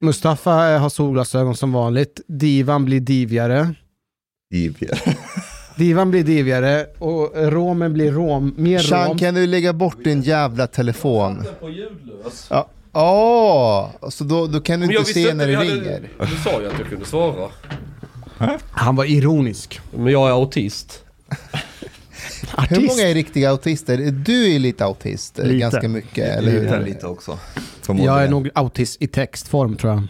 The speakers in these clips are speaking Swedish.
Mustafa eh, har solglasögon som vanligt. Divan blir divigare. Divigare. Divan blir divigare och romen blir rom, mer Sean, rom. kan du lägga bort din jävla telefon? på ljudlös. Ja. Åh, så då, då kan du Men inte se när det jag hade- ringer. Du sa ju att jag kunde svara. Han var ironisk. Men jag är autist. Artist. Hur många är riktiga autister? Du är lite autist, eh, Lite. ganska mycket, eller hur? Lite, lite också. Jag är Förmodligen. nog autist i textform tror jag.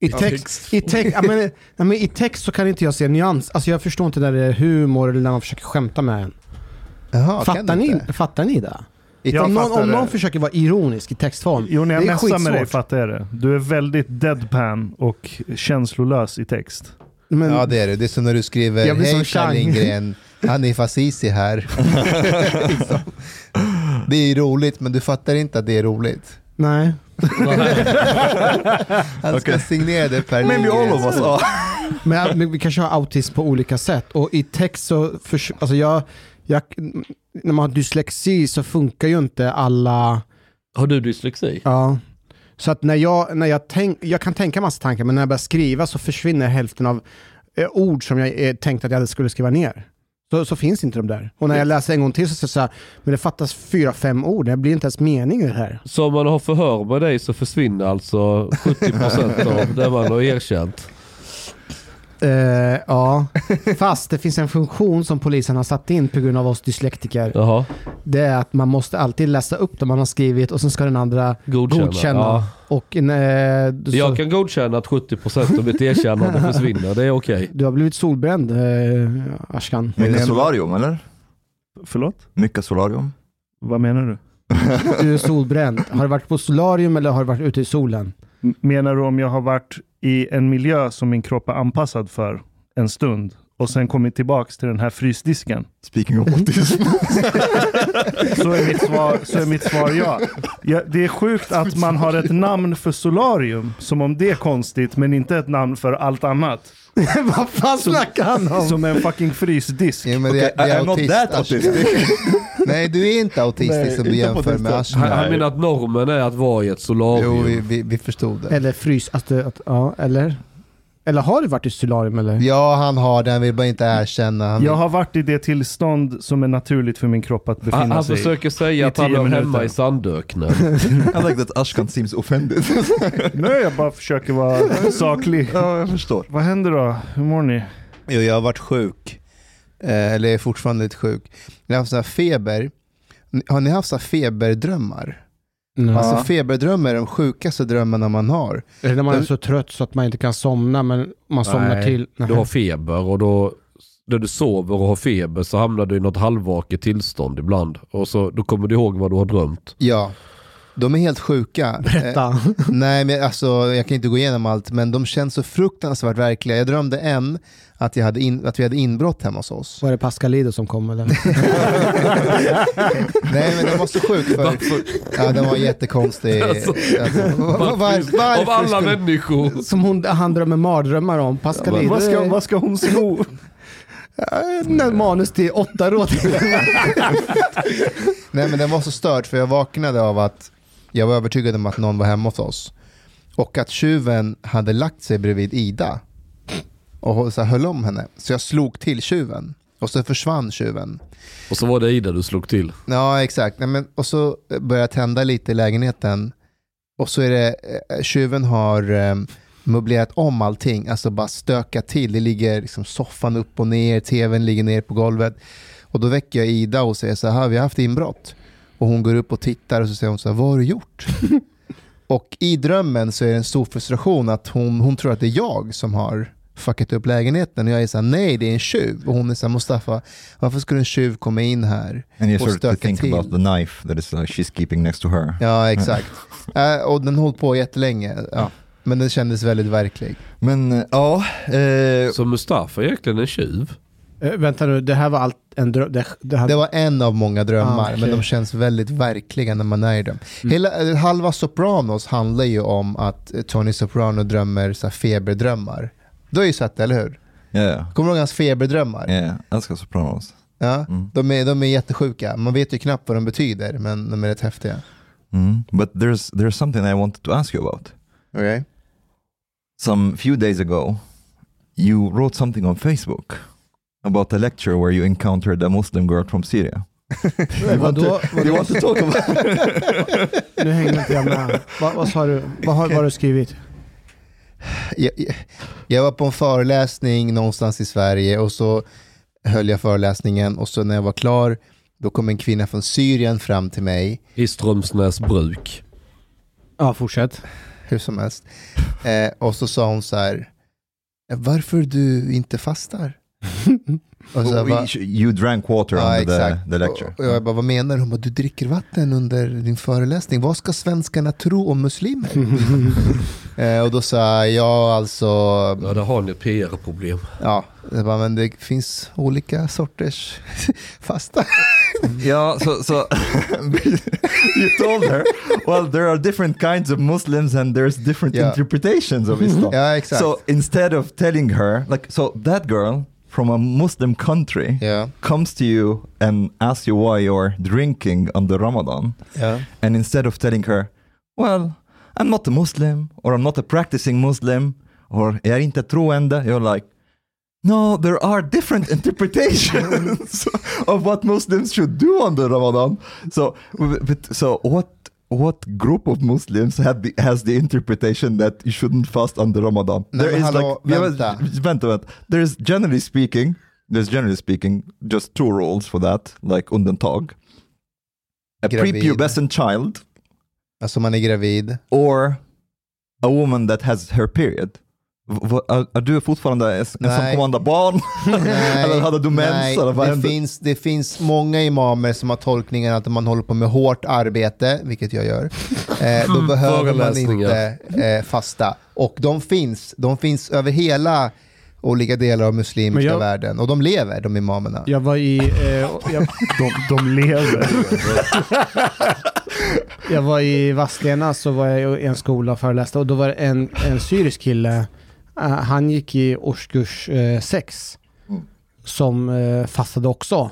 I text, i, text, ja, men, ja, men I text så kan inte jag se nyans. Alltså jag förstår inte när det är humor eller när man försöker skämta med en. Jaha, Fattar ni, inte? fattar ni det? Jag om, någon, om någon försöker vara ironisk i textform. Jo, när jag det är messar med dig skitsvårt. fattar jag det. Du är väldigt deadpan och känslolös i text. Men, Ja det är det. Det är som när du skriver Jag blir som Hej Chang." Per Lindgren, Hanif Azizi här. Liksom. Det är roligt men du fattar inte att det är roligt. Nej. Han ska signera det Per Men vi Lindgren. all of us are. Men, men vi kanske har autism på olika sätt. Och i text så, förs- alltså jag, jag, när man har dyslexi så funkar ju inte alla, Har du dyslexi? ja. Så att när jag, när jag tänk, jag kan tänka massa tankar men när jag börjar skriva så försvinner hälften av eh, ord som jag eh, tänkte att jag skulle skriva ner. Så, så finns inte de där. Och när jag läser en gång till så säger jag så här, men det fattas fyra, fem ord, det blir inte ens mening i det här. Så om man har förhör med dig så försvinner alltså 70% av det man har erkänt. Eh, ja, fast det finns en funktion som polisen har satt in på grund av oss dyslektiker. Jaha, Det är att man måste alltid läsa upp det man har skrivit och sen ska den andra godkänna. godkänna. Ja. Och eh, så, Jag kan godkänna att 70% av mitt erkännande försvinner, det är okej. Du har blivit solbränd, eh, Ashkan. Mycket solarium eller? Förlåt? Mycket solarium? Vad menar du? Du är solbränd. Har du varit på solarium eller har du varit ute i solen? Menar du om jag har varit i en miljö som min kropp är anpassad för en stund och sen kommit tillbaks till den här frysdisken? Speaking of autism. Så är mitt svar, så är mitt svar ja. ja. Det är sjukt att man har ett namn för solarium, som om det är konstigt, men inte ett namn för allt annat. Vad fan snackar han om? Som en fucking frysdisk. Ja, men det, Okay, det är I'm not autist, that Ashkan. autistic. Nej du är inte autistisk som du inte på jämför det med sättet. Han, han menar att normen är att vara i ett solarium. Jo, vi, vi, vi förstod det. Eller frys, alltså, att, ja, eller? Eller har du varit i solarium eller? Ja, han har det, han vill bara inte erkänna. Han Jag har varit i det tillstånd som är naturligt för min kropp att befinna Han, han sig i. försöker säga att han minuter. hemma i Sandöknen. I like that Ashkan seems offended. Nej, jag bara försöker vara saklig. ja, jag förstår. Vad händer då? Hur mår ni? Jo, jag har varit sjuk. Eh, eller är fortfarande lite sjuk. Jag har haft sån här feber. Har ni haft så här feberdrömmar? Nej. Alltså feberdrömmar är de sjukaste drömmarna man har. Är det när man är Den- så trött så att man inte kan somna men man somnar Nej, till? Du har feber och då när du sover och har feber så hamnar du i något halvvaket tillstånd ibland. Och så, då kommer du ihåg vad du har drömt. Ja, de är helt sjuka. Eh, Berätta. nej, men alltså, jag kan inte gå igenom allt, men de känns så fruktansvärt verkliga. Jag drömde en att, jag hade in, att vi hade inbrott hemma hos oss. Var det Pascalido som kom eller? Nej, men den var så sjuk. För, ja, den var jättekonstig. Alltså, var, var, Av alla skulle- människor. Som hon, han drömmer mardrömmar om. Pascalido. Vad ska, vad ska hon sno? Ja, manus till åtta råd. Nej men den var så störd för jag vaknade av att jag var övertygad om att någon var hemma hos oss. Och att tjuven hade lagt sig bredvid Ida. Och så här, höll om henne. Så jag slog till tjuven. Och så försvann tjuven. Och så var det Ida du slog till. Ja exakt. Nej, men, och så började jag tända lite i lägenheten. Och så är det, eh, tjuven har eh, möblerat om allting. Alltså bara stökat till. Det ligger liksom soffan upp och ner, tvn ligger ner på golvet. Och då väcker jag Ida och säger så här, vi har haft inbrott. Och hon går upp och tittar och så säger hon så här, vad har du gjort? och i drömmen så är det en stor frustration att hon, hon tror att det är jag som har fuckat upp lägenheten. Och jag är så här, nej det är en tjuv. Och hon är så här, Mustafa, varför skulle en tjuv komma in här And you och start to stöka think till? about the knife that is uh, she's keeping next to her. Ja, exakt. Äh, och den höll på jättelänge. Ja. Men den kändes väldigt verklig. Men eh, ja, eh, Så Mustafa är egentligen en tjuv. Eh, vänta nu, det här var allt, en dröm. Det, det hade, Det var en av många drömmar, Ah, okej. men de känns väldigt verkliga när man är i dem. Mm. Hela, eh, halva Sopranos handlar ju om att eh, Tony Soprano drömmer så här feberdrömmar. Du har ju sett det, eller hur? Yeah, Kommer du ihåg hans feberdrömmar? yeah. Älskar Sopranos. Ja, Mm. de, är, de är jättesjuka. Man vet ju knappt vad de betyder, men de är rätt häftiga. Mm. But there's there's something I wanted to ask you about. Okej? Some few days ago, you wrote something on Facebook about a lecture where you encountered a Muslim girl from Syria. vadå? Do you want to talk about? Nu hänger inte jag med. Vad, vad sa du? Vad har, vad har du skrivit? Jag, jag- jag var på en föreläsning någonstans i Sverige och så höll jag föreläsningen och så när jag var klar då kom en kvinna från Syrien fram till mig, I Strömsnäs bruk. Ja, fortsätt. hur som helst. Eh, och så sa hon så här, varför du inte fastar? Och så bara, you drank water Ja, under the, exakt. the lecture. Och jag bara, vad menar du? Hon bara, du dricker vatten under din föreläsning. Vad ska svenskarna tro om muslimer? eh, och då sa jag, ja alltså, Ja, där har ni PR-problem. ja, jag bara, men det finns olika sorters fasta. Yeah, so so you told her, well, there are different kinds of Muslims and there's different Yeah. interpretations of Islam. ja, exakt. So instead of telling her, like, so that girl from a Muslim country ja, comes to you and asks you why you're drinking on the Ramadan, ja. and instead of telling her, well, I'm not a Muslim or I'm not a practicing Muslim or jag är inte troende, you're like, no, there are different interpretations of what Muslims should do on the Ramadan. So, but, so what? What group of Muslims the, has the interpretation that you shouldn't fast the Ramadan? Nej, men hallå, Ja, vänta. vänta, vänta. There's generally speaking, there's generally speaking just two rules for that, like undantag. A Gravid. prepubescent child Alltså man är gravid. or a woman that has her period. Är, du fortfarande en, en som Nej. barn? Eller hade du mens? nej eller vad det, finns, det finns många imamer som har tolkningen att om man håller på med hårt arbete, vilket jag gör, eh, då behöver man inte eh, fasta. Och de finns, de finns över hela olika delar av muslimska jag- världen. Och de lever, de imamerna. Jag var i, eh, jag, De, de lever. jag var i Vadstena så var jag i en skola och föreläste och då var det en, en syrisk kille. Eh, han gick i årskurs 6 Mm. som eh, fastade också.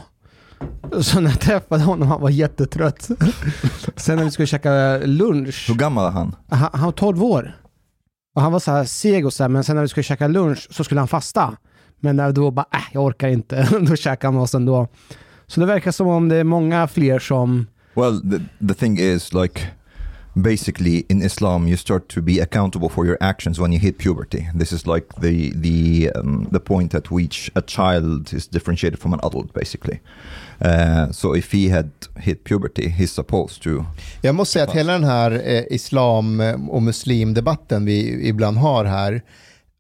Så när jag träffade honom han var jättetrött. Sen när vi skulle käka lunch, Hur gammal är han? han, han var 12 år. Och han var så här seg och så här, men sen när vi skulle käka lunch så skulle han fasta. Men när då bara, äh, jag orkar inte. då käkade han med oss ändå. Så det verkar som om det är många fler som Well, the, the thing is like basically in Islam you start to be accountable for your actions when you hit puberty. This is like the the um, the point at which a child is differentiated from an adult basically. Uh, so if he had hit puberty, he's supposed to Jag måste säga att hela den här eh, islam eh, och muslimdebatten vi ibland har här,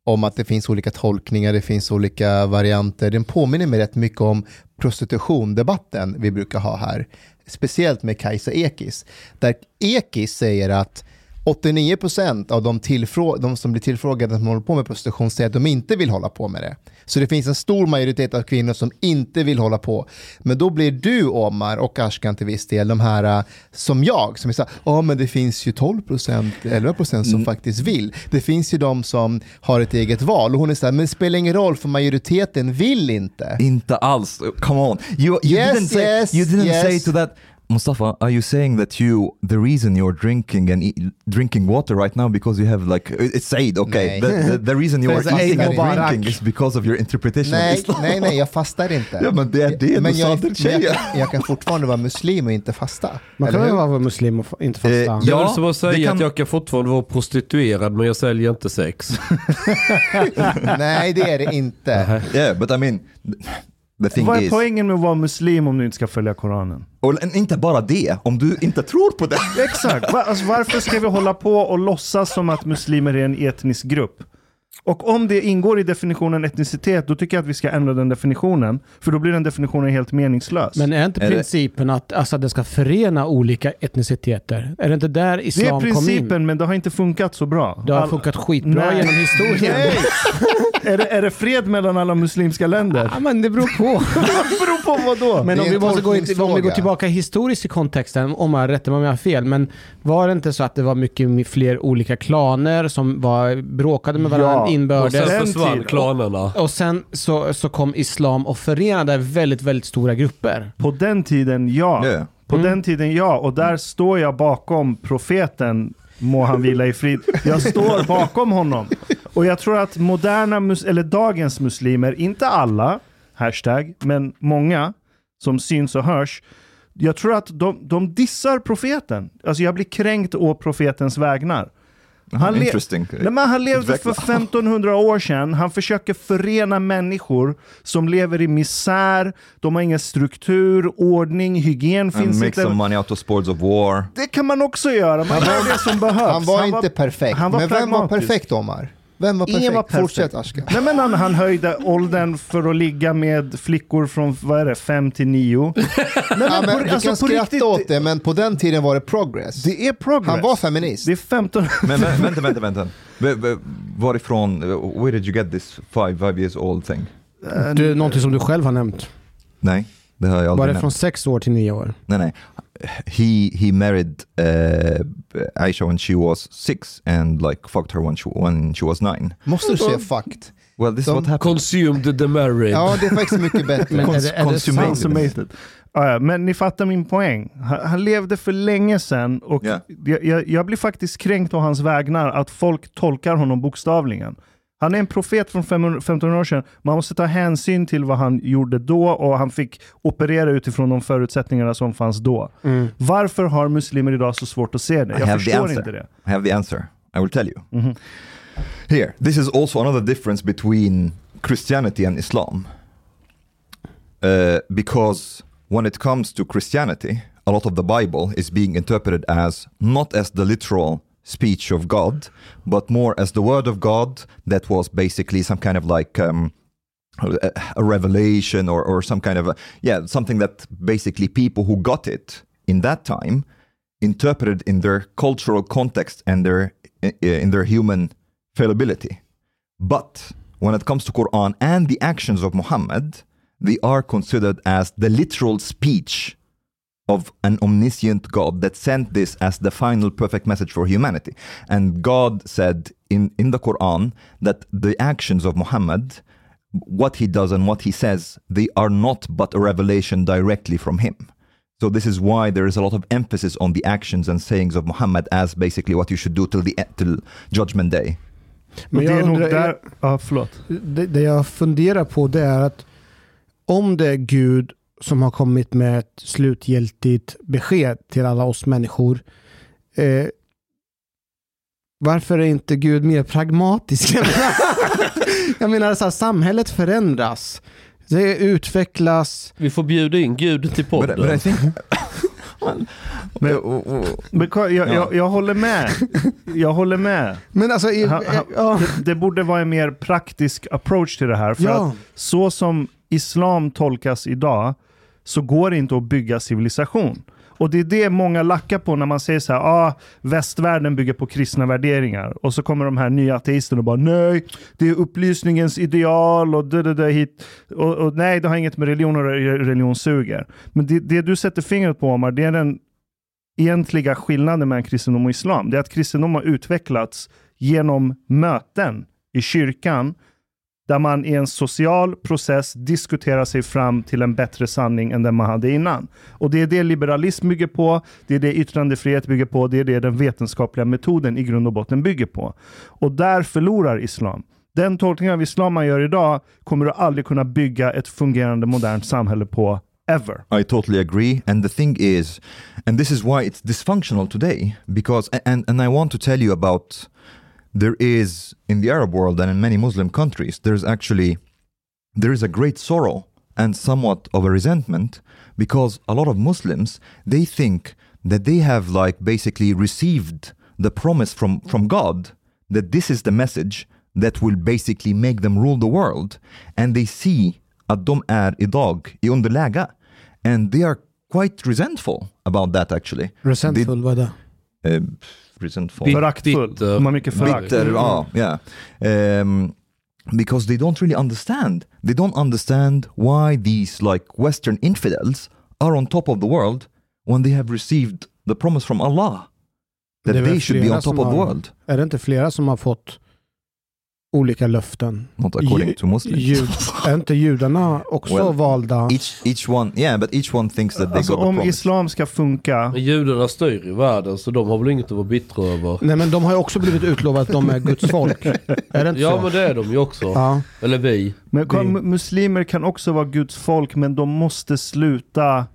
om att det finns olika tolkningar, det finns olika varianter, den påminner mig rätt mycket om prostitutiondebatten vi brukar ha här. Speciellt med Kajsa Ekis. Där Ekis säger att 89% av de, tillfrå- de som blir tillfrågade som håller på med prostitution säger att de inte vill hålla på med det. Så det finns en stor majoritet av kvinnor som inte vill hålla på. Men då blir du, Omar, och Ashkan till viss del, de här äh, som jag, som är så ja men det finns ju 12%, 11% som faktiskt vill. Det finns ju de som har ett eget val. Och hon är så här, men det spelar ingen roll för majoriteten vill inte. inte alls. Come on, you you Yes, didn't say yes, you didn't yes. say to that. Mustafa, are you saying that you the reason you're drinking and eat, drinking water right now because you have like it's said okay the, the, the reason you are eating and drinking is because of your interpretation of Nej, Islam. nej, nej, jag fastar inte. Ja, men det är det men du jag, sa till jag, jag kan fortfarande vara muslim och inte fasta. Man kan vara muslim och inte fasta? Eh, Jag Ja, vill som att säga kan- att jag kan fortfarande vara prostituerad men jag säljer inte sex. Nej, det är det inte. Yeah, but I mean, Vad är is, poängen med att vara muslim om du inte ska följa Koranen? och inte bara det, om du inte tror på det. Exakt. Alltså, varför ska vi hålla på och låtsas som att muslimer är en etnisk grupp? Och om det ingår i definitionen etnicitet, då tycker jag att vi ska ändra den definitionen. För då blir den definitionen helt meningslös. Men är inte Är det- principen att alltså, det ska förena olika etniciteter? Är det inte där det är islam kom in? principen, men det har inte funkat så bra. Det har All- funkat skitbra Nej. genom historien. Nej! är, det, är det fred mellan alla muslimska länder? Ja, men det beror på. Det beror på vad då? Men Det om är vi, en måste gå in, om vi går tolkningsfråga. tillbaka historiskt i kontexten, om jag rättar mig om jag har fel, men var det inte så att det var mycket fler olika klaner som var, bråkade med varandra Ja, Och inbördes? sen försvann klanerna. Och sen så, så kom islam och förenade väldigt, väldigt stora grupper. På den tiden, ja. Yeah. På Mm. den tiden, ja. Och där står jag bakom profeten, må han vila i frid. Jag står bakom honom. Och jag tror att moderna, mus- eller dagens muslimer, inte alla, hashtag, men många som syns och hörs, jag tror att de, de dissar profeten. Alltså jag blir kränkt å profetens vägnar. Han, le-. Nej, men han levde för Utveckla. 1500 år sedan. Han försöker förena människor som lever i misär. De har ingen struktur, ordning, hygien And finns make inte. some money out of sports of war. Det kan man också göra. Man gör det som behövs. Han var inte perfekt. han var men vem var perfekt Omar? Vem var perfekt? Ingen var perfekt. Fortsätt Ashkan. Nej, men han, han höjde åldern för att ligga med flickor från vad är det, 5 till 9. Nej, men Ja, men på, du alltså, kan på skratta riktigt, åt det, men på den tiden var det progress. Det är progress. Han var feminist. Det är 15... Men vä- vänta, vänta, vänta. Varifrån, where did you get this five, five years old thing? Det är någonting som du själv har nämnt. Nej, det har jag Var det nämnt. från sex år till nio år? Nej, nej. He, he married uh, Aisha when she was six and like fucked her when she, when she was nine. Måste du säga fakt? Well, this De- is what happened. Consumed the married. Ja, det är faktiskt mycket bättre. Men är det, är det Consumated. Ja, ja, men ni fattar min poäng. Han, han levde för länge sedan och Ja. jag, jag, jag blir faktiskt kränkt av hans vägnar att folk tolkar honom bokstavligen. Han är en profet från 500 1500 år sedan. Man måste ta hänsyn till vad han gjorde då och han fick operera utifrån de förutsättningarna som fanns då. Mm. Varför har muslimer idag så svårt att se det? I Jag have the förstår answer. inte det. I have the answer. I will tell you. Mhm. Here, this is also another difference between Christianity and Islam. Uh, because when it comes to Christianity, a lot of the Bible is being interpreted as not as the literal speech of God, but more as the word of God that was basically some kind of like um, a, revelation or, or some kind of a, yeah, something that basically people who got it in that time interpreted in their cultural context and their in their human fallibility. But when it comes to Quran and the actions of Muhammad, they are considered as the literal speech of an omniscient God that sent this as the final perfect message for humanity. And God said in, in the Quran that the actions of Muhammad, what he does and what he says, they are not but a revelation directly from him. So this is why there is a lot of emphasis on the actions and sayings of Muhammad as basically what you should do till the till Judgment Day. Och Men det är jag nog undrar, där... Ja, förlåt. det, det jag funderar på det är att om det är Gud som har kommit med ett slutgiltigt besked till alla oss människor. Eh, varför är inte Gud mer pragmatisk? jag menar, så här, samhället förändras. Det utvecklas. Vi får bjuda in Gud till podden. but I think... Men- oh, Men jag, jag, jag, jag håller med. Jag håller med. Men alltså, i, Han- han- ja, Det, det borde vara en mer praktisk approach till det här. För ja. att så som islam tolkas idag så går det inte att bygga civilisation. Och det är det många lackar på när man säger så här, ah, västvärlden bygger på kristna värderingar. Och så kommer de här nya ateisterna och bara, nej, det är upplysningens ideal och det, det, det hit. Och, och nej, det har inget med religion och religion suger. Men det, det du sätter fingret på, Omar, det är den egentliga skillnaden mellan kristendom och islam. Det är att kristendom har utvecklats genom möten i kyrkan där man i en social process diskuterar sig fram till en bättre sanning än den man hade innan. Och det är det liberalism bygger på, det är det yttrandefrihet bygger på, det är det den vetenskapliga metoden i grund och botten bygger på. Och där förlorar islam. Den tolkning av islam man gör idag kommer du aldrig kunna bygga ett fungerande modernt samhälle på, ever. I totally agree. And the thing is, and this is why it's dysfunctional today, because, and, and I want to tell you about, there is, in the Arab world and in many Muslim countries, there's actually, there is a great sorrow and somewhat of a resentment because a lot of Muslims, they think that they have like basically received the promise from, from God that this is the message that will basically make them rule the world. And they see de är idag i underläge. And they are quite resentful about that actually. Resentful, vad resentful. Föraktfull. Bitter. De har mycket förakt. bitter, ja, yeah. Um, because they don't really understand. They don't understand why these like Western infidels are on top of the world when they have received the promise from Allah that they should be on top som of the har- world. Är det inte flera som har fått olika löften? Not according Ju- to Muslims. Jud, är inte judarna också Well, valda? Each each one, yeah, but each one thinks that they Alltså got the om promise. islam ska funka, Men judarna styr i världen så de har väl inget att vara bittra över. Nej men de har ju också blivit utlovade att de är Guds folk. Är det inte Ja så? men det är de ju också. Ja. Eller vi. men Det- muslimer kan också vara Guds folk, men de måste sluta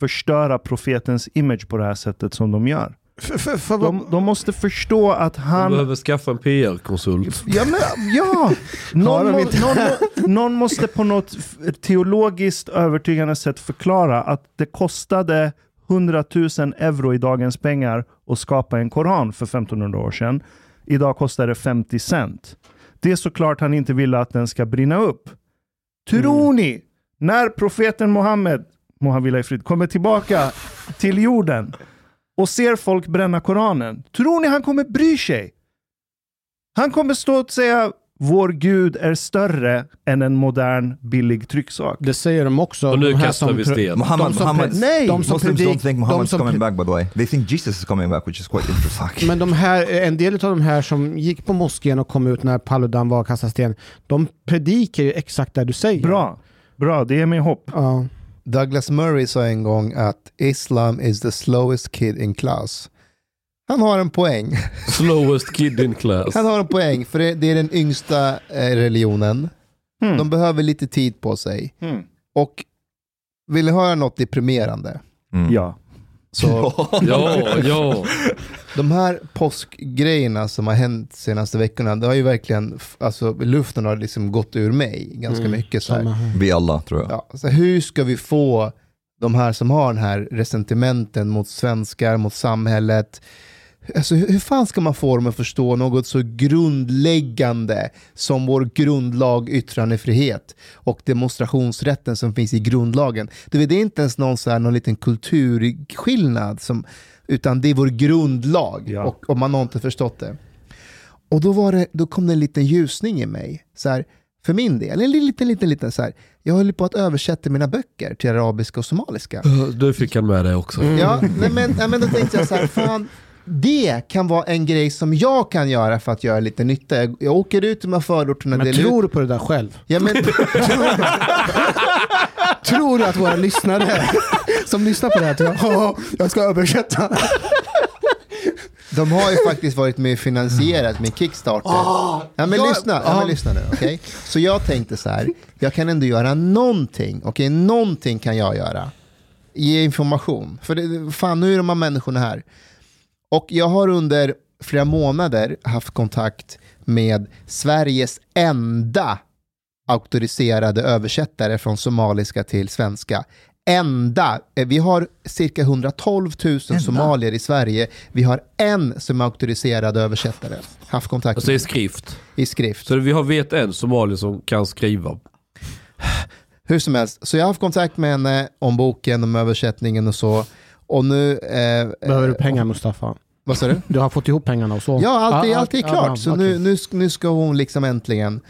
förstöra profetens image på det här sättet som de gör. För, för, för, De, de måste förstå att De han... behöver skaffa en PR-konsult. Ja, men, ja. Någon, de må, någon, någon måste på något teologiskt övertygande sätt förklara att det kostade 100 000 euro i dagens pengar att skapa en koran för 1500 år sedan. Idag kostar det 50 cent. Det är såklart han inte vill att den ska brinna upp. Tror ni, när profeten Muhammed, må han vila i frid, kommer tillbaka till jorden och ser folk bränna koranen, tror ni han kommer bry sig? Han kommer stå och säga vår gud är större än en modern billig trycksak. det säger de också. Och nu de kastar vi sten. Muhammad, de som Muhammad, Nej! de som Muslims predik- don't think Muhammad's som coming back by the way. They think Jesus is coming back which is quite interesting. Men de här, en del av de här som gick på moskén och kom ut när Paludan var och kastade sten, de predikar ju exakt det du säger. Bra, bra, det ger mig hopp. Ja. Douglas Murray sa en gång att Islam is the slowest kid in class. Han har en poäng. Slowest kid in class. Han har en poäng, för det det är den yngsta eh, religionen. Hmm. De behöver lite tid på sig. Hmm. Och vill ni höra något deprimerande? Mm. Ja. Så Ja, ja. de här påskgrejerna som har hänt senaste veckorna, det har ju verkligen, alltså luften har liksom gått ur mig ganska Mm, mycket. Så här. Vi alla tror jag. Ja, så hur ska vi få de här som har den här resentimenten mot svenskar, mot samhället, Alltså, hur, fan ska man få dem att förstå något så grundläggande som vår grundlag yttrandefrihet och demonstrationsrätten som finns i grundlagen? Det är inte ens någon, så här, någon liten kulturskillnad, som, utan det är vår grundlag Ja. och, och man har inte förstått det. Och då, var det, då kom det en liten ljusning i mig. Så här, för min del, en liten, liten, liten så här. Jag höll på att översätta mina böcker till arabiska och somaliska. Du fick han med det också. Mm. Ja, nej, men, nej, men då tänkte jag så här, fan, det kan vara en grej som jag kan göra för att göra lite nytta. Jag, jag åker ut i de här förorterna. Men tror du på det där själv? ja, men, Tror du att våra lyssnare som lyssnar på det här tror jag, ska översätta. de har ju faktiskt varit med och finansierat min Kickstarter. ja, men lyssna, ja, men lyssna nu. okej? Så jag tänkte så här, jag kan ändå göra någonting. Okej, någonting kan jag göra. Ge information. För det, fan, nu är de här människorna här. Och jag har under flera månader haft kontakt med Sveriges enda auktoriserade översättare från somaliska till svenska. Enda. Eh, Vi har cirka 112 000 somalier i Sverige. Vi har en som är auktoriserad översättare. Haft kontakt Alltså i med skrift. i skrift. Så vi har vet en somalier som kan skriva. Hur som helst, så jag har haft kontakt med henne om boken, om översättningen och så. Och nu... Eh, Behöver du eh, pengar Mustafa? Vad sa du? Du har fått ihop pengarna och så? Ja, allt är, allt är klart. så nu, nu, nu ska hon liksom äntligen.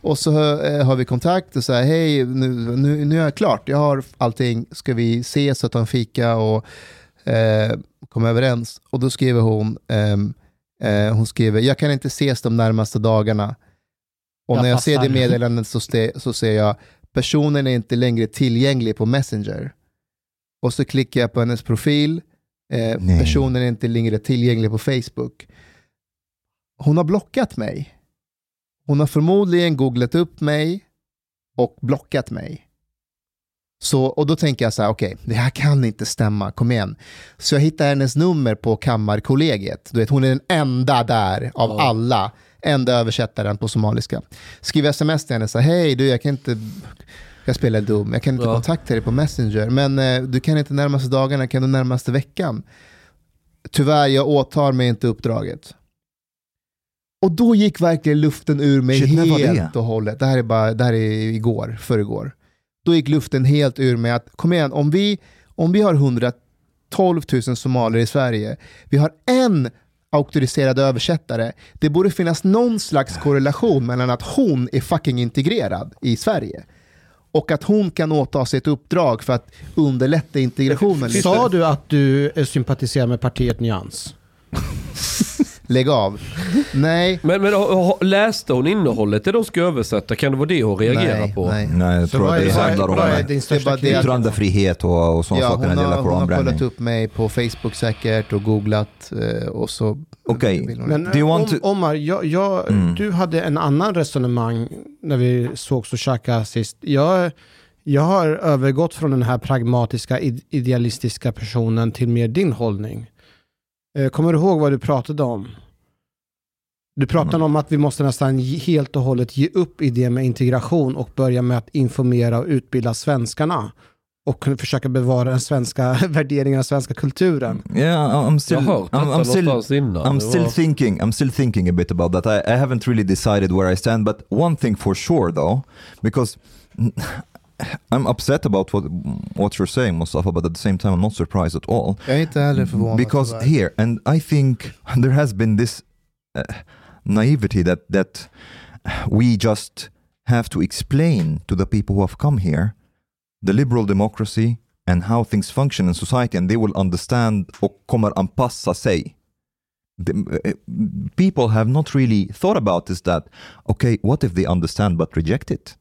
Och så eh, har vi kontakt och säger hej, nu, nu, nu är jag klart. Jag har allting. Ska vi ses och ta en fika och eh, komma överens? Och då skriver hon, ehm, eh, hon skriver, jag kan inte ses de närmaste dagarna. Och Jag när jag ser fattar. det meddelandet så, ste, så ser jag, personen är inte längre tillgänglig på Messenger. Och så klickar jag på hennes profil. Eh, personen är inte längre tillgänglig på Facebook. Hon har blockat mig. Hon har förmodligen googlat upp mig och blockat mig. Så, och då tänker jag så här, okej, det här kan inte stämma, kom igen. Så jag hittar hennes nummer på Kammarkollegiet. Du vet, hon är den enda där av Ja. alla, enda översättaren på somaliska. Skriver sms till henne, så här, hej du, jag kan inte, jag spelar dum, jag kan inte Ja. kontakta dig på Messenger, men eh, du kan inte närmaste dagarna, kan du närmaste veckan? Tyvärr, jag åtar mig inte uppdraget. Och då gick verkligen luften ur mig Shit, helt och hållet. Det här är bara, det här är igår, förrgår. Då gick luften helt ur mig att, kom igen, om vi, om vi har 112 000 somalier i Sverige, vi har en auktoriserad översättare, det borde finnas någon slags korrelation mellan att hon är fucking integrerad i Sverige och att hon kan åta sig ett uppdrag för att underlätta integrationen. Sa du att du sympatiserar med partiet Nyans? Lägg av. Nej. Men, men läste hon innehållet det de ska översätta? Kan det vara det hon reagerar nej, på? Nej. Nej, jag tror att det handlar om Det att- yttrandefrihet och, och sådana Ja, saker när hon, det har, gäller hon har kollat koranbränning. upp mig på Facebook säkert och googlat eh, och så... Okej. hon- Men om, to- Omar, jag, jag, Mm. du hade en annan resonemang när vi sågs och käkade sist. Jag, jag har övergått från den här pragmatiska, id- idealistiska personen till mer din hållning. Eh, Kommer du ihåg vad du pratade om? Du pratade Mm. om att vi måste nästan helt och hållet ge upp idén med integration och börja med att informera och utbilda svenskarna och försöka bevara den svenska värderingen, den svenska kulturen. Yeah, I'm Jag still, har hört I'm, I'm still. I'm Det still thinking. I'm still thinking a bit about that. I, I haven't really decided where I stand, but one thing for sure though, because I'm upset about what what you're saying, Mustafa, but at the same time I'm not surprised at all. Jag är inte heller förvånad. because tyvärr. here, and I think there has been this uh, naivety that that we just have to explain to the people who have come here the liberal democracy and how things function in society, and they will understand och kommer anpassa sig. The, uh, people have not really thought about this that, okay, what if they understand but reject it?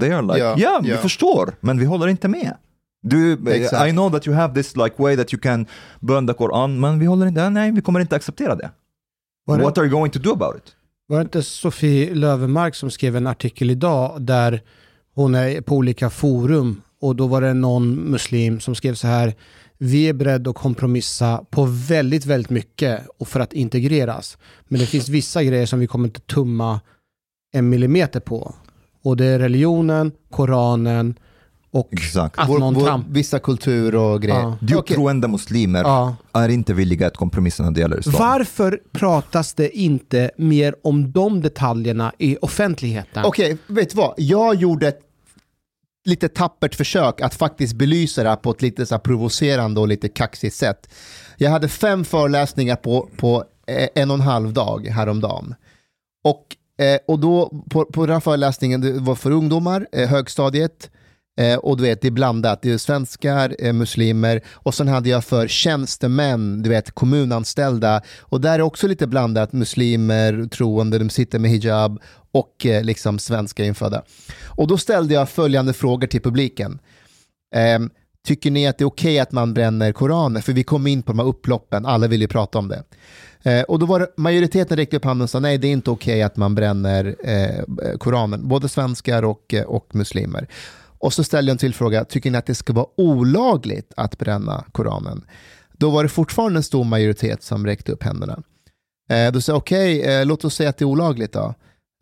They are like, Ja, ja, vi ja. förstår, men vi håller inte med. Du, Exakt. I know that you have this like way that you can burn the Koran, men vi håller inte, nej, vi kommer inte acceptera det. Var det- What are you going to do about it? Var det inte Sofie Lövenmark som skrev en artikel idag där hon är på olika forum och då var det någon muslim som skrev så här vi är beredda att kompromissa på väldigt, väldigt mycket och för att integreras. Men det finns vissa grejer som vi kommer inte tumma en millimeter på. Och det är religionen, Koranen och Exakt. att Vår- någon vår-. Vissa kulturer och grejer. Ja. Djupt Okej. troende muslimer Ja. är inte villiga att kompromissa när det gäller islam. Varför pratas det inte mer om de detaljerna i offentligheten? Okej, vet du vad? Jag gjorde ett lite tappert försök att faktiskt belysa det här på ett lite så provocerande och lite kaxigt sätt. Jag hade fem föreläsningar på, på eh, en och en halv dag häromdagen. Och, eh, och då på, på den här föreläsningen, det var för ungdomar, eh, högstadiet, eh, och du vet, det är blandat. Det är svenskar, eh, muslimer och sen hade jag för tjänstemän, du vet, kommunanställda. Och där är också lite blandat, muslimer, troende, de sitter med hijab och eh, liksom svenska infödda. Och då ställde jag följande frågor till publiken. Ehm, Tycker ni att det är okej att man bränner koraner? För vi kom in på de här upploppen, alla vill ju prata om det. Eh, och då var det, majoriteten räckte upp handen och sa nej, det är inte okej att man bränner eh, koranen, både svenskar och, eh, och muslimer. Och så ställde jag en till fråga, tycker ni att det ska vara olagligt att bränna koranen? Då var det fortfarande en stor majoritet som räckte upp händerna. Eh, då sa jag, okej, eh, låt oss säga att det är olagligt då.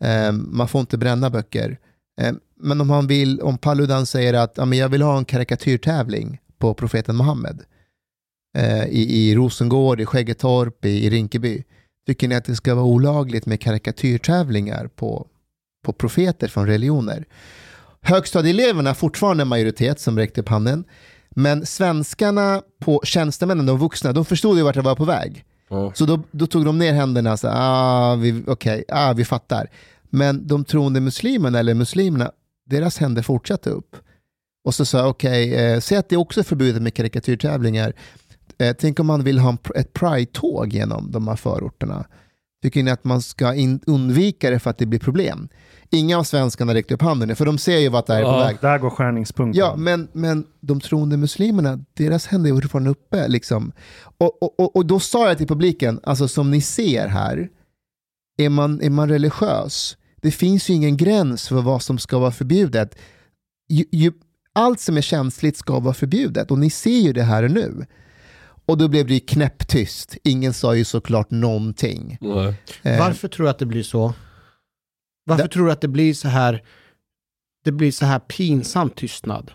Eh, man får inte bränna böcker. Eh, men om han vill, om Paludan säger att ja, men jag vill ha en karikatyrtävling på profeten Muhammed eh, i, i Rosengård, i Skäggetorp, i, i Rinkeby. Tycker ni att det ska vara olagligt med karikatyrtävlingar på, på profeter från religioner? Högstadieeleverna fortfarande en majoritet som räckte upp handen. Men svenskarna på tjänstemännen, de vuxna, de förstod ju vart det var på väg. Ja. Så då, då tog de ner händerna och sa, ah, vi, okej, ah, vi fattar. Men de troende muslimerna, eller muslimerna, deras händer fortsatte upp. Och så sa jag, okej, eh, säg att det också är förbjudet med karikatyrtävlingar. Eh, tänk om man vill ha en, ett pride-tåg genom de här förorterna. Tycker ni att man ska in, undvika det för att det blir problem? Inga av svenskarna räckte upp handen, för de ser ju vart det här är på Ja. väg. Där går skärningspunkten. Ja, men, men de troende muslimerna, deras händer är fortfarande uppe. Liksom. Och, och, och, och då sa jag till publiken, alltså som ni ser här, är man, är man religiös, det finns ju ingen gräns för vad som ska vara förbjudet. Ju, ju, allt som är känsligt ska vara förbjudet och ni ser ju det här nu. Och då blev det ju knäpptyst. Ingen sa ju såklart någonting. Nej. Eh, Varför tror du att det blir så? Varför Det- tror du att det blir så här det blir så här pinsam tystnad?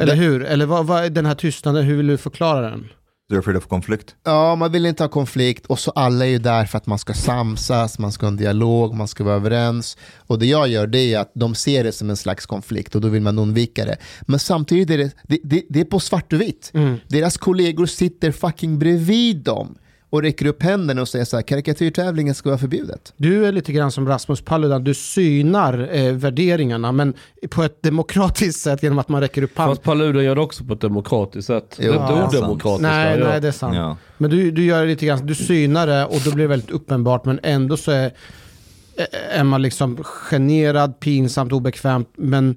Eller Det- hur? Eller vad, vad är den här tystnaden, hur vill du förklara den? They're afraid of conflict. Ja, man vill inte ha konflikt och så alla är ju där för att man ska samsas, man ska ha en dialog, man ska vara överens. Och det jag gör det är att de ser det som en slags konflikt och då vill man undvika det. Men samtidigt är det, det, det, det är på svart och vitt. Deras kollegor sitter fucking bredvid dem och räcker upp händerna och säger så här, karikatyrtävlingen ska vara förbjudet. Du är lite grann som Rasmus Paludan, du synar eh, värderingarna men på ett demokratiskt sätt genom att man räcker upp handen. Fast Paludan gör det också på ett demokratiskt sätt. Jo, det är ja, inte sant. odemokratiskt. Nej, nej, det är sant. Ja. Men du, du gör det lite grann, du synar det och då blir det väldigt uppenbart men ändå så är, är man liksom generad, pinsamt, obekvämt men,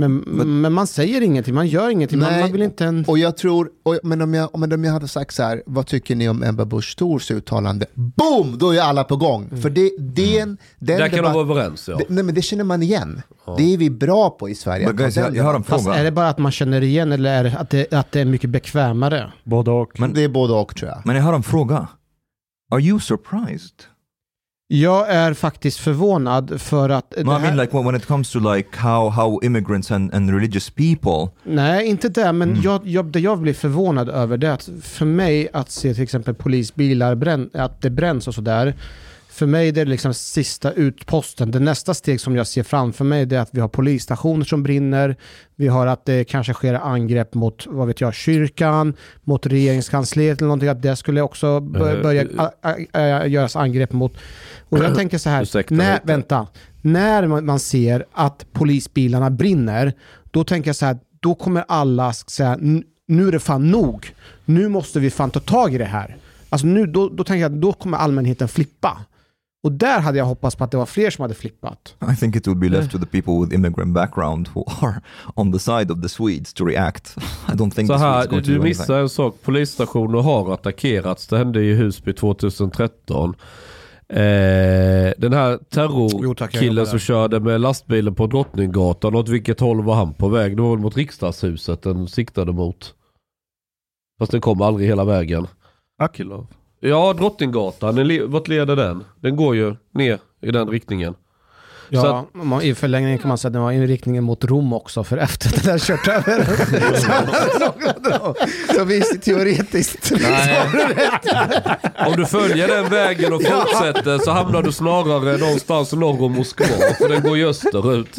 men, men man säger ingenting, man gör ingenting, man, Nej. man vill inte en... Och jag tror, och, men, om jag, men om jag hade sagt så här, vad tycker ni om Ebba Busch Thors uttalande? Boom! Då är alla på gång. För det, det är en, den Där kan de vara överens ja. det, nej, men det känner man igen. Det är vi bra på i Sverige. Ta guys, jag, den jag har en Fast fråga. är det bara att man känner igen eller är det att det, att det är mycket bekvämare? Både och. Men- Det är både och tror jag. Men jag har en fråga. Are you surprised? Jag är faktiskt förvånad för att... No, I här- mean like when it comes to like how, how immigrants and, and religious people Nej, inte det, men Mm. jag, jag, det jag blir förvånad över det är att för mig att se till exempel polisbilar, bränn, att det bränns och sådär. För mig det är det liksom sista utposten. Det nästa steg som jag ser framför mig det är att vi har polisstationer som brinner. Vi har att det kanske sker angrepp mot, vad vet jag, kyrkan, mot regeringskansliet eller någonting. Att det skulle också Eh, börja a, göras angrepp mot. Och jag tänker så här, Ursäkta när, vänta, när man, ser att polisbilarna brinner, då tänker jag så här, då kommer alla säga, "N- nu är det fan nog. Nu måste vi fan ta tag i det här. Alltså nu, då, då tänker jag att då kommer allmänheten flippa. Och där hade jag hoppats på att det var fler som hade flippat. I think it would be left to the people with immigrant background who are on the side of the Swedes to react. I don't think Så the Swedes här, to du missar en sak. Polisstationer har attackerats. Det hände i Husby 2013. Eh, den här terrorkillen som körde med lastbilen på Drottninggatan, åt vilket håll var han på väg? Det var väl mot riksdagshuset den siktade mot. Fast den kom aldrig hela vägen. Akilov. Ja, Drottninggatan, den vart leder den? Den går ju ner i den riktningen. Ja, Så man, I förlängningen kan man säga att den var i riktningen mot Rom också, för efter att den där kört över. så, så visst, teoretiskt. Om du följer den vägen och fortsätter så hamnar du snarare någonstans norr om Moskva. För den går ju österut.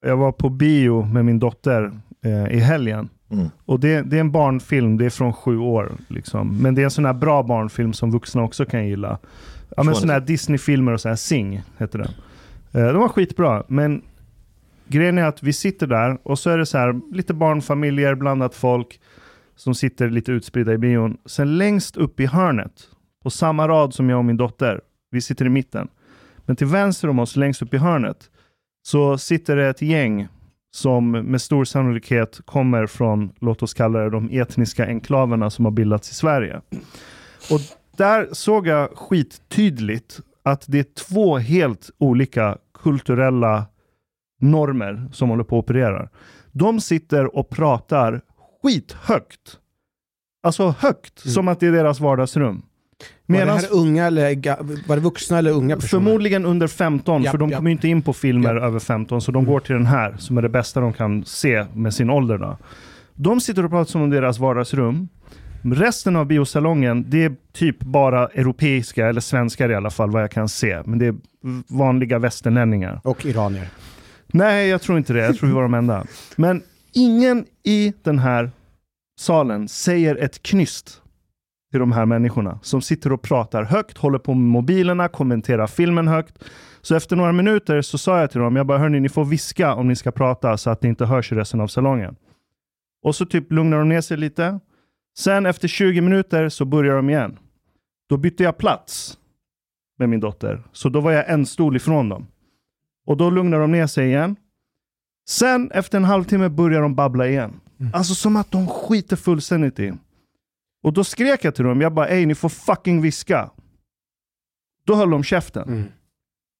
Jag var på bio med min dotter eh, i helgen. Mm. Och det, det är en barnfilm, det är från sju år. Liksom. Men det är en sån här bra barnfilm som vuxna också kan gilla. Ja, men sån här Disney-filmer och så här, Sing heter den. Eh, de var skitbra, men grejen är att vi sitter där och så är det så här lite barnfamiljer, blandat folk som sitter lite utspridda i bion. Sen längst upp i hörnet, på samma rad som jag och min dotter, vi sitter i mitten. Men till vänster om oss, längst upp i hörnet, så sitter det ett gäng som med stor sannolikhet kommer från, låt oss kalla det de etniska enklaverna som har bildats i Sverige. Och där såg jag skittydligt att det är två helt olika kulturella normer som håller på att operera. De sitter och pratar skithögt. Alltså högt, som att det är deras vardagsrum. Var det här unga eller, var det vuxna eller unga personer? Förmodligen under 15, Japp, för de japp. kommer inte in på filmer över 15, så de går till den här som är det bästa de kan se med sin ålder. Då. De sitter och pratar som om deras vardagsrum. Resten av biosalongen, det är typ bara europeiska, eller svenskar i alla fall, vad jag kan se. Men det är vanliga västerlänningar. Och iranier. Nej, jag tror inte det. Jag tror vi var de enda. Men ingen i den här salen säger ett knyst till de här människorna som sitter och pratar högt, håller på med mobilerna, kommenterar filmen högt. Så efter några minuter så sa jag till dem, jag bara hörni, ni får viska om ni ska prata så att det inte hörs i resten av salongen. Och så typ lugnar de ner sig lite. Sen efter 20 minuter så börjar de igen. Då bytte jag plats med min dotter. Så då var jag en stol ifrån dem. Och då lugnar de ner sig igen. Sen efter en halvtimme börjar de babbla igen. Alltså som att de skiter fullständigt i. Och då skrek jag till dem, jag bara ej ni får fucking viska. Då höll de käften. Mm.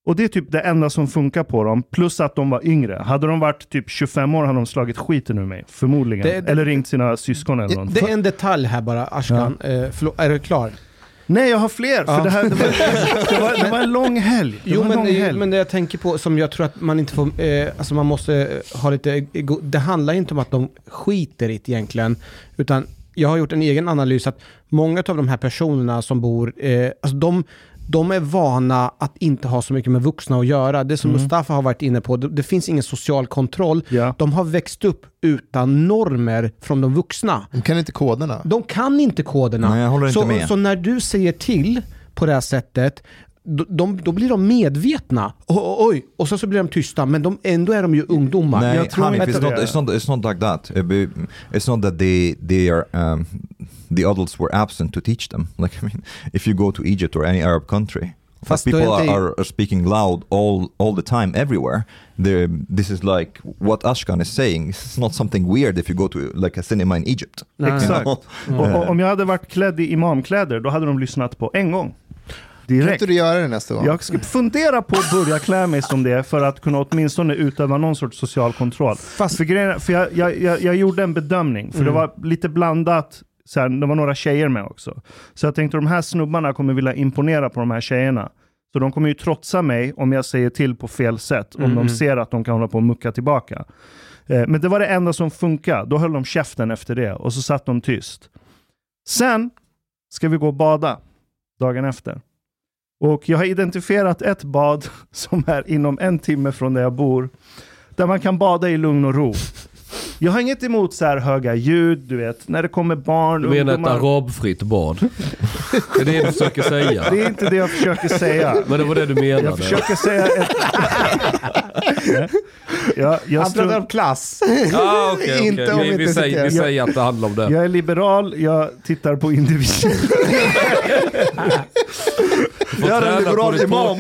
Och det är typ det enda som funkar på dem, plus att de var yngre. Hade de varit typ 25 år hade de slagit skiten ur mig, förmodligen. Det- det- eller ringt sina syskon eller Det, något. det är en detalj här bara, Ashkan. Eh, förlåt, är du klar? Nej, jag har fler. För Ja. det, här, det, var, det, var, det var en lång helg. Det Jo, men, lång helg. men det jag tänker på som jag tror att man inte får, eh, alltså man måste eh, ha lite, det handlar inte om att de skiter i det egentligen, utan jag har gjort en egen analys att många av de här personerna som bor, eh, alltså de, de är vana att inte ha så mycket med vuxna att göra. Det som Mm. Mustafa har varit inne på, det, det finns ingen social kontroll. Ja. De har växt upp utan normer från de vuxna. De kan inte koderna. De kan inte koderna. Nej, jag håller inte så, med. så när du säger till på det här sättet, de, då blir de medvetna. O- o- oj, och så, så blir de tysta, men de, ändå är de ju ungdomar. Nej, Jag tror Hanif, inte it's not, det. it's, not, it's not like that. It's not that they, they are, um, the adults were absent to teach them. Like, I mean, if you go to Egypt or any Arab country, Fast people are, are, are speaking loud all, all the time, everywhere. They're, this is like what Ashkan is saying. It's not something weird if you go to like a cinema in Egypt. Exakt. Och, och, om jag hade varit klädd i imamkläder, då hade de lyssnat på en gång. Kan Direkt. inte du göra det nästa gång? Jag ska fundera på att börja klä mig som det för att kunna åtminstone utöva någon sorts social kontroll. Fast, För, grejen, för jag, jag, jag, jag gjorde en bedömning, för det Mm. var lite blandat. Så här, det var några tjejer med också. Så jag tänkte de här snubbarna kommer vilja imponera på de här tjejerna. Så de kommer ju trotsa mig om jag säger till på fel sätt, om Mm. de ser att de kan hålla på och mucka tillbaka. Eh, men det var det enda som funkade. Då höll de käften efter det och så satt de tyst. Sen ska vi gå och bada dagen efter. Och jag har identifierat ett bad som är inom en timme från där jag bor. Där man kan bada i lugn och ro. Jag har inget emot så här höga ljud, du vet, när det kommer barn, Du menar ett ungdomar. arabfritt bad? Det är det du försöker säga? Det är inte det jag försöker säga. Men det var det du menade? Jag försöker säga ett... jag, jag, han pratar strunt- om klass. Ah, okay, okay. Inte om vi, vi, inte säger, vi säger att det handlar om det. jag är liberal, jag tittar på individen. Får träna på ditt språk.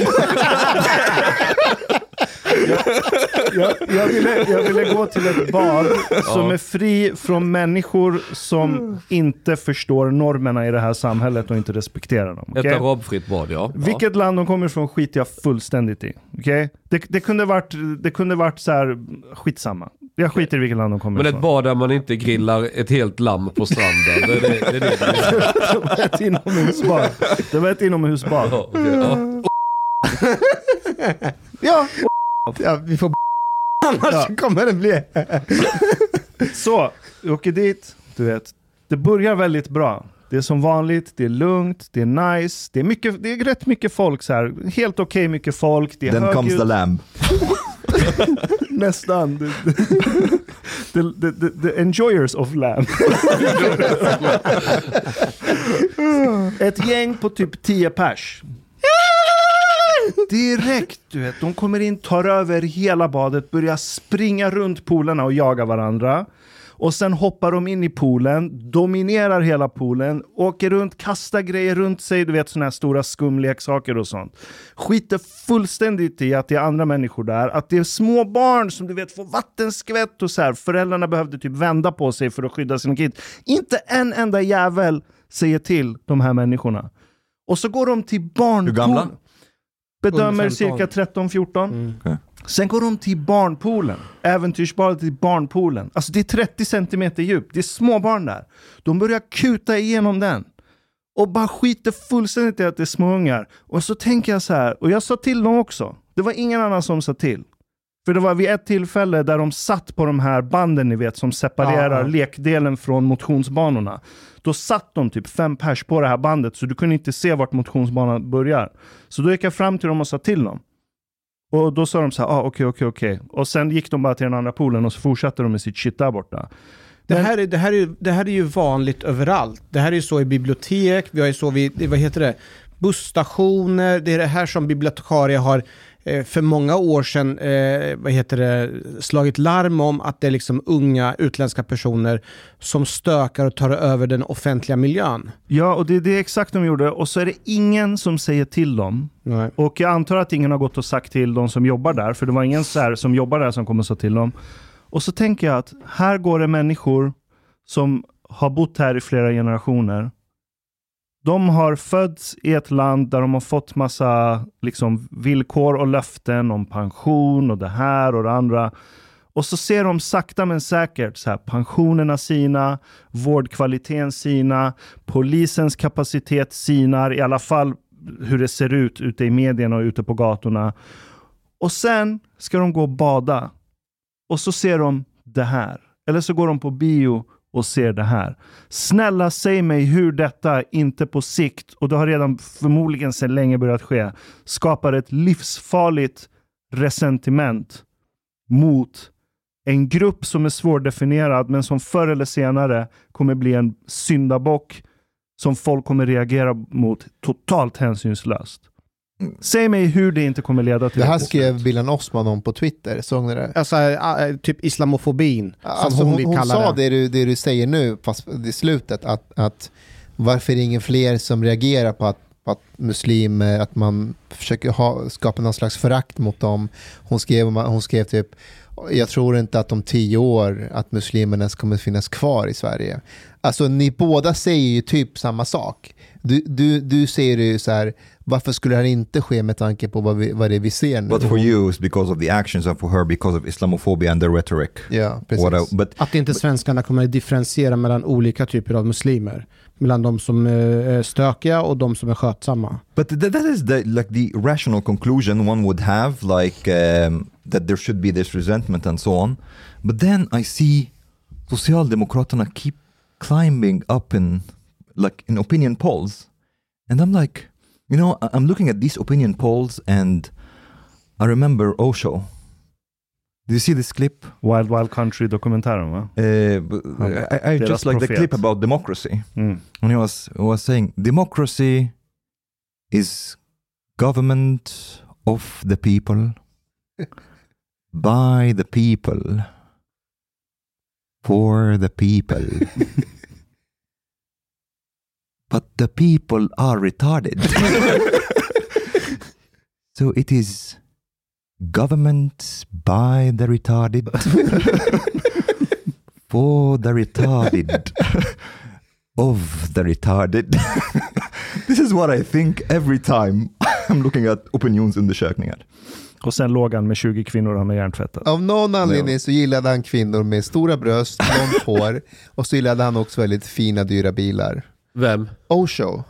Jag, jag, ville, jag ville gå till ett bad som är fri från människor som inte förstår normerna i det här samhället och inte respekterar dem. Ett okej? arabfritt bad, ja. Vilket land de kommer ifrån skiter jag fullständigt i. okej? Det, det kunde varit, det kunde varit så här, skitsamma. Jag skiter i vilket land de kommer Men ett ifrån. bad där man inte grillar ett helt lamm på stranden. Det är det, det, är det det var ett inomhusbad. Det var ett inomhusbad. Ja, okej, ja. Ja, Ja, vi får annars Ja. kommer det bli... så. Vi åker dit, du vet. Det börjar väldigt bra. Det är som vanligt, det är lugnt, det är nice, det är, mycket, det är rätt mycket folk så här. Helt okej mycket folk, det är Then comes högljutt. the lamb. Nästan. The, the, the, the enjoyers of lamb. Ett gäng på typ 10 pers. Direkt, du vet. De kommer in, tar över hela badet, börjar springa runt poolerna och jaga varandra. Och sen hoppar de in i poolen, dominerar hela poolen, åker runt, kastar grejer runt sig, du vet sådana här stora skumleksaker och sånt. Skiter fullständigt i att det är andra människor där, att det är små barn som du vet får vattenskvätt och så här. Föräldrarna behövde typ vända på sig för att skydda sina kids. Inte en enda jävel säger till de här människorna. Och så går de till barnpool. Hur gamla? Bedömer Under 15. cirka 13-14. Mm. Sen går de till barnpoolen. Äventyrsbadet till barnpoolen. Alltså det är 30 centimeter djup. Det är små barn där. De börjar kuta igenom den. Och bara skiter fullständigt i att det är småungar. Och så tänker jag så här, och jag sa till dem också. Det var ingen annan som sa till. För det var vid ett tillfälle där de satt på de här banden ni vet som separerar Ja, lekdelen från motionsbanorna. Då satt de typ fem pers på det här bandet så du kunde inte se vart motionsbanan börjar. Så då gick jag fram till dem och sa till dem. Och då sa de så här, ah, okej, okej, okej. Och sen gick de bara till den andra poolen och så fortsatte de med sitt shit där borta. Det här, är, det, här är, det här är ju vanligt överallt. Det här är ju så i bibliotek, vi har ju så vid, vad heter det, busstationer. Det är det här som bibliotekarie har för många år sedan eh, vad heter det, slagit larm om att det är liksom unga utländska personer som stökar och tar över den offentliga miljön. Ja, och det är det exakt de gjorde. Och så är det ingen som säger till dem. Nej. Och jag antar att ingen har gått och sagt till de som jobbar där, för det var ingen så som jobbar där som kommer säga till dem. Och så tänker jag att här går det människor som har bott här i flera generationer. De har fötts i ett land där de har fått massa liksom, villkor och löften om pension och det här och det andra. Och så ser de sakta men säkert så här, pensionerna sina, vårdkvaliteten sina, polisens kapacitet sinar, i alla fall hur det ser ut ute i medierna och ute på gatorna. Och sen ska de gå och bada. Och så ser de det här. Eller så går de på bio och ser det här. Snälla säg mig hur detta inte på sikt, och det har redan förmodligen sedan länge börjat ske, skapar ett livsfarligt resentiment mot en grupp som är svårdefinierad men som förr eller senare kommer bli en syndabock som folk kommer reagera mot totalt hänsynslöst. Säg mig hur det inte kommer leda till Det här skrev. Bilan Osman om på Twitter, såg ni det? Alltså, äh, typ islamofobin, som Alltså, hon, hon, vill hon kalla sa det. det du, det du säger nu, fast i slutet, att, att varför är det ingen fler som reagerar på att, på att muslimer, att man försöker ha, skapa någon slags förakt mot dem. Hon skrev, hon skrev typ, jag tror inte att om tio år att muslimerna kommer finnas kvar i Sverige. Alltså ni båda säger ju typ samma sak. Du, du, du säger ju så här, varför skulle det här inte ske med tanke på vad, vi, vad det är vi ser nu? But for you, it's because of the actions, and for her, because of Islamophobia and the rhetoric. Ja, precis. What I, but Att inte svenskarna kommer att differentiera mellan olika typer av muslimer. Mellan de som eh, är stökiga och de som är skötsamma. But th- that is the like the rational conclusion one would have, like um, that there should be this resentment and so on. But then I see Socialdemokraterna keep climbing up in like in opinion polls, and I'm like, you know, I'm looking at these opinion polls, and I remember Osho. Do you see this clip? Wild Wild Country-dokumentären va? Uh, b- I, I just like the clip about democracy. Mm. when he was was saying democracy is government of the people by the people for the people but the people are retarded so it is government by the retarded for the retarded of the retarded. this is what I think every time I'm looking at opinionsundersökningar. Och sen låg han med 20 kvinnor han har hjärntvättat. Av någon anledning så gillade han kvinnor med stora bröst, långt hår och så gillade han också väldigt fina dyra bilar. Vem? Osho.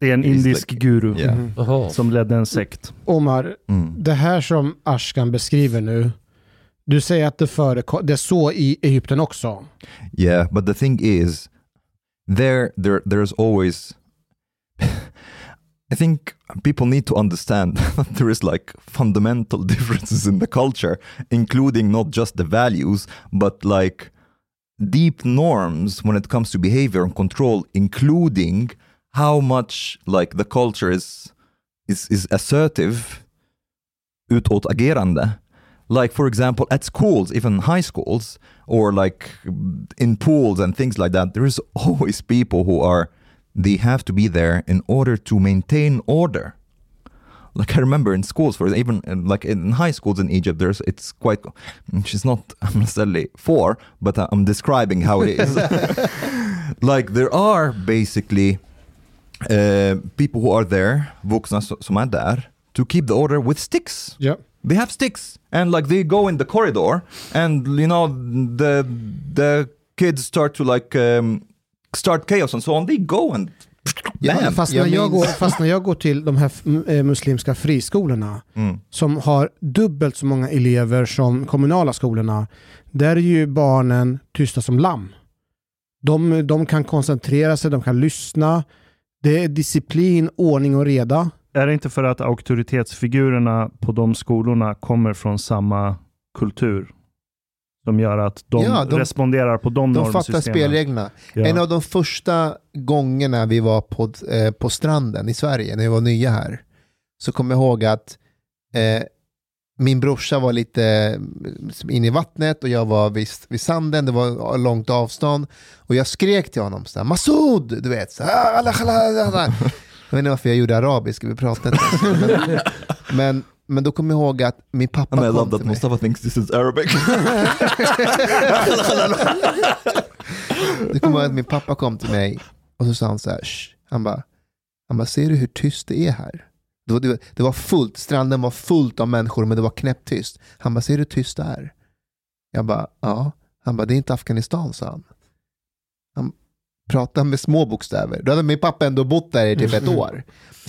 Det är en He's indisk like- guru Yeah. Jaha. som ledde en sekt. Omar, Mm. det här som Ashkan beskriver nu, du säger att det, förekom, det är så i Egypten också. Yeah, but the thing is, there, there, there's always. I think people need to understand that there is like fundamental differences in the culture, including not just the values, but like deep norms when it comes to behavior and control, including how much like the culture is is is assertive utåtagerande. Like for example, at schools, even high schools, or like in pools and things like that, there is always people who are they have to be there in order to maintain order. Like I remember in schools, for even uh, like in high schools in Egypt, there's it's quite. She's not necessarily for, but I'm describing how it is. like there are basically uh, people who are there, vuxna so- som är där, to keep the order with sticks. Yeah. They have sticks, and like they go in the corridor, and you know the the kids start to like um, start chaos and so on. They go and Ja, bam. Fast, när jag går, fast när jag går till de här eh, muslimska friskolorna Mm. som har dubbelt så många elever som kommunala skolorna, där är ju barnen tysta som lamm. De, de kan koncentrera sig, de kan lyssna. Det är disciplin, ordning och reda. Är det inte för att auktoritetsfigurerna på de skolorna kommer från samma kultur? Som gör att de, Ja, de- responderar på de, De fattar normsystemen? spelreglerna. Ja. En av de första gångerna vi var på, eh, på stranden i Sverige, när vi var nya här, så kommer jag ihåg att eh, min brorsa var lite eh, inne i vattnet och jag var vid, vid sanden, det var långt avstånd. Och jag skrek till honom så här, Masoud! Du vet, så här, "Allah, Allah, Allah, Allah." Jag vet inte varför jag gjorde arabiska, vi pratade inte men, men, men då kommer jag ihåg att min pappa And I kom love till that mig. Mustafa thinks this is Arabic. Det kommer ihåg att min pappa kom till mig och så sa han så här, "Shh." han bara, han bara, ser du hur tyst det är här? Det var, det, var, det var fullt, stranden var fullt av människor men det var knäpptyst. Han bara, ser du hur tyst det är? Jag bara, ja. Han bara, det är inte Afghanistan, sa han. Han pratade med små bokstäver. Då hade min pappa ändå bott där i typ ett år.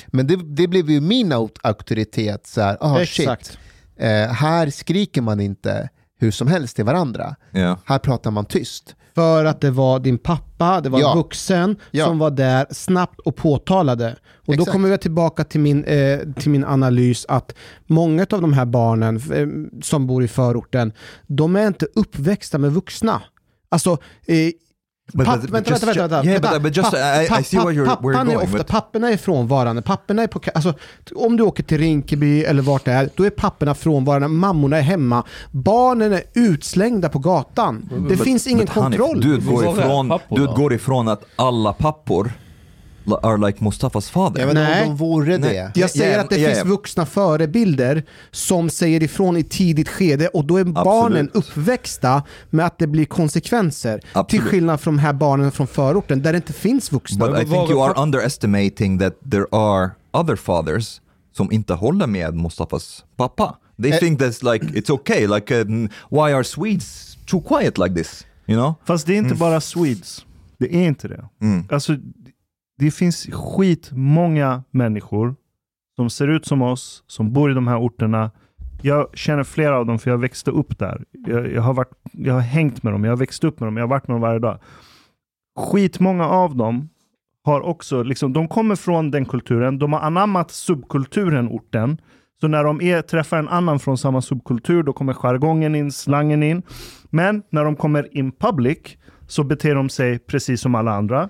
Men det, det blev ju min auktoritet. Så här, ah, shit. Eh, här skriker man inte hur som helst till varandra. Yeah. Här pratar man tyst. För att det var din pappa, det var Ja. en vuxen Ja. som var där snabbt och påtalade. Och då Exakt. kommer vi tillbaka till min, eh, till min analys att många av de här barnen eh, som bor i förorten, de är inte uppväxta med vuxna. Alltså, eh, But- papp, but- vänta, just- vänta, vänta, vänta, yeah, but- but just, Papp- I- I see where you're- pappan where you're är going, ofta, but- Papporna är frånvarande. Papporna är på, alltså, om du åker till Rinkeby eller vart det är, då är papporna frånvarande, mammorna är hemma. Barnen är utslängda på gatan. Det finns ingen But kontroll. Du är ifrån, du utgår ifrån att alla pappor are like Mustafas vet inte Nej. om de vore Nej. det. Jag säger Ja, att det ja, finns ja. vuxna förebilder som säger ifrån i tidigt skede och då är barnen uppväxta med att det blir konsekvenser. Till Absolut. skillnad från de här barnen från förorten där det inte finns vuxna. But I think you are underestimating that there are other fathers som inte håller med Mustafas pappa. They Eh. think that's like, it's okay, like um, why are Swedes too quiet like this? You know? Fast det är inte bara Swedes. Det är inte det. Mm. Alltså, det finns skitmånga människor som ser ut som oss, som bor i de här orterna. Jag känner flera av dem för jag växte upp där. Jag, jag, har, varit, jag har hängt med dem, jag har växt upp med dem, jag har varit med dem varje dag. Skitmånga av dem har också, liksom, de kommer från den kulturen, de har anammat subkulturen orten. Så när de är, träffar en annan från samma subkultur, då kommer jargongen in, slangen in. Men när de kommer in public så beter de sig precis som alla andra.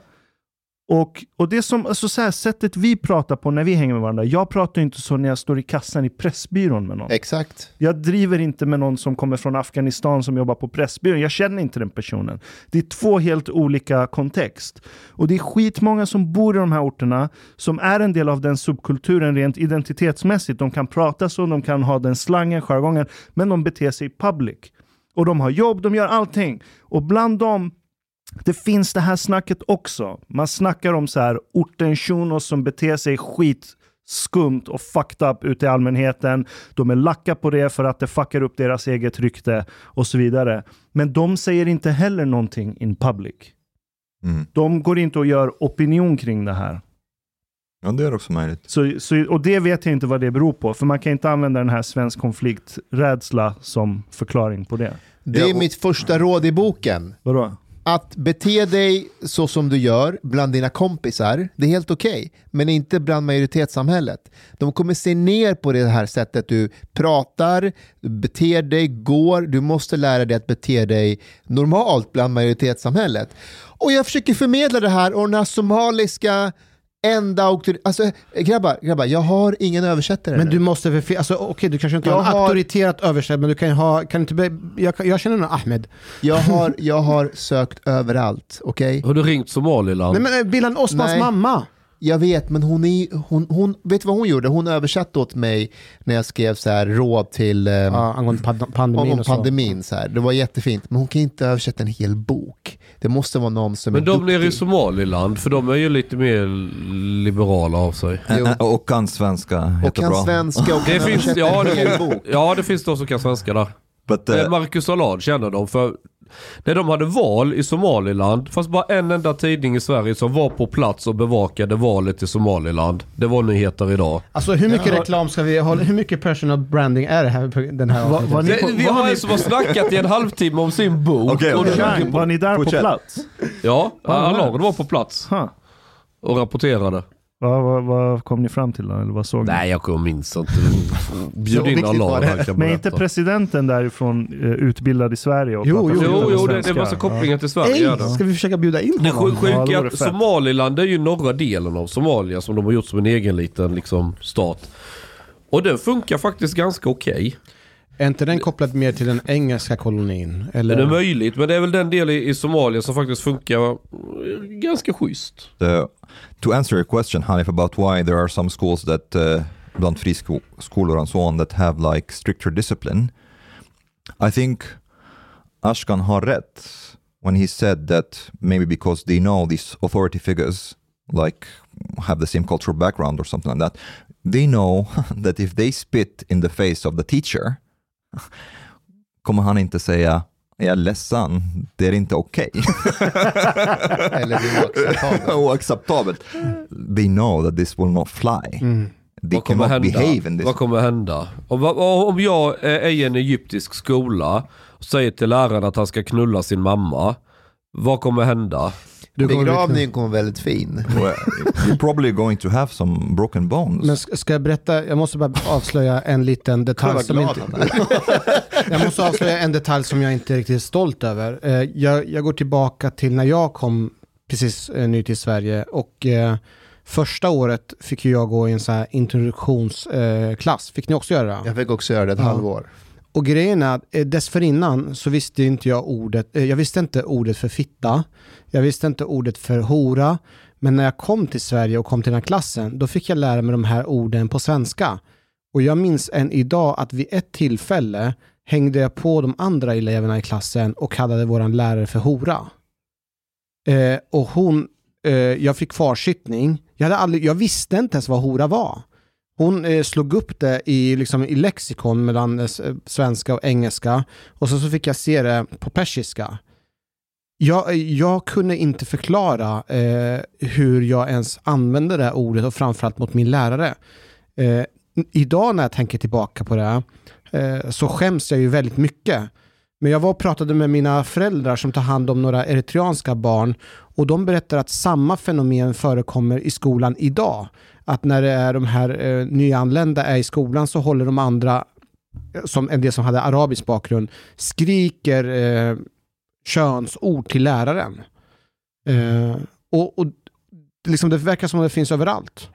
Och, och det som, alltså så här, sättet vi pratar på när vi hänger med varandra. Jag pratar inte så när jag står i kassan i Pressbyrån med någon. Exakt. Jag driver inte med någon som kommer från Afghanistan som jobbar på Pressbyrån. Jag känner inte den personen. Det är två helt olika kontext. Och det är skitmånga som bor i de här orterna som är en del av den subkulturen rent identitetsmässigt. De kan prata så, de kan ha den slangen, jargongen, men de beter sig public. Och de har jobb, de gör allting. Och bland dem det finns det här snacket också. Man snackar om så här orten shunos som beter sig skit skumt och fucked up ute i allmänheten. De är lacka på det för att det fuckar upp deras eget rykte och så vidare. Men de säger inte heller någonting in public. Mm. De går inte och gör opinion kring det här. Ja, det är också möjligt. Så, så, och det vet jag inte vad det beror på, för man kan inte använda den här svensk konflikträdsla som förklaring på det. Det Ja, är och- mitt första råd i boken. Vadå? Att bete dig så som du gör bland dina kompisar, det är helt okej. men inte bland majoritetssamhället. De kommer se ner på det här sättet du pratar, beter dig, går. Du måste lära dig att bete dig normalt bland majoritetssamhället. Och jag försöker förmedla det här och den här somaliska enda auktor... Alltså grabbar, grabbar, jag har ingen översättare Men nu. du måste väl, fi- alltså okej du kanske inte Jag har en har- auktoriterat översättare, men du kan ju ha, kan inte, be- jag, jag känner någon Ahmed. Jag har, jag har sökt överallt, okej? Har du ringt Somaliland? Nej men eh, Billan Osmans Nej. mamma. Jag vet, men hon, är, hon, hon, vet du vad hon gjorde? Hon översatte åt mig när jag skrev så här råd till eh, Ja, angående pand- pandemin om och så. pandemin. Så här. Det var jättefint, men hon kan inte översätta en hel bok. Det måste vara någon som Men är de duktig. nere i Somaliland, för de är ju lite mer liberala av sig. Jo. Ä- Och kan svenska och jättebra. kan svenska och Det kan finns, översätta ja, en hel det, bok. ja, det finns de som kan svenska där. But, Eh, uh, Marcus Allard känner de för när de hade val i Somaliland, fast bara en enda tidning i Sverige som var på plats och bevakade valet i Somaliland. Det var nyheter idag. Alltså hur mycket Ja. reklam ska vi ha? Hur mycket personal branding är det här på den här Va- vad ni- Det, på- vi har en som har snackat i en halvtimme om sin bok. Okej, och Chang, var ni där Fortsätt. på plats? Ja? Allard var på plats Huh. och rapporterade. Vad, vad, vad kom ni fram till då? Eller vad såg ni? Nej, jag minns inte. Så Bjud in var kan Men är inte presidenten därifrån eh, utbildad i Sverige? Och Jo, jo, Jo, jo, det, det är svenska? massa kopplingar till Sverige. Ej, ska vi försöka bjuda in Det honom? sju- Ja, det sjuka vore att. Somaliland är ju norra delen av Somalia som de har gjort som en egen liten liksom, stat. Och den funkar faktiskt ganska okej. Är inte den kopplad mer till den engelska kolonin? Eller? Det är möjligt, men det är väl den del i, Somalia som faktiskt funkar eh, ganska schysst. the, to answer your question, Hanif, about why there are some schools that, uh, bland friskolor and so on, that have like stricter discipline, I think Ashkan har rätt when he said that maybe because they know these authority figures like have the same cultural background or something like that, they know that if they spit in the face of the teacher, kommer han inte säga jag är ledsen, det är inte okej. Eller det är oacceptabelt. Oacceptabelt. They know that this will not fly. Mm. They Vad kommer cannot hända? behave in this. Vad kommer hända? Om, om jag är i en egyptisk skola och säger till läraren att han ska knulla sin mamma. Vad kommer hända? Du kommer bli- Begravningen kommer väldigt fin. Well, you're probably going to have some broken bones. Men ska ska jag berätta, jag måste bara avslöja en liten detalj som inte... Jag måste avslöja en detalj som jag inte är riktigt stolt över. Eh, Jag, jag går tillbaka till när jag kom precis eh, ny till Sverige och eh, första året fick ju jag gå i en sån här introduktionsklass. Fick ni också göra det? Jag fick också göra det ett Ja. halvår. Och grejen är att eh, dessförinnan så visste inte jag ordet, eh, jag visste inte ordet för fitta, jag visste inte ordet för hora, men när jag kom till Sverige och kom till den här klassen, då fick jag lära mig de här orden på svenska. Och jag minns än idag att vid ett tillfälle hängde jag på de andra eleverna i klassen och kallade vår lärare för hora. Eh, och hon, eh, jag fick kvarsittning, jag, hade aldrig, jag visste inte ens vad hora var. Hon eh, slog upp det i, liksom, i lexikon mellan eh, svenska och engelska och så, så fick jag se det på persiska. Jag, jag kunde inte förklara eh, hur jag ens använde det ordet och framförallt mot min lärare. Eh, idag när jag tänker tillbaka på det eh, så skäms jag ju väldigt mycket. Men jag var och pratade med mina föräldrar som tar hand om några eritreanska barn och de berättar att samma fenomen förekommer i skolan idag att när det är de här eh, nyanlända är i skolan så håller de andra, eh, som en del som hade arabisk bakgrund, skriker eh, könsord till läraren. Eh, och, och liksom det verkar som att det finns överallt.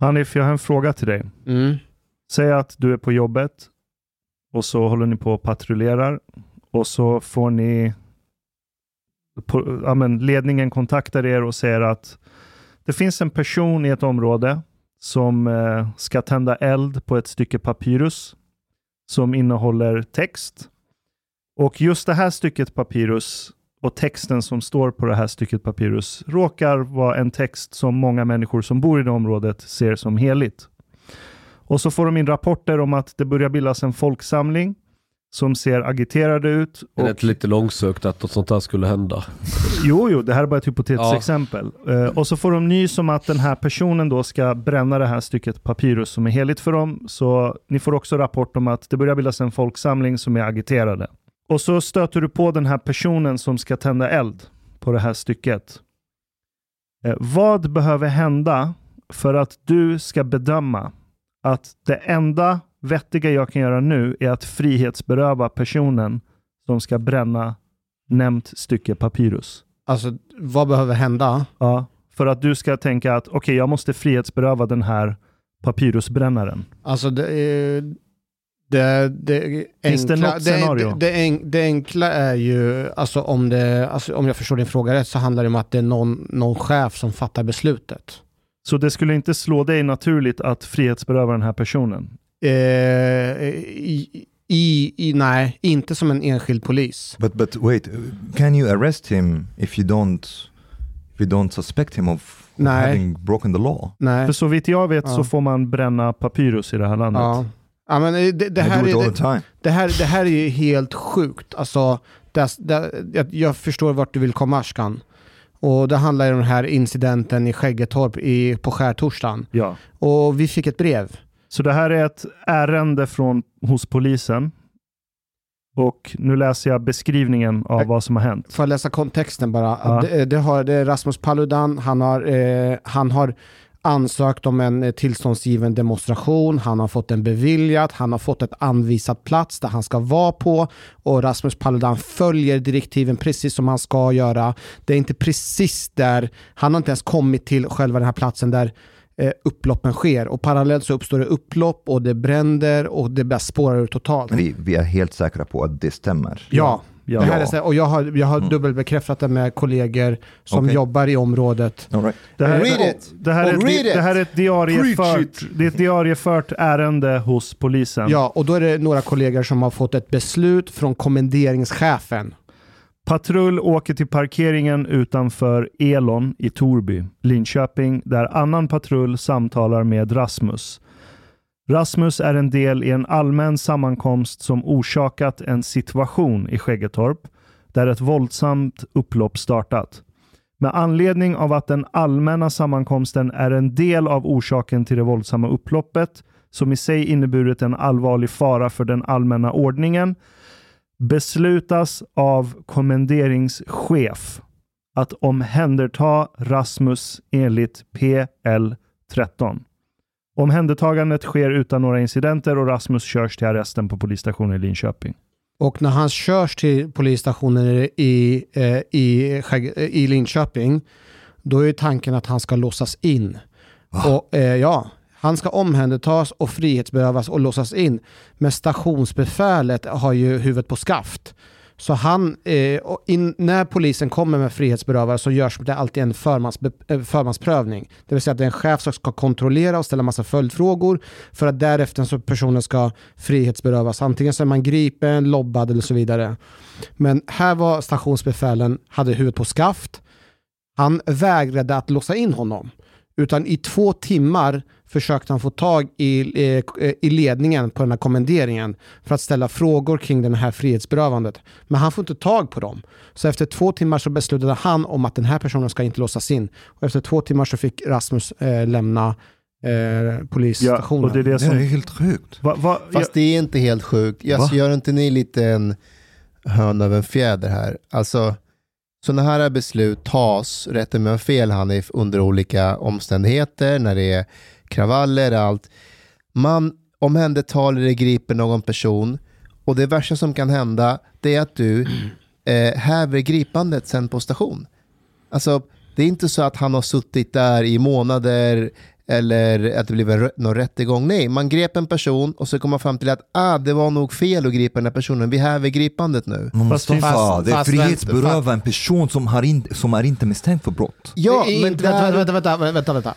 Hanif, jag har en fråga till dig. Mm. Säg att du är på jobbet och så håller ni på och patrullerar och så får ni på, ja, men ledningen kontaktar er och säger att det finns en person i ett område som eh, ska tända eld på ett stycke papyrus som innehåller text. Och just det här stycket papyrus och texten som står på det här stycket papyrus råkar vara en text som många människor som bor i det området ser som heligt. Och så får de in rapporter om att det börjar bildas en folksamling som ser agiterade ut. Det är Och, lite långsökt att något sånt här skulle hända. jo, jo, det här är bara ett hypotetiskt Ja. exempel. Eh, och så får de nys om att den här personen då ska bränna det här stycket papyrus som är heligt för dem. Så ni får också rapport om att det börjar bildas en folksamling som är agiterade. Och så stöter du på den här personen som ska tända eld på det här stycket. Eh, vad behöver hända för att du ska bedöma att det enda vettiga jag kan göra nu är att frihetsberöva personen som ska bränna nämnt stycke papyrus. Alltså, vad behöver hända? Ja, för att du ska tänka att okej, jag måste frihetsberöva den här papyrusbrännaren. Alltså, det, är- det, det enkla, något det, det, det enkla är ju, alltså om, det, alltså om jag förstår din fråga rätt, så handlar det om att det är någon, någon chef som fattar beslutet. Så det skulle inte slå dig naturligt att frihetsberöva den här personen? Eh, i, i, i, nej, inte som en enskild polis. But but wait, can you arrest him if you don't if you don't suspect him of Nej. having broken the law? Nej. För så vitt jag vet Ja. så får man bränna papyrus i det här landet. Ja. Ja, men det, det, I här är, time. det, här, det här är ju helt sjukt. Alltså, det, det, jag, jag förstår vart du vill komma Ashkan. Och det handlar ju om den här incidenten i Skäggetorp i, på skärtorsdagen. Ja. Och vi fick ett brev. Så det här är ett ärende från, hos polisen. Och nu läser jag beskrivningen av Jag- vad som har hänt. Får jag läsa kontexten bara? Ja. Det, det, har, det är Rasmus Paludan, han har, eh, han har ansökt om en eh, tillståndsgiven demonstration, han har fått den beviljad, han har fått ett anvisat plats där han ska vara på och Rasmus Paludan följer direktiven precis som han ska göra. Det är inte precis där, han har inte ens kommit till själva den här platsen där eh, upploppen sker och parallellt så uppstår det upplopp och det bränder och det bara spårar ur totalt. Vi, vi är helt säkra på att det stämmer. Ja, Ja. det här är så, och jag har, jag har Mm. dubbelbekräftat det med kollegor som Okej. jobbar i området. Right. Det här, Read är, it. det, här är, Och ett- read it. det här är ett diariefört, det är ett diariefört ärende hos polisen. Ja, och då är det några kollegor som har fått ett beslut från kommenderingschefen. Patrull åker till parkeringen utanför Elon i Torby, Linköping, där annan patrull samtalar med Rasmus. Rasmus är en del i en allmän sammankomst som orsakat en situation i Skäggetorp där ett våldsamt upplopp startat. Med anledning av att den allmänna sammankomsten är en del av orsaken till det våldsamma upploppet, som i sig inneburit en allvarlig fara för den allmänna ordningen, beslutas av kommenderingschef att omhänderta Rasmus enligt PL 13. Omhändertagandet sker utan några incidenter och Rasmus körs till arresten på polisstationen i Linköping. Och när han körs till polisstationen i, eh, i, Skägg- eh, i Linköping, då är tanken att han ska låsas in. Och, eh, ja, han ska omhändertas och frihetsberövas och låsas in. Men stationsbefälet har ju huvudet på skaft. Så han, eh, in, när polisen kommer med frihetsberövare så görs det alltid en förmans, eh, förmansprövning. Det vill säga att det är en chef som ska kontrollera och ställa massa följdfrågor för att därefter så personen ska frihetsberövas. Antingen så är man gripen, lobbad eller så vidare. Men här var stationsbefälen, hade huvudet på skaft. Han vägrade att låsa in honom. Utan i två timmar försökte han få tag i, eh, i ledningen på den här kommenderingen för att ställa frågor kring det här frihetsberövandet. Men han får inte tag på dem. Så efter två timmar så beslutade han om att den här personen ska inte låsas in. Och efter två timmar så fick Rasmus eh, lämna eh, Ja, polisstationen. och det är det Det är som... helt sjukt. Va, va, Fast det är inte helt sjukt. Alltså, gör inte ni lite en hön av en fjäder här? Alltså, sådana här beslut tas, rätta mig om jag fel Hanif, under olika omständigheter, när det är kravaller, allt. Man omhändertar eller griper någon person och det värsta som kan hända det är att du eh, häver gripandet sen på station. Alltså, det är inte så att han har suttit där i månader eller att det blev någon rättegång. Nej, man grep en person och så kom man fram till att ah, det var nog fel att gripa den här personen. Vi häver gripandet nu. Fast fast- det är frihetsberöva en person som, har in, som är inte misstänkt för brott. Ja, men inte- där... vänta, vänta, vänta, vänta, vänta.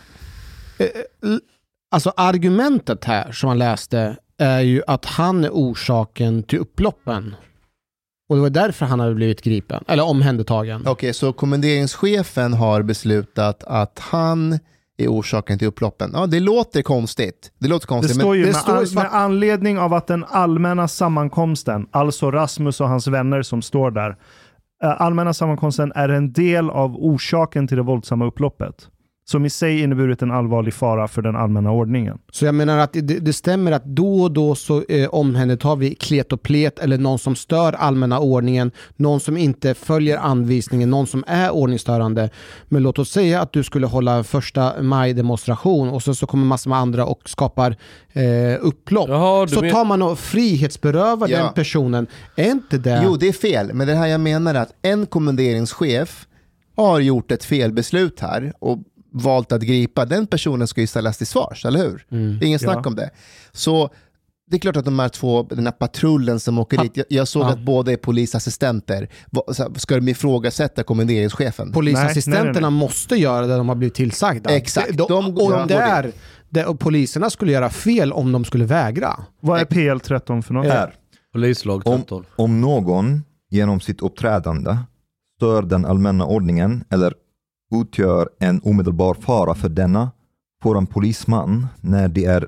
Alltså argumentet här som han läste är ju att han är orsaken till upploppen. Och det var därför han hade blivit gripen, eller omhändertagen. Okej, så kommenderingschefen har beslutat att han är orsaken till upploppen. Ja, det låter konstigt. Det låter Det konstigt, står men ju det med, står svart- med anledning av att den allmänna sammankomsten, alltså Rasmus och hans vänner som står där, eh, allmänna sammankomsten är en del av orsaken till det våldsamma upploppet. Som i sig inneburit en allvarlig fara för den allmänna ordningen. Så jag menar att det, det stämmer att då och då så eh, omhändertar vi klet och plet eller någon som stör allmänna ordningen, någon som inte följer anvisningen, någon som är ordningsstörande. Men låt oss säga att du skulle hålla en första maj-demonstration och sen så kommer massor med andra och skapar eh, upplopp. Jaha, så men- tar man och frihetsberövar Ja. den personen. Är inte det... Jo, det är fel. Men det här jag menar är att en kommenderingschef har gjort ett felbeslut här och valt att gripa. Den personen ska ju ställas till svars, eller hur? Mm. Ingen snack Ja. om det. Så det är klart att de här två, den här patrullen som åker Ja. dit, jag, jag såg Ja. att båda är polisassistenter. Ska de ifrågasätta kommenderingschefen? Polisassistenterna Nej, nej, måste göra det de har blivit tillsagda. Exakt. De, De- och de- där, där, och poliserna skulle göra fel om de skulle vägra. Vad är PL13 för något? Här. Polislag Om, 13. om någon genom sitt uppträdande stör den allmänna ordningen eller utgör en omedelbar fara för denna får en polisman, när det är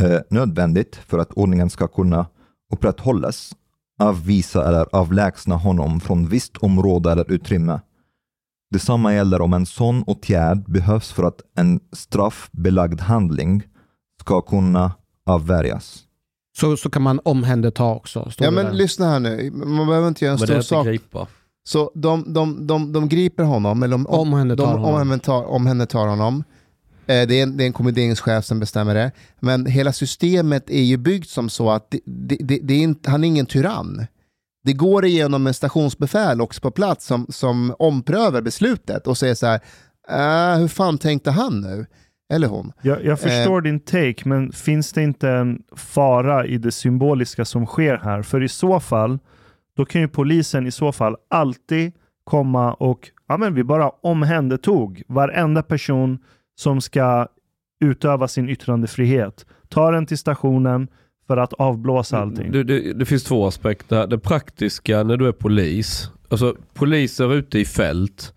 eh, nödvändigt för att ordningen ska kunna upprätthållas, avvisa eller avlägsna honom från visst område eller utrymme. Detsamma gäller om en sån åtgärd behövs för att en straffbelagd handling ska kunna avvärjas. Så, så kan man omhänderta också. står Ja men där. lyssna här nu, man behöver inte göra en Men stor sak. gripa. Så de, de, de, de griper honom, eller de, Omhändertar de honom. omhändertar, omhändertar honom. Eh, Det är, en, det är en kommenderingschef som bestämmer det. Men hela systemet är ju byggt som så att det, det, det, det är inte, han är ingen tyrann. Det går igenom en stationsbefäl också på plats som, som omprövar beslutet och säger så här, äh, hur fan tänkte han nu? Eller hon. Jag, jag förstår din take, men finns det inte en fara i det symboliska som sker här? För i så fall, då kan ju polisen i så fall alltid komma och, ja men vi bara omhändertog varenda person som ska utöva sin yttrandefrihet. Ta den till stationen för att avblåsa allting. Det, det, det finns två aspekter. Det praktiska när du är polis. Alltså poliser ute i fält.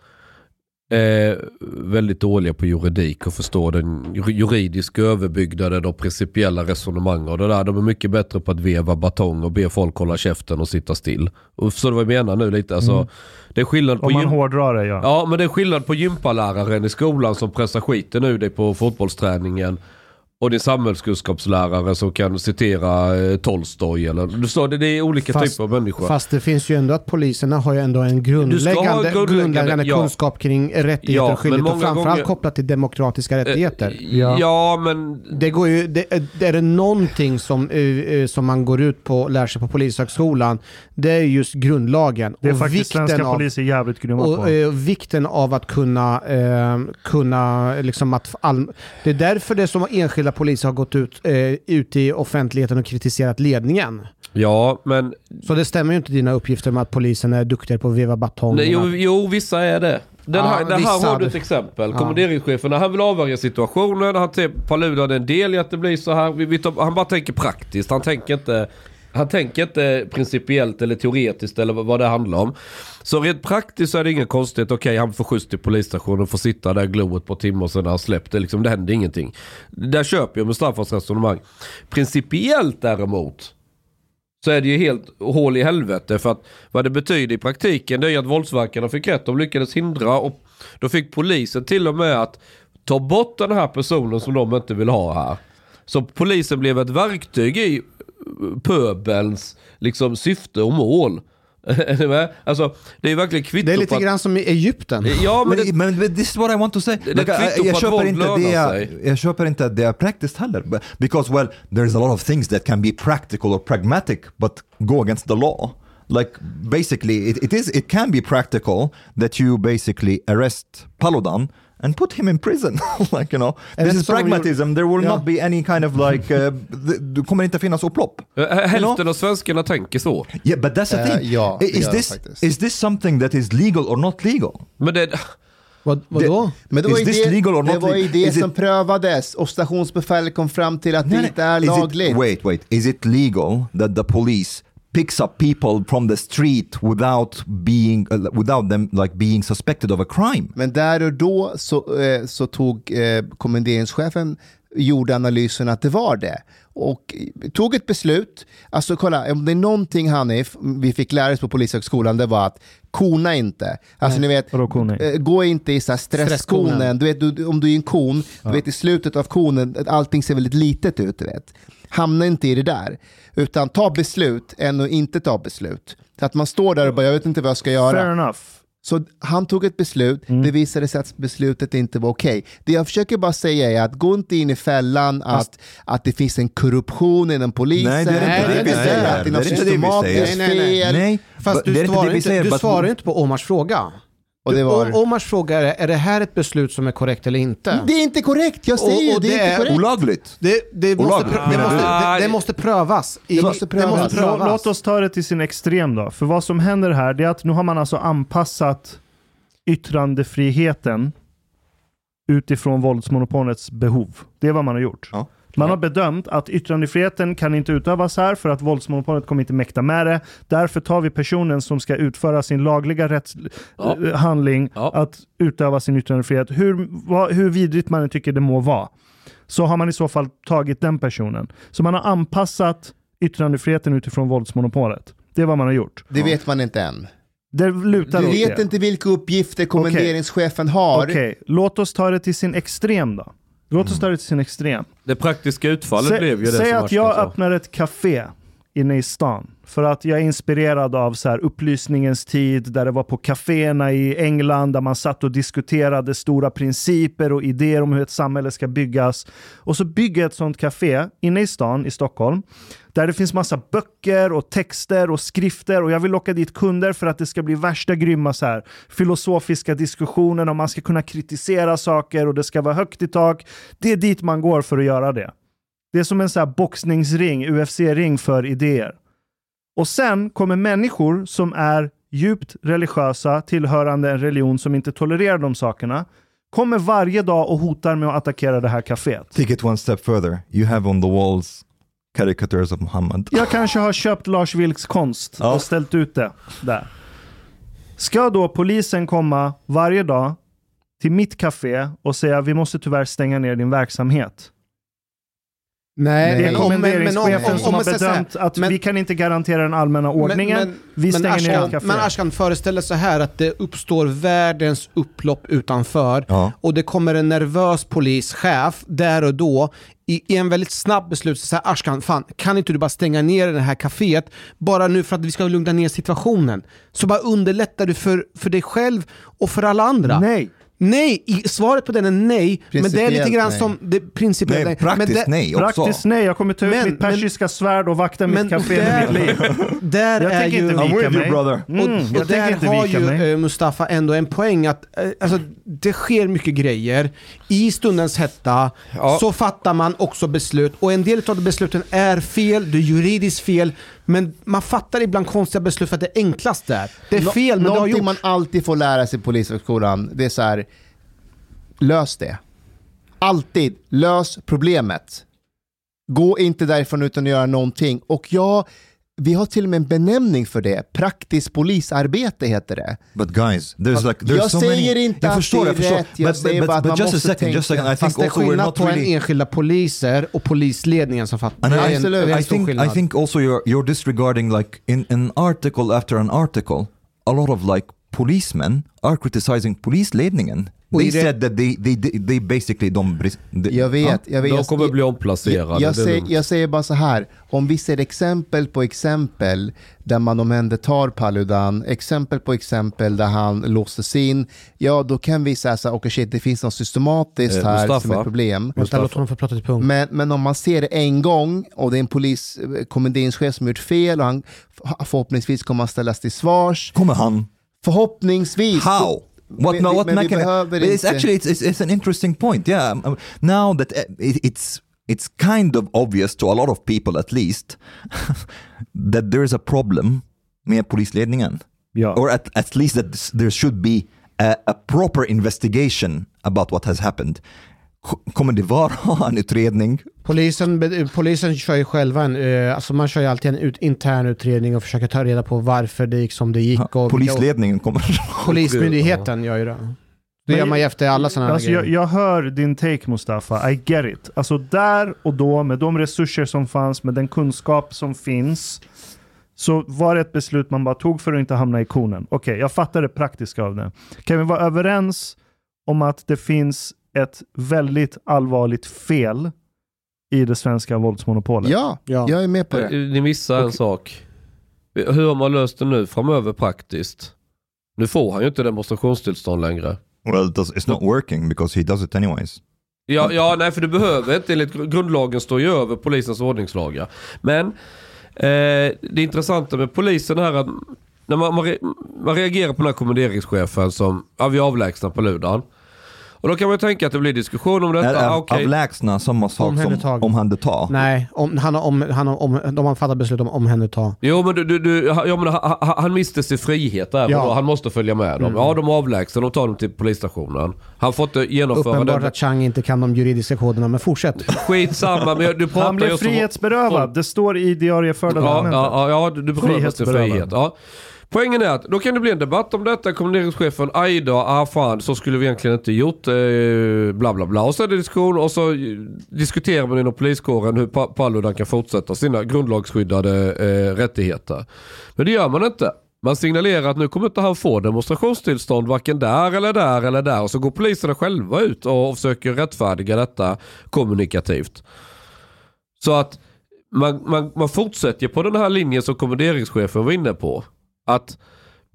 Är väldigt dåliga på juridik och förstår den juridiska överbyggnaden och principiella resonemang och det där. De är mycket bättre på att veva batong och be folk hålla käften och sitta still. Och förstår du vad jag menar nu lite? Alltså, Mm. Det är skillnad på Om man gym- hårdrar det ja. Ja, men det är skillnad på gympaläraren i skolan som pressar skiten ur dig på fotbollsträningen och din samhällskunskapslärare som kan citera eh, Tolstoj eller... Du sa det, det är olika Fast- typer av människor. Fast det finns ju ändå att poliserna har ju ändå en grundläggande, grundläggande, grundläggande ja. kunskap kring rättigheter Ja, och skyldigheter. Och framförallt gånger- kopplat till demokratiska rättigheter. Eh, ja. Ja. men... Det går ju, det, det är det någonting som, eh, eh, som man går ut på och lär sig på Polishögskolan, det är just grundlagen. Det är och faktiskt svenska av, poliser jävligt grymma och, på. eh, vikten av att kunna, eh, kunna liksom att all, Det är därför det är som enskilda poliser har gått ut, eh, ut i offentligheten och kritiserat ledningen. Ja, men... Så det stämmer ju inte dina uppgifter med att polisen är duktigare på att veva batong. Nej, jo, jo, vissa är det. Den Ja, här, den här har du ett exempel. Ja. Kommenderingschefen, när han vill avvärja situationen, han ser Paludan en del i att det blir så här. Vi, vi tar, han bara tänker praktiskt. Han tänker inte... Han tänker inte principiellt eller teoretiskt eller vad- det handlar om. Så rent praktiskt så är det inget konstigt. Okej, han får skjuts till polisstationen och får sitta där i glo ett par timmar och sen har han släppt. Det, liksom, det händer ingenting. Där köper jag Mustafas resonemang. Principiellt däremot så är det ju helt hål i helvete. För att vad det betyder i praktiken det är ju att våldsverkarna fick rätt. De lyckades hindra och då fick polisen till och med att ta bort den här personen som de inte vill ha här. Så polisen blev ett verktyg i pöbelns liksom, syfte och mål. Alltså, det är verkligen kvitto Det är lite att... grann som i Egypten. Ja, men det, men, men this is what I want to say. Det är Like, I, jag, köper inte det, sig. jag köper inte att det är praktiskt heller. Because well, there's a lot of things that can be practical or pragmatic but go against the law. Like basically it, it is it can be practical that you basically arrest Paludan and put him in prison. like you know, det this is pragmatism. There will Ja. not be any kind of like, uh, det det kommer inte finnas upplopp. Eh, hälften av svenskarna tänker så. Yeah, but that's the thing. ja, det is this faktiskt. is this something that is legal or not legal? Men det... Vad, vadå? Men det var ju this det, legal or det, not var ju legal? det Is it- som prövades och stationsbefälet kom fram till att det inte är Is it- lagligt. wait, wait. Is it legal that the police picks up people from the street without being uh, without them like being suspected of a crime? Men där och då så, eh, så tog eh, kommenderingschefen gjorde analysen att det var det. Och tog ett beslut. Alltså kolla, om det är någonting Hanif, vi fick lära oss på polishögskolan, det var att kona inte. Alltså ni vet, eh, gå inte i så här stresskonen. Du vet, du, om du är en kon, du vet i slutet av konen, allting ser väldigt litet ut. Du vet. Hamna inte i det där. Utan ta beslut än att inte ta beslut. Så att man står där och bara, jag vet inte vad jag ska göra. Fair enough. Så han tog ett beslut, Mm. det visade sig att beslutet inte var okej. Det jag försöker bara säga är att gå inte in i fällan att, att det finns en korruption inom polisen. Nej, det är inte det vi säger. Det är inte det vi säger. systematiskt Nej, nej, nej. fel. Nej, Fast du svarar inte, du svarar inte på Omars fråga. Och det var... O- Omars fråga är, är det här ett beslut som är korrekt eller inte? Det är inte korrekt, jag säger Och- ju och det, det är inte korrekt. Olagligt. Det, det, måste, Olagligt, prö- det, måste, det, det måste prövas. I, Det måste prövas. Det måste prövas. Låt oss ta det till sin extrem då. För vad som händer här det är att nu har man alltså anpassat yttrandefriheten utifrån våldsmonopolets behov. Det är vad man har gjort. Ja. Man har bedömt att yttrandefriheten kan inte utövas här för att våldsmonopolet kommer inte mäkta med det. Därför tar vi personen som ska utföra sin lagliga rätts, Ja. eh, handling Ja. att utöva sin yttrandefrihet. Hur, vad, hur vidrigt man än tycker det må vara. Så har man i så fall tagit den personen. Så man har anpassat yttrandefriheten utifrån våldsmonopolet. Det är vad man har gjort. Det vet man inte än. Det lutar Du vet det. inte vilka uppgifter kommenderingschefen har. Okej, låt oss ta det till sin extrem då. Låt oss ta det till sin extrem. Det praktiska utfallet Sä, blev ju det säg som att jag öppnar ett café inne i stan. För att jag är inspirerad av så här upplysningens tid där det var på kaféerna i England där man satt och diskuterade stora principer och idéer om hur ett samhälle ska byggas. Och så bygger jag ett sånt café inne i stan i Stockholm där det finns massa böcker och texter och skrifter och jag vill locka dit kunder för att det ska bli värsta grymma så här filosofiska diskussioner och man ska kunna kritisera saker och det ska vara högt i tak. Det är dit man går för att göra det. Det är som en så här boxningsring, UFC-ring för idéer. Och sen kommer människor som är djupt religiösa, tillhörande en religion som inte tolererar de sakerna, kommer varje dag och hotar med att attackera det här kaféet. Take it one step further. You have on the walls caricatures of Muhammad. Jag kanske har köpt Lars Vilks konst och ställt ut det där. Ska då polisen komma varje dag till mitt café och säga vi måste tyvärr stänga ner din verksamhet. Nej, Det är men om- men- men om- kommenderingschefen om- som om har bedömt att men- vi kan inte garantera den allmänna ordningen. Men, men, vi stänger ner Ashkan, café. men Ashkan föreställer så här att det uppstår världens upplopp utanför Ja. och det kommer en nervös polischef där och då i, i en väldigt snabb beslut så säger Ashkan, fan kan inte du bara stänga ner det här kaféet bara nu för att vi ska lugna ner situationen? Så bara underlättar du för, för dig själv och för alla andra. Nej. Nej, i, svaret på den är nej, men det är lite grann nej. som det principiellt Nej, nej. Men praktiskt det- nej också. Praktiskt nej, jag kommer ta ut Men- mitt persiska svärd och vakta Men mitt café med mitt liv. där Jag är tänker ju... inte vika mig. brother. Mm, Och, och tänker där har ju mig. eh, Mustafa ändå en poäng att eh, alltså, det sker mycket grejer. I stundens hetta Ja. så fattar man också beslut och en del av de besluten är fel, det är juridiskt fel, men man fattar ibland konstiga beslut för att det är enklast där. Det är Nå- fel, men det har Någonting gjort. man alltid får lära sig på polishögskolan, det är så här, lös det. Alltid, lös problemet. Gå inte därifrån utan att göra någonting. Och ja, vi har till och med en benämning för det. Praktiskt polisarbete heter det. But guys, there's like there's Jag so säger many... inte jag att förstår, det är jag rätt, jag But, säger but, bara att man just a måste second, just a tänka. second. I Fast det är skillnad på en really... enskilda poliser och polisledningen som fattar. Det är en- I, en I, think, I think also you're, you're disregarding like in an article after an article, a lot of like policemen are criticizing polisledningen. They det- said that they, they, they basically de... de- Jag vet, jag vet. De jag- kommer bli omplacerade. Jag, jag, är säger, jag säger bara så här, om vi ser exempel på exempel där man omhändertar Paludan, exempel på exempel där han låstes in, ja då kan vi säga så här, okej shit det finns något systematiskt Eh, här som Mustafa? är problem. Vänta, låt honom få prata till punkt. Men, men om man ser det en gång och det är en polis, eh, kommenderingschef som gjort fel och han förhoppningsvis kommer att ställas till svars. Kommer han? Förhoppningsvis. How? What, vi- what men vi behöver It's inte- actually it's, it's, it's an interesting point. Yeah, um, now that uh, it, it's it's kind of obvious to a lot of people at least that there is a problem med polisledningen. Ja. Or at, at least that there should be a, a proper investigation about what has happened. Kommer det vara en utredning? Polisen, polisen kör ju själva en, eh, alltså man kör ju alltid en ut, intern utredning och försöker ta reda på varför det gick som det gick. Och, och Polisledningen kommer... Polismyndigheten gör ju det. Det gör man ju efter alla sådana här Alltså jag, grejer. jag hör din take Mustafa, I get it. Alltså där och då med de resurser som fanns, med den kunskap som finns, så var det ett beslut man bara tog för att inte hamna i konen. Okej, jag fattar det praktiska av det. Kan vi vara överens om att det finns ett väldigt allvarligt fel i det svenska våldsmonopolet? Ja, Ja. jag är med på det. Eh, Ni missar en sak. Hur har man löst det nu framöver praktiskt? Nu får han ju inte demonstrationstillstånd längre. Well, it's not working because he does it anyways. Ja, ja, nej för du behöver inte. Enligt gr- grundlagen står ju över polisens ordningslagar. Men eh, det intressanta med polisen är att när man, man, man reagerar på den här kommenderingschefen som, ja vi avlägsnar på ludan. Och då kan man ju tänka att det blir diskussion om detta. Av, Ah, okej. Avlägsna samma sak som omhänderta. Nej, om, han om, han om, de har fattat beslut om omhänderta. Jo men, du, du, du, ja, men han, han- miste sin frihet där Ja. han måste följa med dem. Ja de avlägsnar, de tar dem till polisstationen. Han får inte genomföra Uppenbart att Chang inte kan de juridiska koderna, men fortsätt. Skitsamma men du pratar Han blev frihetsberövad. Det står i diarieförda Ja, ja, ja, du du berövas din Frihetsberövad. frihet. Ja. Poängen är att då kan det bli en debatt om detta. Kommenderingschefen, aj då, ah fan, så skulle vi egentligen inte gjort. Eh, bla bla bla. Och så är det diskussion och så eh, diskuterar man inom poliskåren hur Pa- Paludan kan fortsätta sina grundlagsskyddade eh, rättigheter. Men det gör man inte. Man signalerar att nu kommer inte han få demonstrationstillstånd varken där eller där eller där. Och så går poliserna själva ut och, och försöker rättfärdiga detta kommunikativt. Så att man, man, man fortsätter på den här linjen som kommenderingschefen var inne på. Att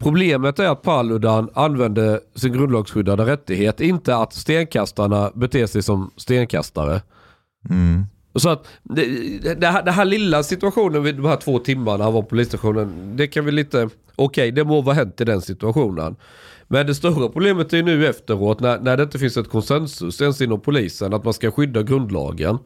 problemet är att Paludan använde sin grundlagsskyddade rättighet. Inte att stenkastarna beter sig som stenkastare. Mm. Så att det, det, här, det här lilla situationen vid de här två timmarna han var på polisstationen. Det kan vi lite, okej det må vara hänt i den situationen. Men det stora problemet är nu efteråt när, när det inte finns ett konsensus ens inom polisen att man ska skydda grundlagen.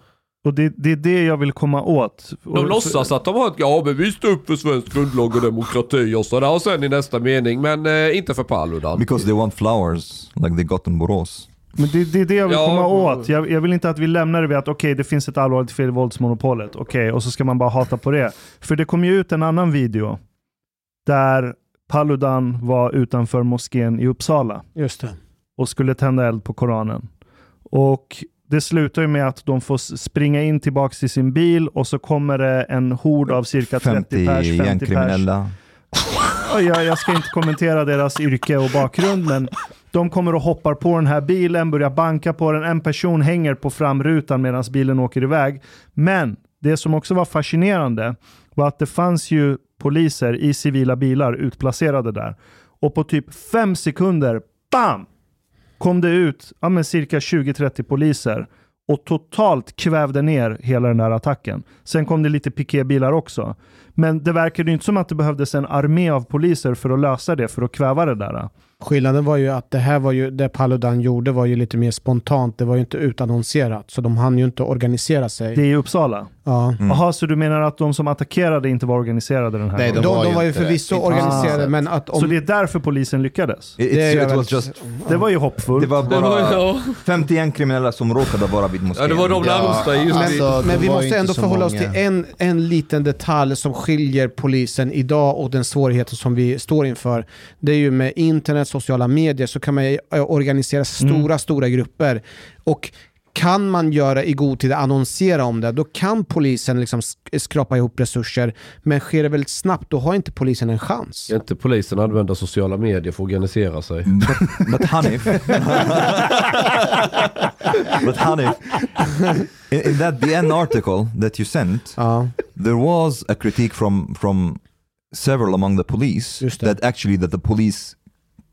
Och det, det är det jag vill komma åt. De Och- låtsas att de har ett, ja men vi står upp för svensk grundlag och demokrati och sådär. Och sen i nästa mening, men eh, inte för Paludan. Because they want flowers like they got in Borås. Men det, det är det jag vill Ja. komma åt. Jag, jag vill inte att vi lämnar det vid att okej, det finns ett allvarligt fel i våldsmonopolet. Okej, och så ska man bara hata på det. För det kom ju ut en annan video där Paludan var utanför moskén i Uppsala. Just det. och skulle tända eld på Koranen. Och det slutar ju med att de får springa in tillbaka till sin bil och så kommer det en hord av cirka 30 50 pers, 50 pers. gängkriminella. Ja, Jag, jag ska inte kommentera deras yrke och bakgrund, men de kommer och hoppar på den här bilen, börjar banka på den. En person hänger på framrutan medan bilen åker iväg. Men det som också var fascinerande var att det fanns ju poliser i civila bilar utplacerade där. Och på typ fem sekunder, BAM! Kom det ut ja, men cirka 20-30 poliser och totalt kvävde ner hela den där attacken. Sen kom det lite piketbilar också. Men det verkade ju inte som att det behövdes en armé av poliser för att lösa det, för att kväva det där. Skillnaden var ju att det här var ju, det Paludan gjorde var ju lite mer spontant. Det var ju inte utannonserat. Så de hann ju inte organisera sig. Det är i Uppsala. ja. Jaha, så du menar att de som attackerade inte var organiserade den här Nej, gången? De, var de ju var ju förvisso inte organiserade, alls. men att om... Så det är därför polisen lyckades? It, det it väl- was just, Det var ju hoppfullt. det var Det bara ja. 50 gängkriminella som råkade vara vid moskén. ja, det var de Ja, närmsta just alltså, Men vi måste ändå förhålla oss till en, en liten detalj som skiljer polisen idag och den svårigheten som vi står inför. Det är ju med internet, sociala medier så kan man eh, organisera stora, stora grupper. Och kan man göra i god tid, annonsera om det, då kan polisen liksom sk- skrapa ihop resurser. Men sker det väldigt snabbt, då har inte polisen en chans. Ska inte polisen använda sociala medier för att organisera sig? But Hanif, but Hanif, in, in that the end article that you sent, Ja, there was a critique from from several among the police that actually that the police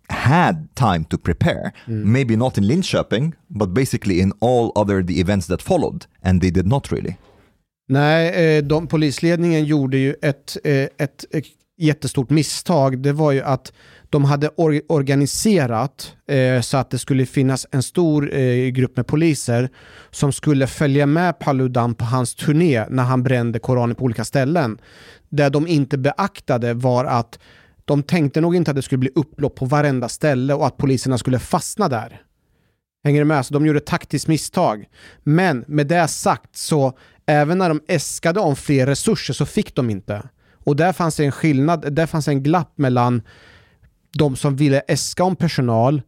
had time to prepare. Maybe not in Linköping, but basically in all other the events that followed, and they did not really. Nej, eh, de, polisledningen gjorde ju ett, eh, ett, ett jättestort misstag. Det var ju att de hade or organiserat eh, så att det skulle finnas en stor eh, grupp med poliser som skulle följa med Paludan på hans turné när han brände Koranen på olika ställen. Det de inte beaktade var att de tänkte nog inte att det skulle bli upplopp på varenda ställe och att poliserna skulle fastna där. Hänger du med? Så de gjorde ett taktiskt misstag. Men med det sagt så även när de äskade om fler resurser så fick de inte. Och där fanns det en skillnad, där fanns en glapp mellan de som ville äska om personal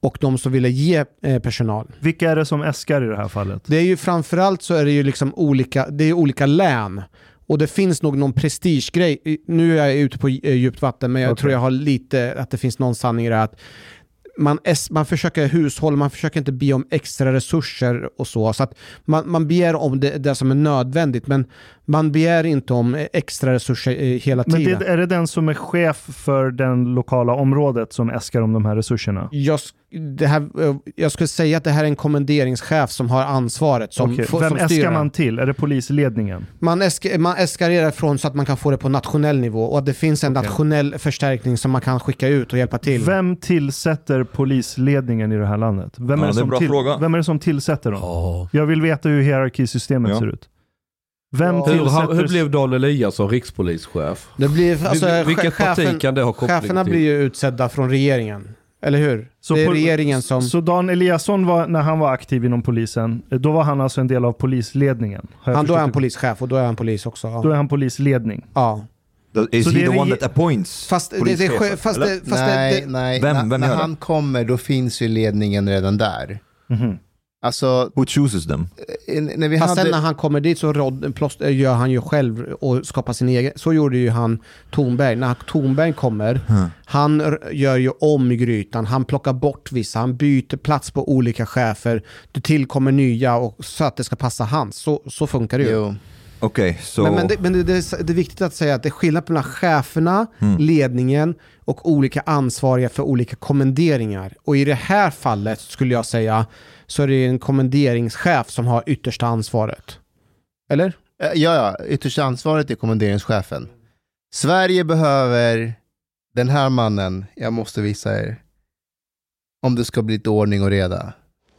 och de som ville ge eh, personal. Vilka är det som äskar i det här fallet? Det är ju framförallt så är det ju liksom olika, det är olika län. Och det finns nog någon prestigegrej. Nu är jag ute på eh, djupt vatten, men jag Okej. tror jag har lite, att det finns någon sanning i det här. Att man, man försöker hushålla, man försöker inte be om extra resurser och så. Så att man, man begär om det, det som är nödvändigt, men man begär inte om extra resurser eh, hela Men tiden. det, är det den som är chef för den lokala området som äskar om de här resurserna? Jag, det här, eh, jag skulle säga att det här är en kommenderingschef som har ansvaret. Som, får- Vem som äskar styr det. man till? Är det polisledningen? Man, esk man eskarerar från så att man kan få det på nationell nivå och att det finns en Okej. nationell förstärkning som man kan skicka ut och hjälpa till. Vem tillsätter polisledningen i det här landet? Vem, Ja, är, det det är som en bra till, fråga. vem är det som tillsätter dem? Ja. Jag vill veta hur hierarkisystemet Ja. ser ut. Vem Ja. Hur, hur blev Dan Eliasson rikspolischef? Det blir, alltså, Vil- Vilket che- chefen- parti kan det ha koppling Cheferna till? blir ju utsedda från regeringen. Eller hur? Så det är regeringen som... Så Dan Eliasson, var, när han var aktiv inom polisen, då var han alltså en del av polisledningen? Han, då är han polischef och då är han polis också. Ja. Då är han polisledning. ja. Is Så he det är the one that appoints Fast, det, det, fast, eller? det, fast nej, det, det, nej. Vem- när vem när det? han kommer då finns ju ledningen redan där. Mhm. Alltså, Who chooses them? eh, när vi Fast sen när hade... han kommer dit så rod, plåst, gör han ju själv och skapar sin egen. Så gjorde ju han Tornberg. När Tornberg kommer, han r- gör ju om grytan. Han plockar bort vissa, han byter plats på olika chefer. Det tillkommer nya och, så att det ska passa hans. Så, så funkar det ju. Jo. Okej, så... Men, men, det, men det, det, är, det är viktigt att säga att det är skillnad mellan cheferna, ledningen och olika ansvariga för olika kommenderingar. Och i det här fallet skulle jag säga så är det en kommenderingschef som har yttersta ansvaret. Eller? Eh, Ja, ja, ytterst ansvaret är kommenderingschefen. Sverige behöver den här mannen, jag måste visa er, om det ska bli lite ordning och reda.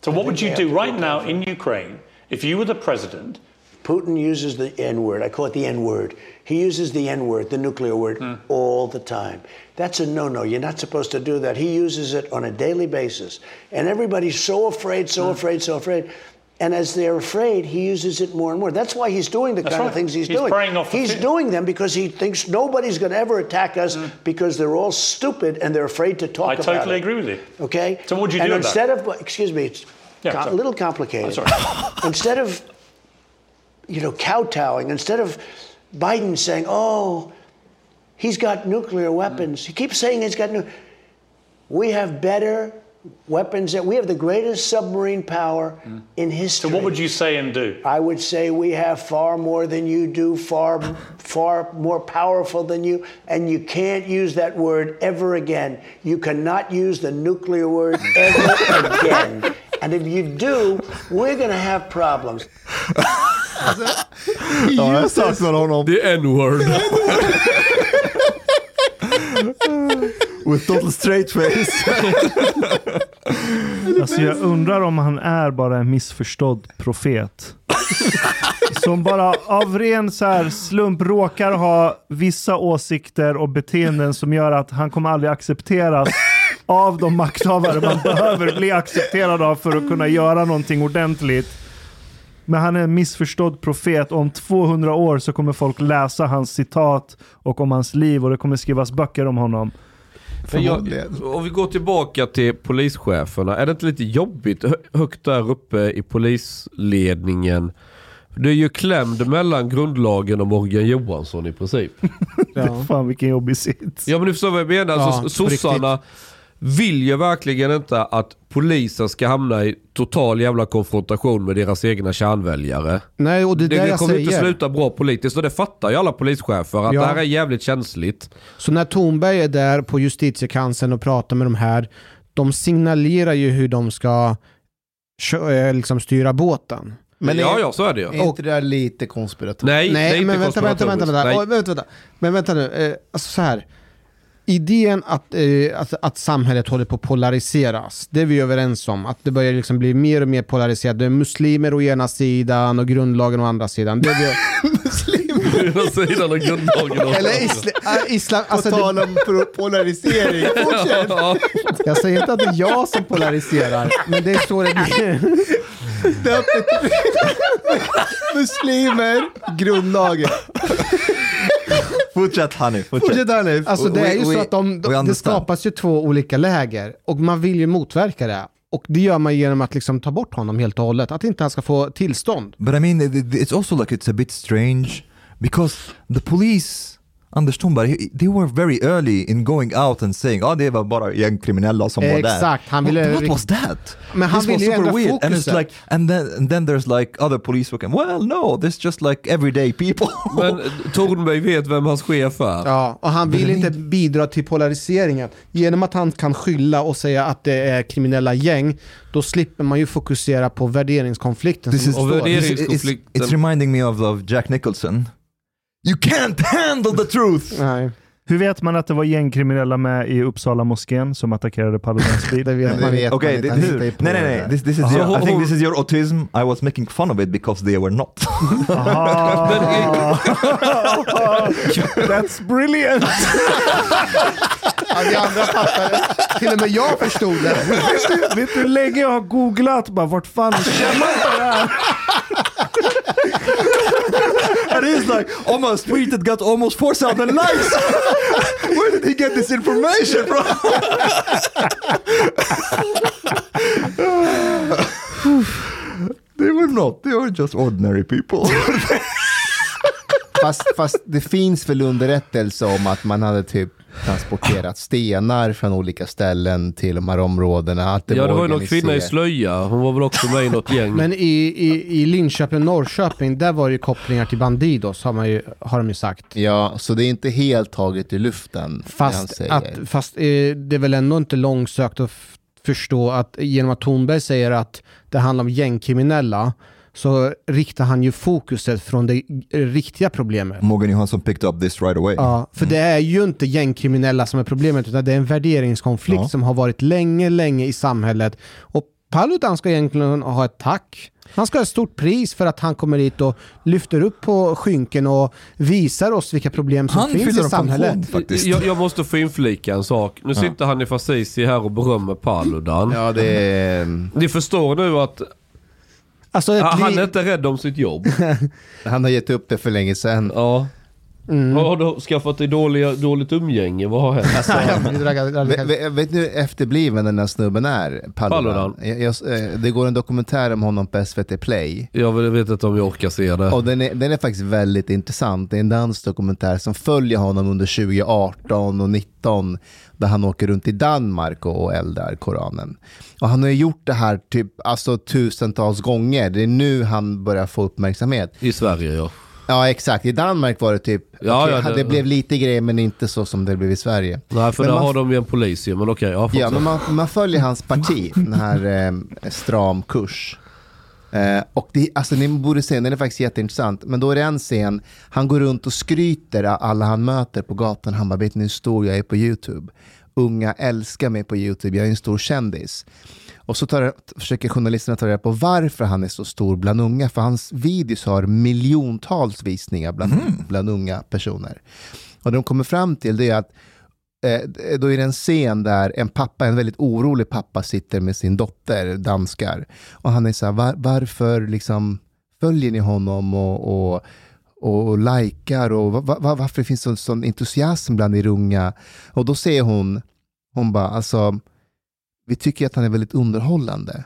So, what would you do right now in Ukraine if you were the president? Putin uses the N word. I call it the N word. He uses the N word, the nuclear word, hmm. all the time. That's a no no. You're not supposed to do that. He uses it on a daily basis. And everybody's so afraid, so hmm. afraid, so afraid. And as they're afraid, he uses it more and more. That's why he's doing the kind right. of things he's, He's doing. the he's fear. doing them because he thinks nobody's going to ever attack us hmm. because they're all stupid and they're afraid to talk I about totally it. agree with you. Okay. So what'd you and do instead of excuse me, it's Yeah, co- a little complicated. sorry. instead of you know kowtowing, instead of Biden saying, "Oh, he's got nuclear weapons," he keeps saying he's got new. We have better weapons. That we have the greatest submarine power hmm. in history. So what would you say and do? I would say we have far more than you do, far, far more powerful than you, and you can't use that word ever again. You cannot use the nuclear word ever again. And if you do, we're going to have problems. Ja, jag saknar honom. The N-word. With total straight face. Alltså jag undrar om han är bara en missförstådd profet. Som bara av ren så här slump råkar ha vissa åsikter och beteenden som gör att han kommer aldrig accepteras av de makthavare man behöver bli accepterad av för att kunna göra någonting ordentligt. Men han är en missförstådd profet om 200 år så kommer folk läsa hans citat och om hans liv och det kommer skrivas böcker om honom. Jag, om vi går tillbaka till polischeferna, är det inte lite jobbigt hö- högt där uppe i polisledningen? Du är ju klämd mellan grundlagen och Morgan Johansson i princip. Ja. Fan vilken jobbig sits. Ja men du förstår vad jag menar. Ja, Alltså, sossarna vill ju verkligen inte att polisen ska hamna i total jävla konfrontation med deras egna kärnväljare. Nej, och det är Det, det, kommer inte sluta bra politiskt och det fattar ju alla polischefer att Ja. det här är jävligt känsligt. Så när Thornberg är där på justitiekanslern och pratar med de här, de signalerar ju hur de ska eh, liksom styra båten. Men ja, är- ja så är det ju. Är inte det där lite konspiratoriskt? Nej, det är Nej, inte men vänta, vänta, vänta, vänta. konspiratoriskt. Oj, vänta, vänta. Men vänta nu, eh, alltså så här. Idén att, eh, att, att samhället håller på att polariseras, det är vi överens om. Att det börjar liksom bli mer och mer polariserat. Det är muslimer å ena sidan och grundlagen å andra sidan. Det är vi. Ena sidan av grundlagen. också. eller isla, äh, islam, På alltså tal det, om polarisering. Ja. jag säger inte att det är jag som polariserar, men det är så det blir. Muslimer, grundlagen. Fortsätt Hanif, fortsätt. Fortsätt Hanif. Alltså det är ju We- så att de, de, det skapas ju två olika läger och man vill ju motverka det. Och det gör man genom att liksom ta bort honom helt och hållet. Att inte han ska få tillstånd. But I mean, it- it- it's also like it's a bit strange because the police Anders Thornberg, he- they were very early in going out and saying oh det var bara gängkriminella som var där. Exakt, han ville- What, what was that? Men han This was ville ju super ändra weird. And it's fokuset. like, and then, and then there's like other police who can, well no, there's just like everyday people. Men Tornberg vet vem hans chef är. Ja, och han vill inte bidra till polariseringen. Genom att han kan skylla och säga att det är kriminella gäng, då slipper man ju fokusera på värderingskonflikten This is, Och uppstår. värdering- this is- it's, Värderingskonflikten. it's reminding me of, of Jack Nicholson. You can't handle the truth! Nej, Hur vet man att det var gängkriminella med i Uppsala moskén som attackerade Paludans bil? det vet man inte. vet Okay, man på nej, nej, nej. This, this is your, I think this is your autism. I was making fun of it because they were not. Ah. That's brilliant! Ja, vi andra fattade. Till och med jag förstod det. Vet du hur länge jag har googlat bara vart fan källan på det här? And he's like, my tweet it got almost 4,000 likes! Where did he get this information from? they were not, they were just ordinary people. Fast, fast det finns väl underrättelse om att man hade typ transporterat stenar från olika ställen till de här områdena. Att det Ja det var ju någon kvinna i slöja, hon var väl också med i något gäng. Men i, i, i Linköping och Norrköping, där var det ju kopplingar till Bandidos, har, man ju, har de ju sagt. Ja, så det är inte helt taget i luften. Fast, att, fast eh, det är väl ändå inte långsökt att förstå att genom att Thornberg säger att det handlar om gängkriminella så riktar han ju fokuset från det riktiga problemet. Morgan Johansson picked up this right away. Ja, för det är ju inte gängkriminella som är problemet utan det är en värderingskonflikt Ja. som har varit länge, länge i samhället. Och Paludan ska egentligen ha ett tack. Han ska ha ett stort pris för att han kommer hit och lyfter upp på skynken och visar oss vilka problem som Han finns i samhället. funktion faktiskt. Jag, jag måste få inflika en sak. Nu sitter han i Fasisi här och berömmer Paludan. Ja, det. Ni förstår nu att Alltså ett Han är inte rädd om sitt jobb. Han har gett upp det för länge sedan. Ja. Mm. Har du skaffat dig dåliga, dåligt umgänge? Vad har hänt? Alltså, Vet, du hur efterbliven den här snubben är? Paludan. Paludan. Jag, jag, eh, det går en dokumentär om honom på SVT Play. Jag vet inte om jag orkar se det. Och den är, den är faktiskt väldigt intressant. Det är en dansk dokumentär som följer honom under 2018 och 2019 där han åker runt i Danmark och, eldar Koranen. Och han har gjort det här typ alltså tusentals gånger. Det är nu han börjar få uppmärksamhet. I Sverige ja. Ja exakt, i Danmark var det typ, Ja, okej, ja, det, det- blev lite grejer men inte så som det blev i Sverige. Nej för Men där man- har de ju en polis ju. Men okej, ja, Ja, men man, man följer hans parti, den här eh, stram kurs. Eh, och det, alltså, ni borde se, den är faktiskt jätteintressant. Men då är det en scen, han går runt och skryter alla han möter på gatan. Han bara, vet ni hur stor jag är på YouTube? Unga älskar mig på YouTube, jag är en stor kändis. Och så tar, försöker journalisterna ta reda på varför han är så stor bland unga. För hans videos har miljontals visningar bland, bland unga personer. Och det de kommer fram till det är att eh, då är det en scen där en pappa, en väldigt orolig pappa sitter med sin dotter, danskar. Och han är så här, var, varför liksom följer ni honom och, och, och likar och va, va, varför finns det en sån entusiasm bland er unga? Och då säger hon, hon bara, alltså, vi tycker att han är väldigt underhållande.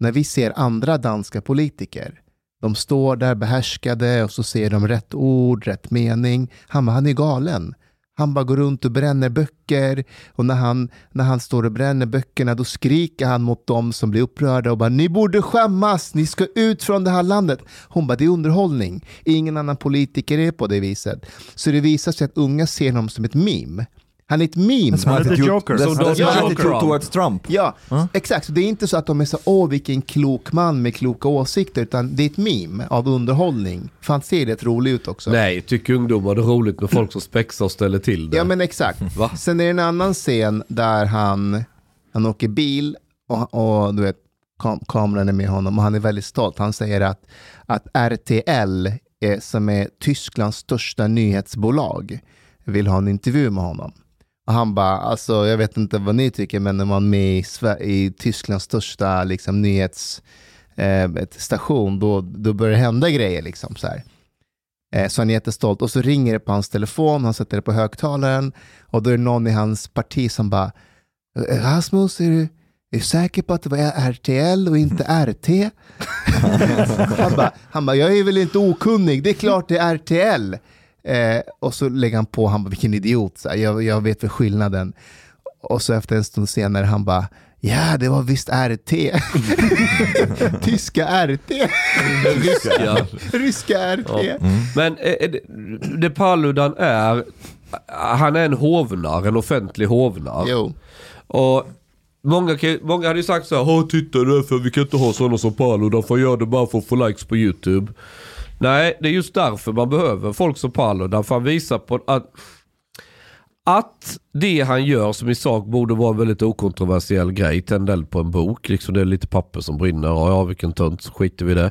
När vi ser andra danska politiker, de står där behärskade och så säger de rätt ord, rätt mening. Han han är galen. Han bara går runt och bränner böcker och när han, när han står och bränner böckerna då skriker han mot dem som blir upprörda och bara ni borde skämmas, ni ska ut från det här landet. Hon bara det är underhållning, ingen annan politiker är på det viset. Så det visar sig att unga ser honom som ett meme. Han är ett meme. Han är the attitude, Joker. that's, So that's attitude Trump. towards Trump. Ja, exakt. Så det är inte så att de är så, åh vilken klok man med kloka åsikter, utan det är ett meme av underhållning. För han ser rätt rolig ut också. Nej, tycker ungdomar det är roligt med folk som spexar och ställer till det? Ja men exakt. Va? Sen är det en annan scen där han, han åker bil och, och du vet, kam kameran är med honom och han är väldigt stolt. Han säger att, att RTL, är, som är Tysklands största nyhetsbolag, vill ha en intervju med honom. Och han bara, alltså jag vet inte vad ni tycker, men när man är med i, Sver- i Tysklands största liksom, nyhetsstation, då, då börjar det hända grejer. Liksom, så här. Eh, Så han är jättestolt. Och så ringer det på hans telefon, han sätter det på högtalaren och då är det någon i hans parti som bara "Eh, Rasmus, är du, är du säker på att det var RTL och inte RT? han, bara, han bara, jag är väl inte okunnig, det är klart det är RTL. Eh, och så lägger han på, han bara, vilken idiot, så här, jag, jag vet väl skillnaden. Och så efter en stund senare, han bara, ja det var visst RT. Tyska RT. Ryska. Ryska RT. Ja. Men eh, eh, det, det Paludan är, han är en hovnar, en offentlig hovnar. Jo. Och många, många hade ju sagt så här, "Åh, titta därför vi kan inte ha sådana som Paludan för han gör det bara för att få likes på YouTube. Nej, det är just därför man behöver folk som Paludan, för han visar på att att det han gör som i sak borde vara en väldigt okontroversiell grej, tänd eld på en bok, liksom det är lite papper som brinner, ja, ja vilken tönt, så skiter vi i det.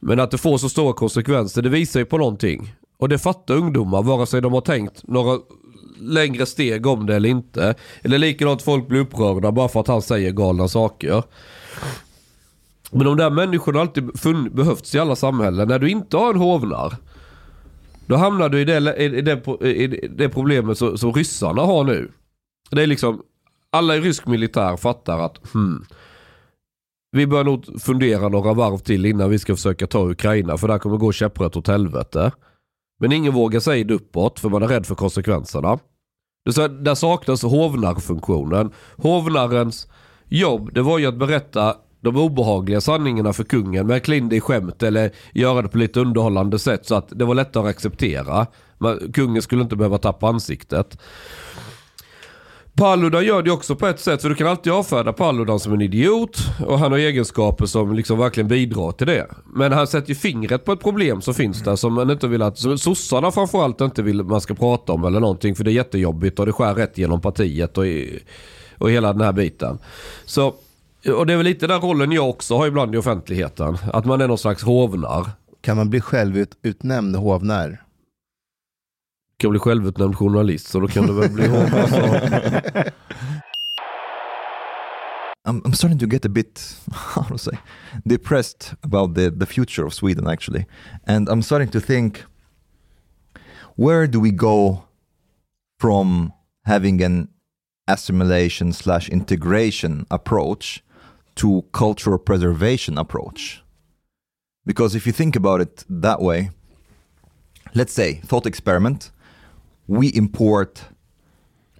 Men att det får så stora konsekvenser, det visar ju på någonting. Och det fattar ungdomar, vare sig de har tänkt några längre steg om det eller inte. Eller likadant folk blir upprörda bara för att han säger galna saker. Men de där människorna har alltid funn- behövts i alla samhällen. När du inte har en hovnar, då hamnar du i det, i det, i det problemet som, som ryssarna har nu. Det är liksom, alla i rysk militär fattar att hmm, vi bör nog fundera några varv till innan vi ska försöka ta Ukraina för där kommer gå käpprätt åt helvete. Men ingen vågar säga det uppåt för man är rädd för konsekvenserna. Det så, där saknas hovnarfunktionen. Hovnarens jobb det var ju att berätta de obehagliga sanningarna för kungen Mäkla in det i skämt eller göra det på lite underhållande sätt så att det var lättare att acceptera. Men kungen skulle inte behöva tappa ansiktet. Paludan gör det också på ett sätt för du kan alltid avfärda Paludan som en idiot och han har egenskaper som liksom verkligen bidrar till det. Men han sätter ju fingret på ett problem som finns där som man inte vill att, som sossarna framförallt inte vill man ska prata om eller någonting för det är jättejobbigt och det skär rätt genom partiet och, och hela den här biten. Så, och det är väl lite den rollen jag också har ibland i offentligheten. Att man är någon slags hovnar. Kan man bli självutnämnd hovnär? Kan bli självutnämnd journalist så då kan du väl bli hovnar. Så. I'm, I'm starting to get a bit, how to say, depressed about the, the future of Sweden actually. And I'm starting to think, where do we go from having an assimilation slash integration approach to cultural preservation approach? Because if you think about it that way, let's say, thought experiment, we import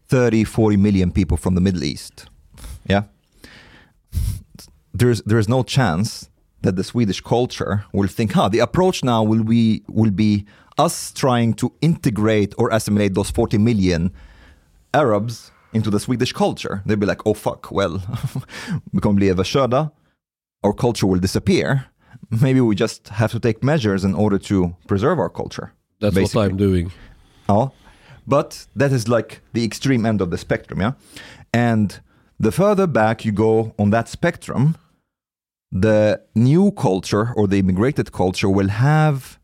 30, 40 million people from the Middle East. Yeah. There's there's no chance that the Swedish culture will think, huh, the approach now will be will be us trying to integrate or assimilate those 40 million Arabs into the Swedish culture. They'd be like, oh fuck, well, vi kommer bli överkörda. Our culture will disappear. Maybe we just have to take measures in order to preserve our culture. That's basically. what I'm doing. Ja. But that is like the extreme end of the spectrum, yeah? And the further back you go on that spectrum, the new culture or the immigrated culture will have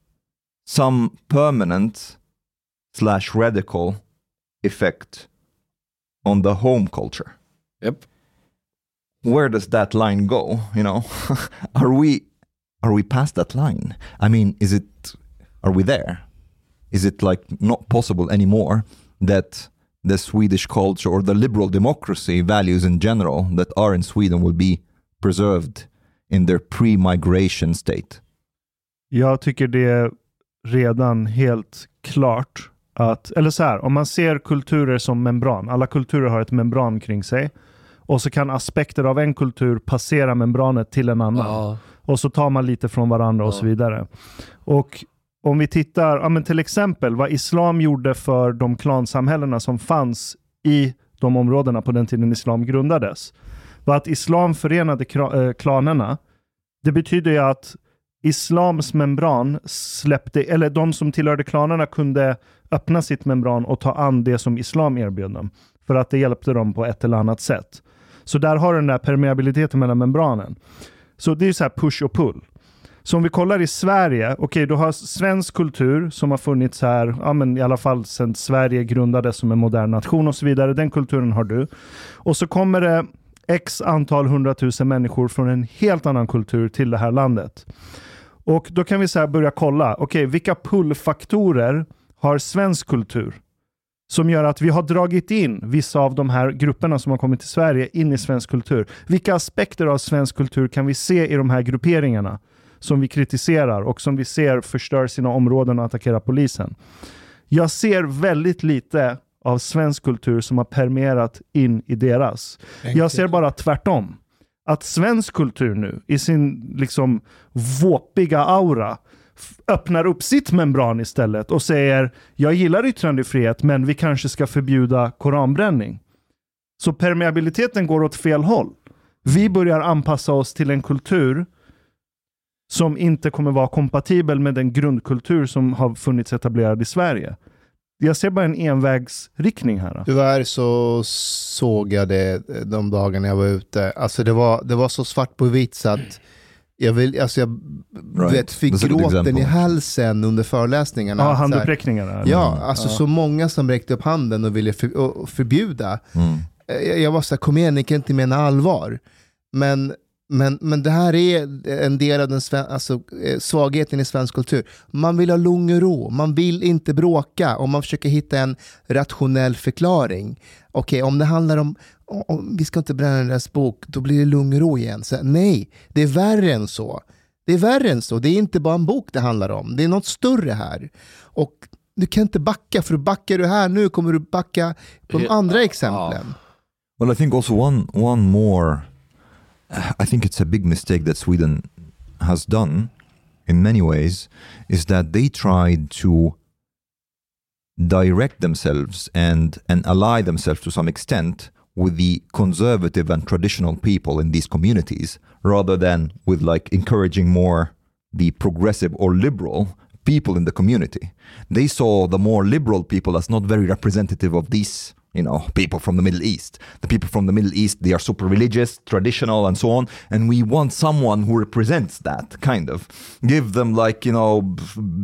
some permanent slash radical effect on the home culture. Yep. Where does that line go? You know, are we are we past that line? I mean, is it are we there? Is it like not possible anymore that the Swedish culture or the liberal democracy values in general that are in Sweden will be preserved in their pre-migration state? Jag tycker det är redan helt klart att, eller så här, om man ser kulturer som membran, alla kulturer har ett membran kring sig. Och så kan aspekter av en kultur passera membranet till en annan. Ja. Och så tar man lite från varandra och så vidare. Och om vi tittar, ja, men till exempel vad islam gjorde för de klansamhällena som fanns i de områdena på den tiden islam grundades. Var att islam förenade eh, klanerna. Det betyder ju att islams membran släppte, eller de som tillhörde klanerna kunde öppna sitt membran och ta an det som islam erbjöd dem. För att det hjälpte dem på ett eller annat sätt. Så där har du den där permeabiliteten mellan membranen. Så det är så här push och pull. Så om vi kollar i Sverige, okej, du har svensk kultur som har funnits här, ja, men i alla fall sedan Sverige grundades som en modern nation och så vidare. Den kulturen har du. Och så kommer det x antal hundratusen människor från en helt annan kultur till det här landet. Och då kan vi så här börja kolla, okej, vilka pullfaktorer har svensk kultur? Som gör att vi har dragit in vissa av de här grupperna som har kommit till Sverige in i svensk kultur. Vilka aspekter av svensk kultur kan vi se i de här grupperingarna? som vi kritiserar och som vi ser förstör sina områden och attackerar polisen. Jag ser väldigt lite av svensk kultur som har permerat in i deras. Jag ser bara tvärtom. Att svensk kultur nu i sin liksom våpiga aura öppnar upp sitt membran istället och säger jag gillar yttrandefrihet men vi kanske ska förbjuda koranbränning. Så permeabiliteten går åt fel håll. Vi börjar anpassa oss till en kultur som inte kommer vara kompatibel med den grundkultur som har funnits etablerad i Sverige. Jag ser bara en envägsriktning här. Tyvärr så såg jag det de dagarna jag var ute. Alltså det var, det var så svart på vitt så att jag, vill, alltså jag Right. vet, fick gråten i halsen under föreläsningarna. Ja, här, handuppräckningarna. Ja, alltså så många som räckte upp handen och ville för, och förbjuda. Mm. Jag, jag var så här, kom igen, ni kan inte mena allvar. Men, men, men det här är en del av den sven, alltså, eh, svagheten i svensk kultur. Man vill ha lugn och ro, man vill inte bråka och man försöker hitta en rationell förklaring. Okej, om det handlar om, om vi ska inte bränna deras bok, då blir det lugn och ro igen. Så, nej, det är värre än så. Det är värre än så. Det är inte bara en bok det handlar om. Det är något större här. Och du kan inte backa, för backar du här nu kommer du backa på de andra exemplen. Well, I think also one one more. I think it's a big mistake that Sweden has done in many ways is that they tried to direct themselves and and ally themselves to some extent with the conservative and traditional people in these communities rather than with like encouraging more the progressive or liberal people in the community. They saw the more liberal people as not very representative of these, you know, people from the Middle East. The people from the Middle East, they are super religious, traditional, and so on. And we want someone who represents that kind of. Give them like, you know,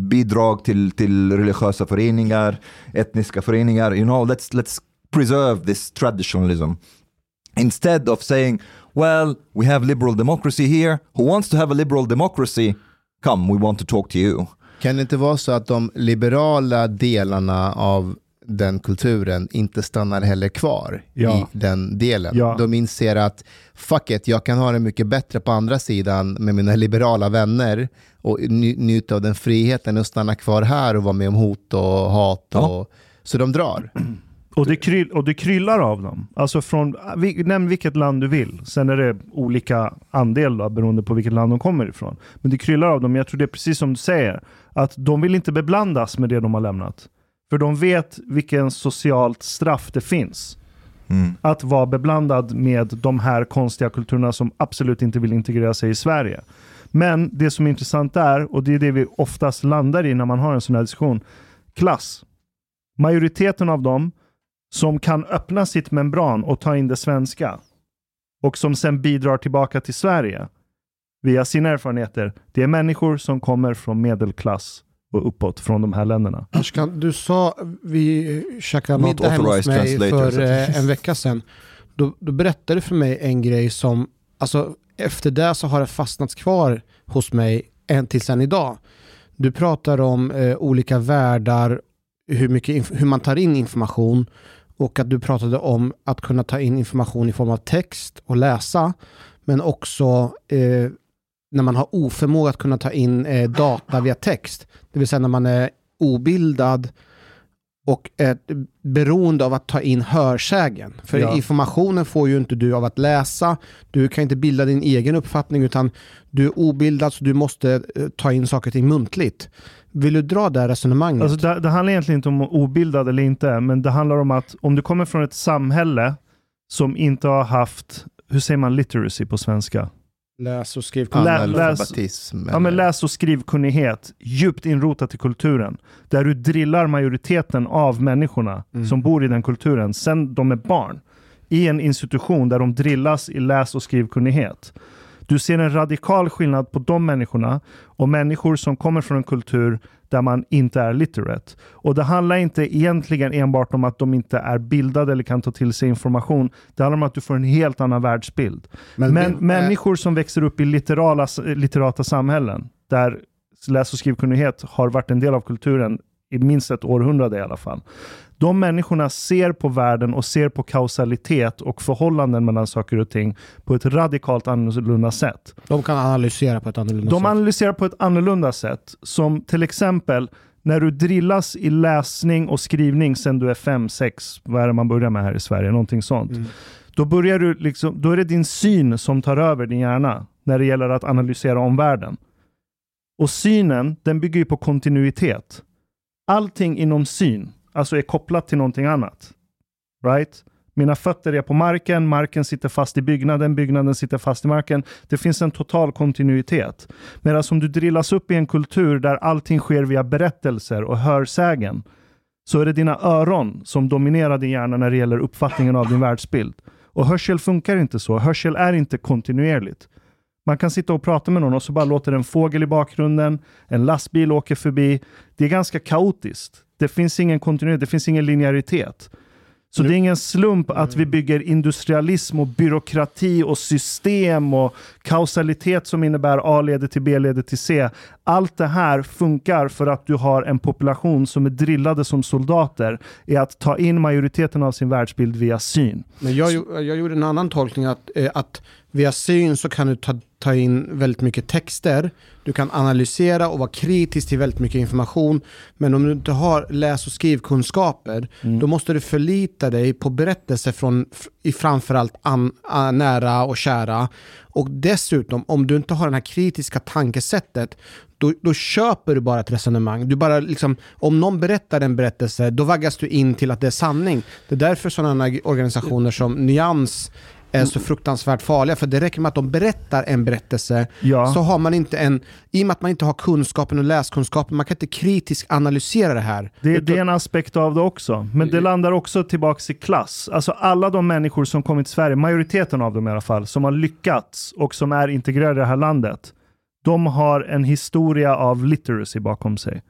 bidrag till, till religiösa föreningar, etniska föreningar, you know, let's, let's preserve this traditionalism instead of saying well, we have liberal democracy here. Who wants to have a liberal democracy? Come, we want to talk to you. Kan det inte vara så att de liberala delarna av den kulturen inte stannar heller kvar Ja. i den delen? Ja. De inser att fuck it, jag kan ha det mycket bättre på andra sidan med mina liberala vänner och njuta av den friheten och stanna kvar här och vara med om hot och hat. Ja. Och, så de drar. Och det, kryll, och det kryllar av dem. Alltså från, nämn vilket land du vill. Sen är det olika andel då, beroende på vilket land de kommer ifrån. Men det kryllar av dem. Jag tror det är precis som du säger. Att de vill inte beblandas med det de har lämnat. För de vet vilken socialt straff det finns. Att vara beblandad med de här konstiga kulturerna som absolut inte vill integrera sig i Sverige. Men det som är intressant är, och det är det vi oftast landar i när man har en sån här diskussion, klass. Majoriteten av dem som kan öppna sitt membran och ta in det svenska och som sen bidrar tillbaka till Sverige via sina erfarenheter. Det är människor som kommer från medelklass och uppåt från de här länderna. Ashkan, du sa, vi käkade Not middag hemma hos mig för eh, en vecka sedan. Då, då berättade du för mig en grej som, alltså efter det så har det fastnat kvar hos mig än tills än idag. Du pratar om eh, olika världar, hur, mycket hur man tar in information och att du pratade om att kunna ta in information i form av text och läsa, men också eh, när man har oförmåga att kunna ta in eh, data via text, det vill säga när man är obildad och är beroende av att ta in hörsägen. För Ja. informationen får ju inte du av att läsa, du kan inte bilda din egen uppfattning utan du är obildad så du måste eh, ta in saker och ting muntligt. Vill du dra det resonemanget? Alltså det, det handlar egentligen inte om obildad eller inte, men det handlar om att om du kommer från ett samhälle som inte har haft, hur säger man literacy på svenska? Läs och skriv. Lä- Analfabetism. Ja, men läs och skrivkunnighet, djupt inrotat i kulturen. Där du drillar majoriteten av människorna som bor i den kulturen sen de är barn. I en institution där de drillas i läs och skrivkunnighet. Du ser en radikal skillnad på de människorna och människor som kommer från en kultur där man inte är literate. Och det handlar inte egentligen enbart om att de inte är bildade eller kan ta till sig information. Det handlar om att du får en helt annan världsbild. Men, Men- människor som växer upp i literala, literata samhällen, där läs och skrivkunnighet har varit en del av kulturen i minst ett århundrade i alla fall. De människorna ser på världen och ser på kausalitet och förhållanden mellan saker och ting på ett radikalt annorlunda sätt. De kan analysera på ett annorlunda De sätt. analyserar på ett annorlunda sätt. Som till exempel när du drillas i läsning och skrivning sen du är fem, sex, vad är det man börjar med här i Sverige? Någonting sånt. Då, börjar du liksom, då är det din syn som tar över din hjärna när det gäller att analysera omvärlden. Och synen, den bygger ju på kontinuitet. Allting inom syn, alltså är kopplat till någonting annat. Right? Mina fötter är på marken, marken sitter fast i byggnaden, byggnaden sitter fast i marken. Det finns en total kontinuitet. Medan om du drillas upp i en kultur där allting sker via berättelser och hörsägen, så är det dina öron som dominerar din hjärna när det gäller uppfattningen av din världsbild. Och hörsel funkar inte så. Hörsel är inte kontinuerligt. Man kan sitta och prata med någon och så bara låter en fågel i bakgrunden, en lastbil åker förbi. Det är ganska kaotiskt. Det finns ingen kontinuitet, det finns ingen linjäritet. Så det är ingen slump att vi bygger industrialism och byråkrati och system och kausalitet som innebär A leder till B leder till C. Allt det här funkar för att du har en population som är drillade som soldater i att ta in majoriteten av sin världsbild via syn. Men jag, jag gjorde en annan tolkning att, eh, att via syn så kan du ta, ta in väldigt mycket texter. Du kan analysera och vara kritisk till väldigt mycket information. Men om du inte har läs och skrivkunskaper, då måste du förlita dig på berättelser från i framförallt an, a, nära och kära. Och dessutom, om du inte har det här kritiska tankesättet, då, då köper du bara ett resonemang. Du bara liksom, om någon berättar en berättelse, då vaggas du in till att det är sanning. Det är därför sådana organisationer som Nyans är så fruktansvärt farliga, för det räcker med att de berättar en berättelse, Ja. så har man inte en, i och med att man inte har kunskapen och läskunskapen, man kan inte kritiskt analysera det här. Det, det är en aspekt av det också. Men det landar också tillbaks i klass. Alltså alla de människor som kommit till Sverige, majoriteten av dem i alla fall, som har lyckats och som är integrerade i det här landet. De har en historia av literacy bakom sig.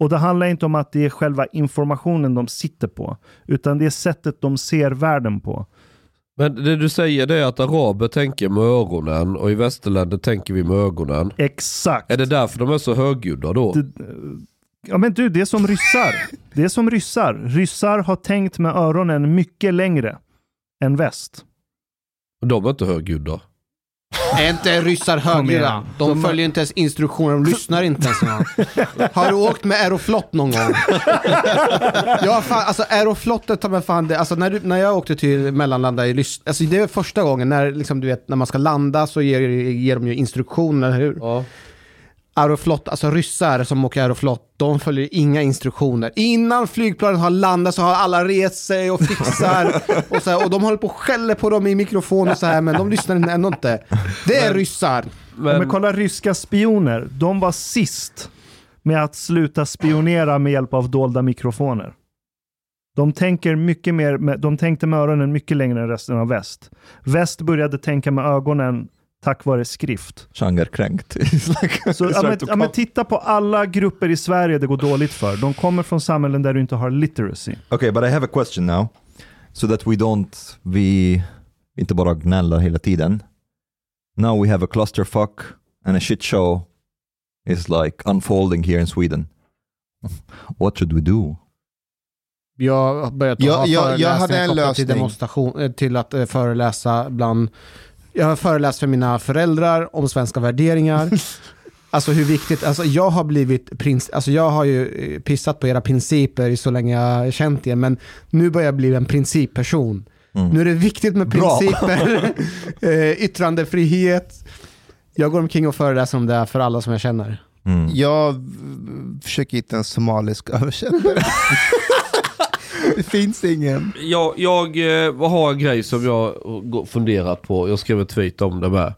Och det handlar inte om att det är själva informationen de sitter på, utan det är sättet de ser världen på. Men det du säger det är att araber tänker med öronen och i västerländer tänker vi med ögonen. Exakt. Är det därför de är så högljudda då? Det- Ja men du, det är som ryssar. Det är som ryssar. Ryssar har tänkt med öronen mycket längre än väst. De är inte högljudda. Är inte ryssar högljudda? De, De- följer inte ens instruktioner, de lyssnar inte ens. Har du åkt med Aeroflot någon gång? ja, fan, alltså Aeroflotet, ta mig fan, det, alltså, när, du, när jag åkte till mellanlanda i Lys, alltså det är första gången när, liksom, du vet, när man ska landa så ger, ger de ju instruktioner, eller hur? Ja. Aeroflot, alltså ryssar som åker Aeroflot, de följer inga instruktioner. Innan flygplanet har landat så har alla rest sig och fixar. och, så här, och de håller på och skäller på dem i mikrofon och så här, men de lyssnar ändå inte. Det är ryssar. Men, men Men, kolla ryska spioner. De var sist med att sluta spionera med hjälp av dolda mikrofoner. De, tänker mycket mer de tänkte med öronen mycket längre än resten av väst. Väst började tänka med ögonen tack vare skrift. Chang är kränkt. It's like, Så, ja, men, ja, men titta på alla grupper i Sverige det går dåligt för. De kommer från samhällen där du inte har literacy. Okay, but I have a question now. So that we don't, vi inte bara gnäller hela tiden. Now we have a clusterfuck and a shit show is like unfolding here in Sweden. What should we do? Jag har börjat Jag- ha jag- jag hade föreläsningar en kopplat till demonstration, eh, till att eh, föreläsa bland, jag har föreläst för mina föräldrar om svenska värderingar. Alltså hur viktigt, alltså jag har blivit prins, alltså jag har ju eh, pissat på era principer i så länge jag har känt er, men nu börjar jag bli en principperson. Mm. Nu är det viktigt med principer, eh, yttrandefrihet. Jag går omkring och föreläser om det här för alla som jag känner. Mm. Jag försöker hitta en somalisk översättare. det finns ingen. jag, jag eh, har en grej som jag funderat på. Jag skrev ett tweet om det med.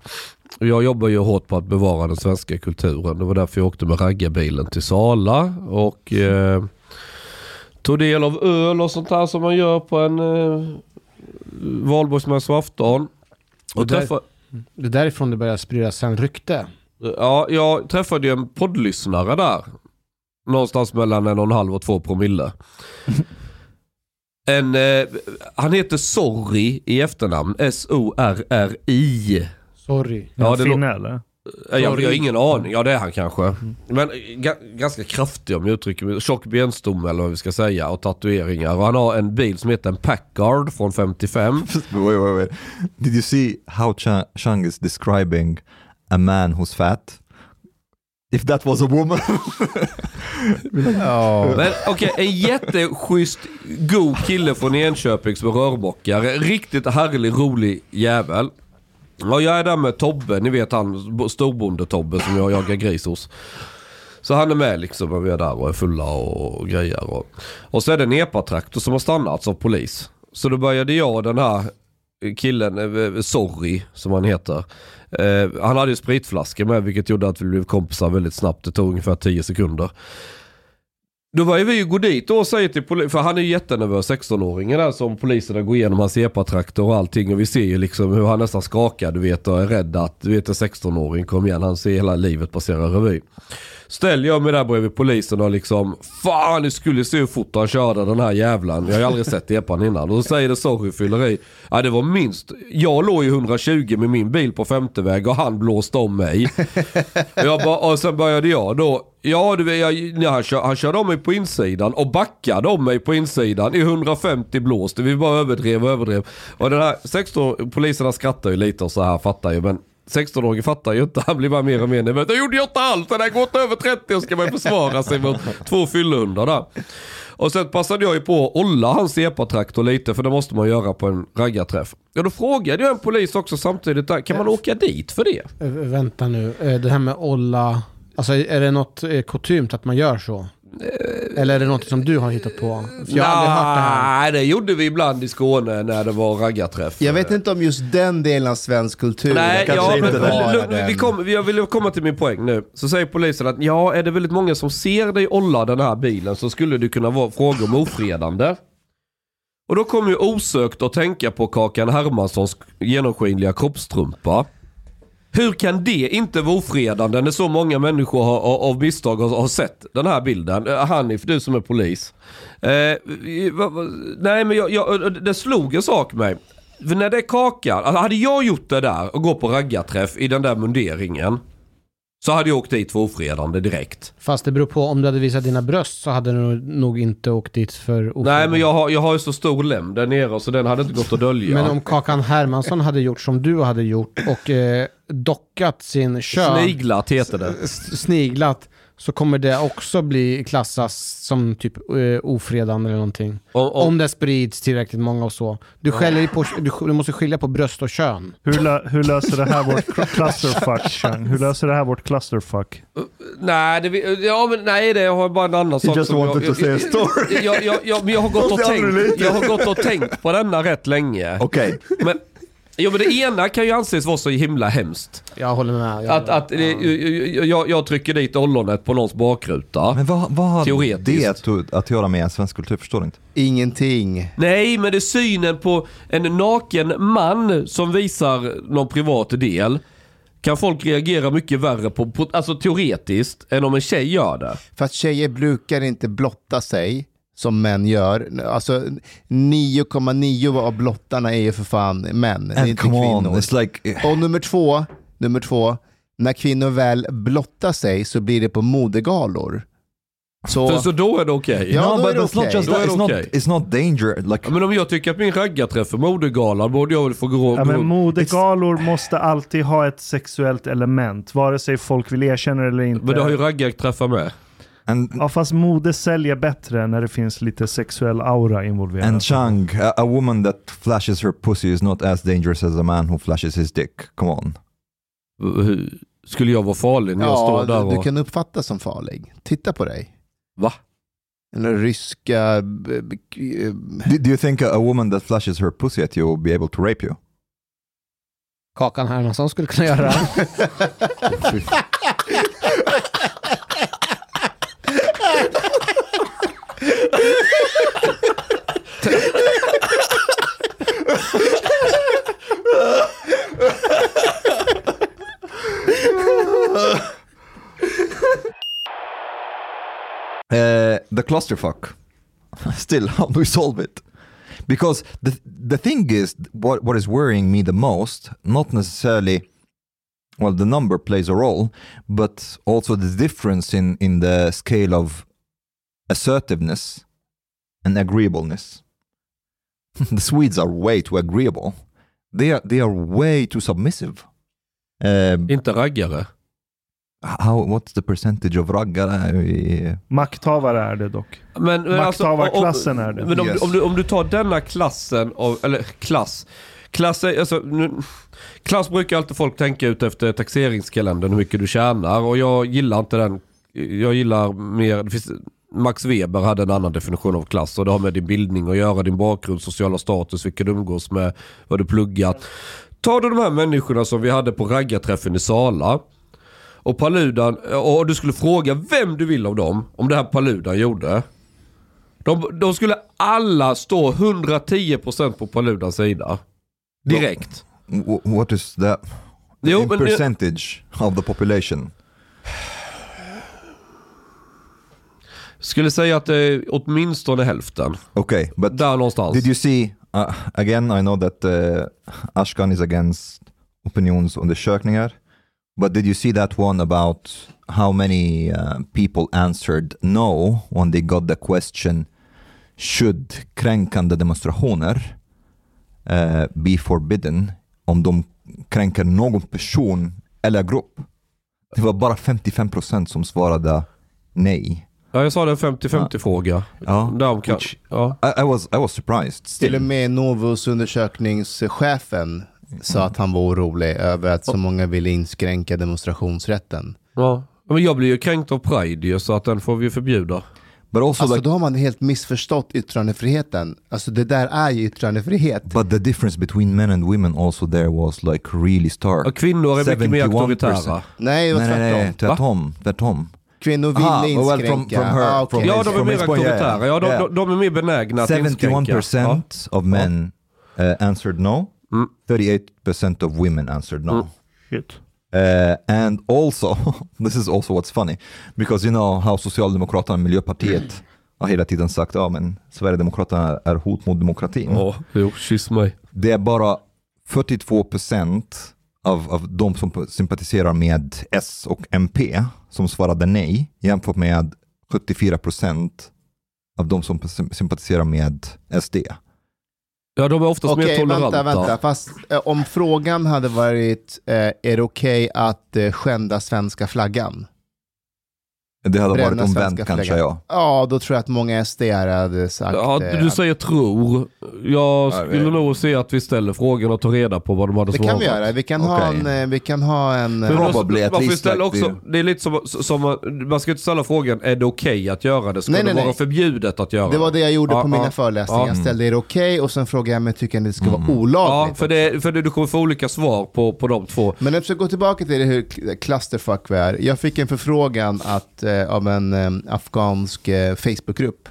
Jag jobbar ju hårt på att bevara den svenska kulturen. Det var därför jag åkte med raggarbilen till Sala. Och eh, tog del av öl och sånt här som man gör på en eh, valborgsmässoafton. Och Och där- träffa, Det är därifrån det börjar spridas sen rykte. ja, jag träffade ju en poddlyssnare där. Någonstans mellan en och en halv och två promille. En, eh, han heter Sorry i efternamn. S-O-R-R-I. Sorry. Det lå- finne eller? Jag, jag har ingen aning. Ja det är han kanske. Men eh, ga, ganska kraftig om jag uttrycker mig. Tjock benstomme eller vad vi ska säga. Och tatueringar. Och han har en bil som heter en Packard från 55. Wait, wait, wait. Did you see how Cha- Chang is describing a man who's fat? If that was a woman. Ja. Men okej, en jätteschysst, god kille från Enköping som är rörmokare. Riktigt härlig, rolig jävel. Ja, jag är där med Tobbe, ni vet han storbonde-Tobbe som jag jagar gris hos. Så han är med liksom och vi är där och är fulla och, grejer. Och, och så är det en epatraktor som har stannat av polis. Så då började jag och den här killen, eh, Sorry som han heter. Eh, han hade ju spritflaskor med vilket gjorde att vi blev kompisar väldigt snabbt. Det tog ungefär 10 sekunder. Då var ju vi ju gå dit och säga till polisen, för han är ju jättenervös 16-åringen där som poliserna går igenom hans epatraktor och allting och vi ser ju liksom hur han nästan skakar du vet och är rädd att, du vet en 16-åring kom igen, han ser hela livet passera revy. Ställer jag mig där bredvid polisen och liksom Fan ni skulle se hur fort han körde den här jävlan. Jag har ju aldrig sett epan innan. Och då säger det sorry fylleri. Ja det var minst. Jag låg ju 120 med min bil på femte väg och han blåste om mig. Och, jag bara, och sen började jag då. Ja du vet, jag, nej, han, kör, han körde om mig på insidan och backade om mig på insidan i 150 blåst. Vi bara överdrev och överdrev. Och den här 16 poliserna skrattar ju lite och så här fattar ju men 16-åringen fattar ju inte. Han blir bara mer och mer nervös. Jag gjorde jag inte alls. Den här gått över 30 och ska man försvara sig mot två fyllehundar där. Och sen passade jag ju på att olla hans epatraktor lite för det måste man göra på en raggarträff. Ja då frågade jag en polis också samtidigt där, kan man åka dit för det? Eh, Vänta nu, Eh, det här med olla, alltså är det något eh, kutymt att man gör så? Eller är det något som du har hittat på? För jag har aldrig hört det här. Nej, det gjorde vi ibland i Skåne när det var raggarträff. Jag vet inte om just den delen av svensk kultur Nej, kanske ja, inte men, det. men, vi kom, jag vill komma till min poäng nu. Så säger polisen att ja, är det väldigt många som ser dig olla den här bilen så skulle det kunna vara fråga om ofredande. Och då kommer ju osökt att tänka på Kakan Hermanssons genomskinliga kroppstrumpa. Hur kan det inte vara ofredande när så många människor har, av- av misstag har, har sett den här bilden? Eh, Hanif, du som är polis. Eh, nej men jag, jag, det slog en sak mig. för när det är Kakan, alltså hade jag gjort det där och gå på raggarträff i den där munderingen. Så hade jag åkt dit för ofredande direkt. Fast det beror på, om du hade visat dina bröst så hade du nog- nog inte åkt dit för ofredande. Nej men jag har, jag har ju så stor lem där nere så den hade inte gått att dölja. Men om Kakan Hermansson hade gjort som du hade gjort och eh, dockat sin kön, Sniglat heter det. sniglat, så kommer det också bli klassas som typ eh, ofredande eller någonting. Om, om, Om det sprids tillräckligt många och så. Du, skäller på, du, du måste skilja på bröst och kön. Hur, lö- hur löser det här vårt cl- clusterfuck? Hur löser det här vårt clusterfuck? nej, det, vi- ja, men nej, det jag har bara en annan sak. just som wanted jag, to say a story. Jag, jag, jag, men jag, har gått och tänkt, jag har gått och tänkt på denna rätt länge. Okej. Men, jo, men det ena kan ju anses vara så himla hemskt. Jag håller med. Jag, Att, att det, jag, jag trycker dit ollonet på någons bakruta. Men vad, vad har det att, göra med svensk kultur? Förstår inte. Ingenting. Nej, men det är synen på en naken man som visar någon privat del. Kan folk reagera mycket värre på, på alltså teoretiskt, än om en tjej gör det. För att tjejer brukar inte blotta sig som män gör. Alltså 9,9 av blottarna är ju för fan män, And inte come on, kvinnor. it's like... Och nummer två, nummer två, när kvinnor väl blottar sig så blir det på modegalor. Så, Så, så då är det okej. Ja, no, då är det it's okej. just Då är that. det It's, not, okej. it's not danger. Like, Ja, men om jag tycker att min raggarträff är modegala, borde jag väl få gå... Ja, men modegalor måste alltid ha ett sexuellt element, vare sig folk vill erkänna det eller inte. men det har ju raggarträffar med. And, Ja, fast mode säljer bättre när det finns lite sexuell aura involverad. and Chang, a, a woman that flashes her pussy is not as dangerous as a man who flashes his dick. Come on. Skulle jag vara farlig när jag ja, står där du, du kan uppfattas som farlig. Titta på dig. Va? Eller ryska... eh, Do, do you think a, a woman that flashes her pussy at you will be able to rape you? Kakan Hermansson skulle kunna göra. Uh, the clusterfuck. Still, how do we solve it? Because the the thing is, what what is worrying me the most, not necessarily, well, the number plays a role, but also the difference in in the scale of assertiveness and agreeableness. the Swedes are way too agreeable. They are they are way too submissive. Um, Inte raggare. how what's the percentage of raggare? i- Makthavare är det dock. Men, men Makthavarklassen är det. Men om, Yes. om, du, om du tar denna klassen av, eller klass. Klass, är, alltså, nu, klass brukar alltid folk tänka ut efter taxeringskalendern hur mycket du tjänar och jag gillar inte den. Jag gillar mer, det finns, Max Weber hade en annan definition av klass och det har med din bildning att göra, din bakgrund, sociala status, vilka du umgås med, vad du pluggat. Tar du de här människorna som vi hade på raggarträffen i Sala och Paludan, och du skulle fråga vem du vill av dem, om det här Paludan gjorde. De, de skulle alla stå 110% på Paludans sida. Direkt. wh- What is that? Jo, in percentage of the population? Skulle säga att det är åtminstone hälften. Okay, but Där någonstans. did you see, uh, again I know that uh, Ashkan is against opinionsundersökningar, but did you see that one about how many uh, people answered no when they got the question should kränkande demonstrationer uh, be forbidden om de kränker någon person eller grupp? Det var bara 55% som svarade nej. Ja, jag sa det en 50-50 fråga. Ja. Där kan, Which- ja. I, I was I was surprised. Till och med Novus undersökningschefen sa att han var orolig över att så många ville inskränka demonstrationsrätten. ja. Men jag blir ju kränkt av Pride ju, så att den får vi förbjuda. But also Alltså like, då har man helt missförstått yttrandefriheten. Alltså det där är ju yttrandefrihet. but the difference between men and women also there was like really stark. Ja, kvinnor är mycket mer 71%. auktoritära. Nej, nej, nej, nej, tvärtom. tvärtom. tvärtom. Kvinnor ville Aha, well, from- inskränka. from her- ah, from Ja, de är mer auktoritära. Ja, de, yeah. de, de är mer benägna att inskränka. 71% of men uh, answered no. Mm. 38% of women answered no. Mm. Shit. Uh, and also, this is also what's funny, because you know how Socialdemokraterna och Miljöpartiet har hela tiden sagt ja men Sverigedemokraterna är hot mot demokratin. Ja, jo, kyss mig. det är bara 42% av, av de som sympatiserar med S och MP som svarade nej jämfört med 74% av de som sympatiserar med SD. Ja, de är oftast mer Okej, toleranta. vänta, vänta. Fast eh, om frågan hade varit, eh, är det okej att eh, skända svenska flaggan? Det hade varit omvänt kanske flaggan. ja. Ja, då tror jag att många SD hade sagt... Ja, eh, du säger tror. Jag skulle nog se att vi ställer frågan och tar reda på vad de hade det svarat. kan vi göra. Vi kan ha Okej. en... eh, Vi kan ha en Men också- Probably, at least det är lite som, som, man ska inte ställa frågan, är det okej att göra det? Ska Nej, det nej, vara nej. förbjudet att göra det var det jag gjorde Ja, på mina ja. föreläsningar. Ja. Mm. Jag ställde är det okej och sen frågade jag mig, tycker ni det ska vara Ja, olagligt? för, det, för det, du kommer få olika svar på, på de två. Men jag ska gå tillbaka till det hur clusterfuck vi är. Jag fick en förfrågan att, eh, av en eh, afghansk eh, Facebookgrupp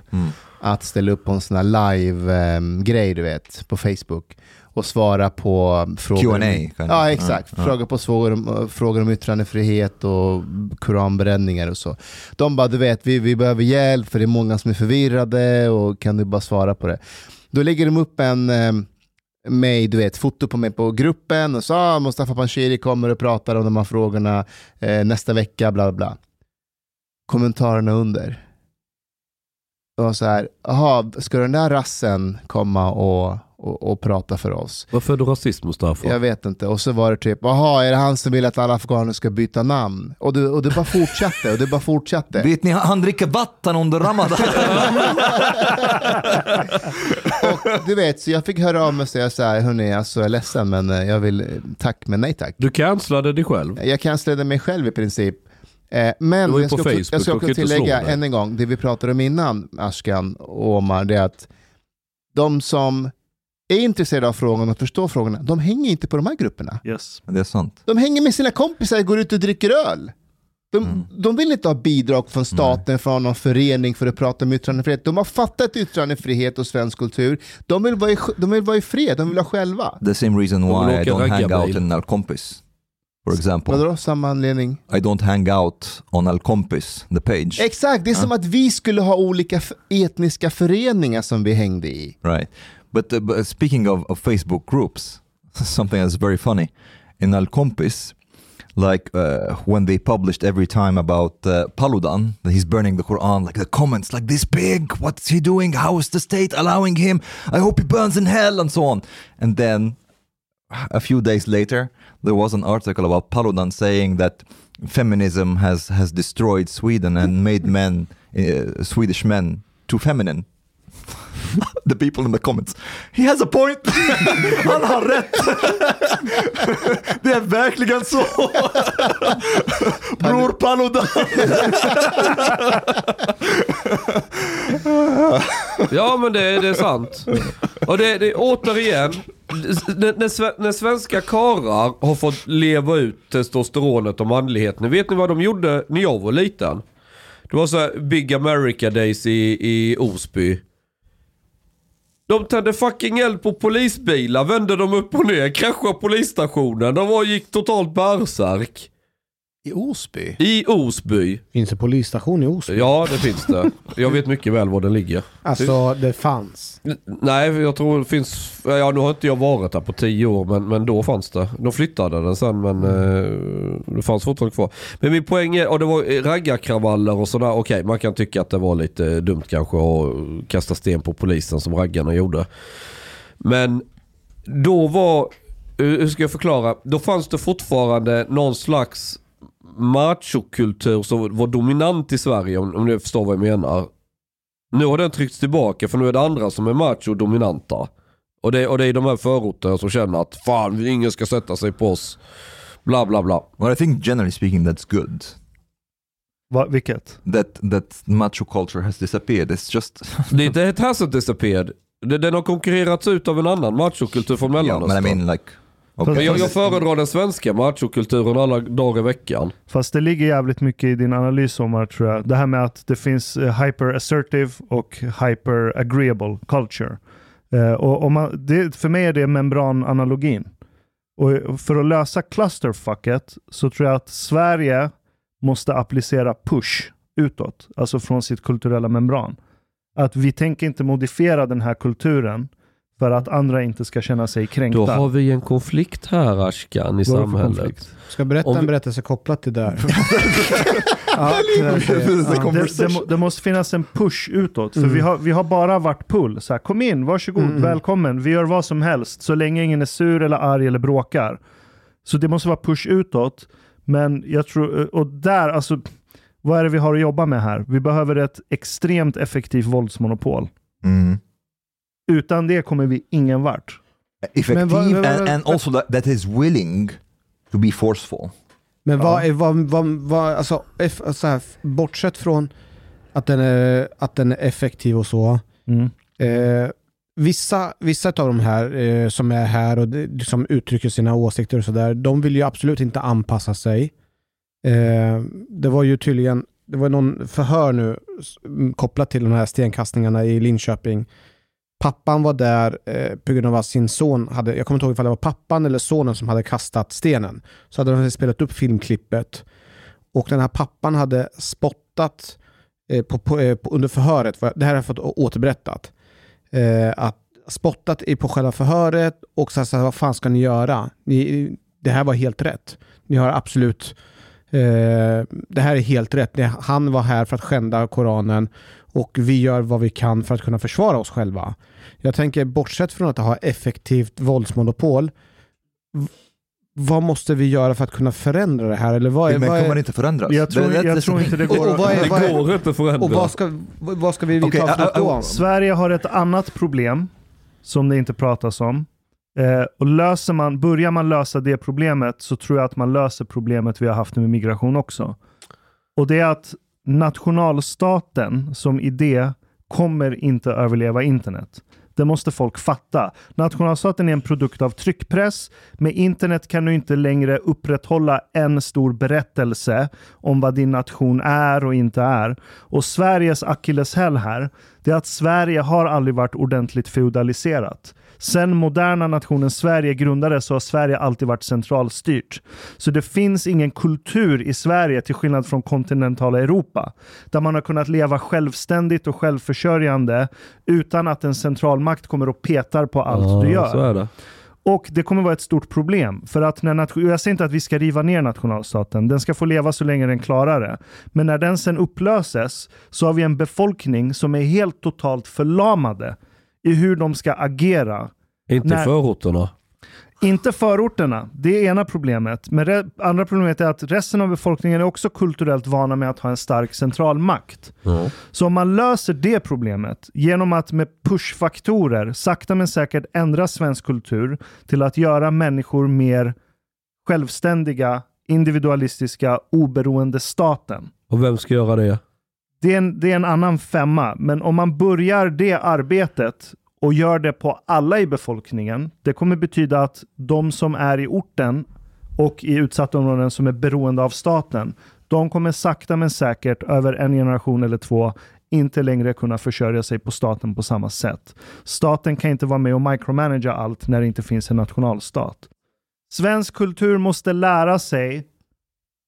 att ställa upp på en sån här live-grej, du vet, på Facebook och svara på frågor. Q&A, Ja, exakt. ja, ja. Frågor på frågor om, frågor om yttrandefrihet och koranbränningar och så. De bara, du vet, vi, vi behöver hjälp för det är många som är förvirrade och kan du bara svara på det? Då lägger de upp en eh, mig, du vet, foto på mig på gruppen och sa ah, Mustafa Panshiri kommer och pratar om de här frågorna eh, nästa vecka, bla bla bla. Kommentarerna under. Det var så här, jaha, ska den där rassen komma och, och, och prata för oss? Varför är du rasist Mustafa? Jag vet inte. Och så var det typ, jaha, är det han som vill att alla afghaner ska byta namn? Och det, och det bara fortsatte, och det bara fortsatte. Vet ni, han dricker vatten under ramadan. Och du vet, så jag fick höra av mig och säga så här, hörni, alltså jag är ledsen, men eh, jag vill, eh, tack men nej tack. Du cancellade dig själv. Jag cancellade mig själv i princip. Eh, Men jag ska, också, Facebook, jag ska också tillägga än en gång, det vi pratade om innan, Ashkan och Omar, det är att de som är intresserade av frågan och förstår frågorna, de hänger inte på de här grupperna. Yes. det är sant. De hänger med sina kompisar och går ut och dricker öl. De, Mm. de vill inte ha bidrag från staten, från någon förening för att prata om yttrandefrihet. De har fattat yttrandefrihet och svensk kultur. De vill vara i, de vill vara i fred, de vill vara själva. The same reason why I don't hang out in Al-Kompis. For example. Vadå, samma anledning? I don't hang out on Al-Kompis, the page. Exakt, det är som att vi skulle ha olika etniska föreningar som vi hängde i. Right. But, uh, but speaking of, of Facebook groups, something that's very funny. In Al Kompis, like uh, when they published every time about uh, Paludan, that he's burning the Quran, like the comments like this big, what's he doing? How is the state allowing him? I hope he burns in hell and so on. And then a few days later, there was an article about Paludan saying that feminism has, has destroyed Sweden and made men, uh, Swedish men, too feminine. the people in the comments. He has a point! Han har rätt! det är verkligen så! Bror Paludan! Ja men det, det är sant. Och det, det återigen, när, när, sve- när svenska karar har fått leva ut testosteronet och manligheten. Vet ni vad de gjorde när jag var liten? Det var så Big America Days i, i Osby. De tände fucking eld på polisbilar, vände dem upp och ner, kraschade polisstationen. De var, gick totalt bärsärk. I Osby? I Osby. Finns det polisstation i Oslo? Ja, det finns det. Jag vet mycket väl var den ligger. Alltså, det fanns. N- Nej, jag tror det finns... Ja, nu har inte jag varit där på tio år, men, men då fanns det. De flyttade den sen, men eh, det fanns fortfarande kvar. Men min poäng är, och det var raggarkravaller och sådär. Okej, man kan tycka att det var lite dumt kanske att kasta sten på polisen som raggarna gjorde. Men då var, hur hur ska jag förklara? Då fanns det fortfarande någon slags machokultur som var dominant i Sverige, om, om ni förstår vad jag menar. Nu har den tryckts tillbaka för nu är det andra som är macho-dominanta. Och det, och det är de här förorterna som känner att fan, ingen ska sätta sig på oss. Bla bla bla. Well, I think generally speaking that's good. Va, vilket? That that macho culture has disappeared. It's just Det, det hasn't disappeared. Den har konkurrerats ut av en annan machokultur från yeah, Mellanöstern. but I mean like okay. Jag, jag föredrar den svenska machokulturen alla dagar i veckan. Fast det ligger jävligt mycket i din analys Omar tror jag. Det här med att det finns eh, hyper assertive och hyper agreeable culture. Eh, och om man, det, för mig är det membrananalogin. Och för att lösa clusterfucket så tror jag att Sverige måste applicera push utåt, alltså från sitt kulturella membran. Att vi tänker inte modifiera den här kulturen för att andra inte ska känna sig kränkta. Då har vi en konflikt här Ashkan i samhället. Ska jag berätta Om en vi- berättelse kopplat till det där? ja, det, där Ja, det, det, må- det måste finnas en push utåt. För Mm. vi, har, vi har bara varit pull. Så här, kom in, varsågod, Mm. välkommen. Vi gör vad som helst. Så länge ingen är sur eller arg eller bråkar. Så det måste vara push utåt. Men jag tror, och där, alltså, vad är det vi har att jobba med här? Vi behöver ett extremt effektivt våldsmonopol. Mm. Utan det kommer vi ingen vart. Effective Men vad- vad- and, vad- and also that, that is willing to be forceful. Men vad är, vad, vad, vad, alltså, eff, så här, bortsett från att den, är, att den är effektiv och så. Mm. Eh, vissa, vissa av de här eh, som är här och det- som uttrycker sina åsikter och sådär, de vill ju absolut inte anpassa sig. Eh, det var ju tydligen, det var någon förhör nu kopplat till de här stenkastningarna i Linköping. Pappan var där eh, på grund av att sin son hade, jag kommer inte ihåg ifall det var pappan eller sonen som hade kastat stenen. Så hade de spelat upp filmklippet och den här pappan hade spottat eh, på, på, eh, på, under förhöret, för det här har jag fått återberättat, eh, att spottat på själva förhöret och sagt vad fan ska ni göra? Ni, det här var helt rätt. Ni har absolut, eh, det här är helt rätt. Det, han var här för att skända Koranen och vi gör vad vi kan för att kunna försvara oss själva. Jag tänker, bortsett från att ha effektivt våldsmonopol, vad måste vi göra för att kunna förändra det här? Eller vad är, Men vad kommer är, inte förändras. Jag tror, That- jag tror inte det Och- går och vad är- Det är- går inte att förändra. och vad ska, vad ska vi vidta Okej, för I- då? Sverige har ett annat problem som det inte pratas om. Eh, och löser man, börjar man lösa det problemet så tror jag att man löser problemet vi har haft med migration också. Och det är att nationalstaten som idé kommer inte överleva internet. Det måste folk fatta. Nationalstaten är en produkt av tryckpress. Med internet kan du inte längre upprätthålla en stor berättelse om vad din nation är och inte är. Och Sveriges akilleshäl här, det är att Sverige har aldrig varit ordentligt feudaliserat. Sen moderna nationen Sverige grundades så har Sverige alltid varit centralstyrt. Så det finns ingen kultur i Sverige till skillnad från kontinentala Europa. Där man har kunnat leva självständigt och självförsörjande utan att en centralmakt kommer och petar på allt du gör. Och det kommer vara ett stort problem. För att när nation- jag säger inte att vi ska riva ner nationalstaten. Den ska få leva så länge den klarar det. Men när den sen upplöses så har vi en befolkning som är helt totalt förlamade i hur de ska agera. Inte Nej. förorterna. Inte förorterna, det är ena problemet. Men re- andra problemet är att resten av befolkningen är också kulturellt vana med att ha en stark centralmakt. Ja. Så om man löser det problemet genom att med pushfaktorer sakta men säkert ändra svensk kultur till att göra människor mer självständiga, individualistiska, oberoende staten. Och vem ska göra det? Det är, en, det är en annan femma, men om man börjar det arbetet och gör det på alla i befolkningen, det kommer betyda att de som är i orten och i utsatta områden som är beroende av staten, de kommer sakta men säkert över en generation eller två inte längre kunna försörja sig på staten på samma sätt. Staten kan inte vara med och micromanagera allt när det inte finns en nationalstat. Svensk kultur måste lära sig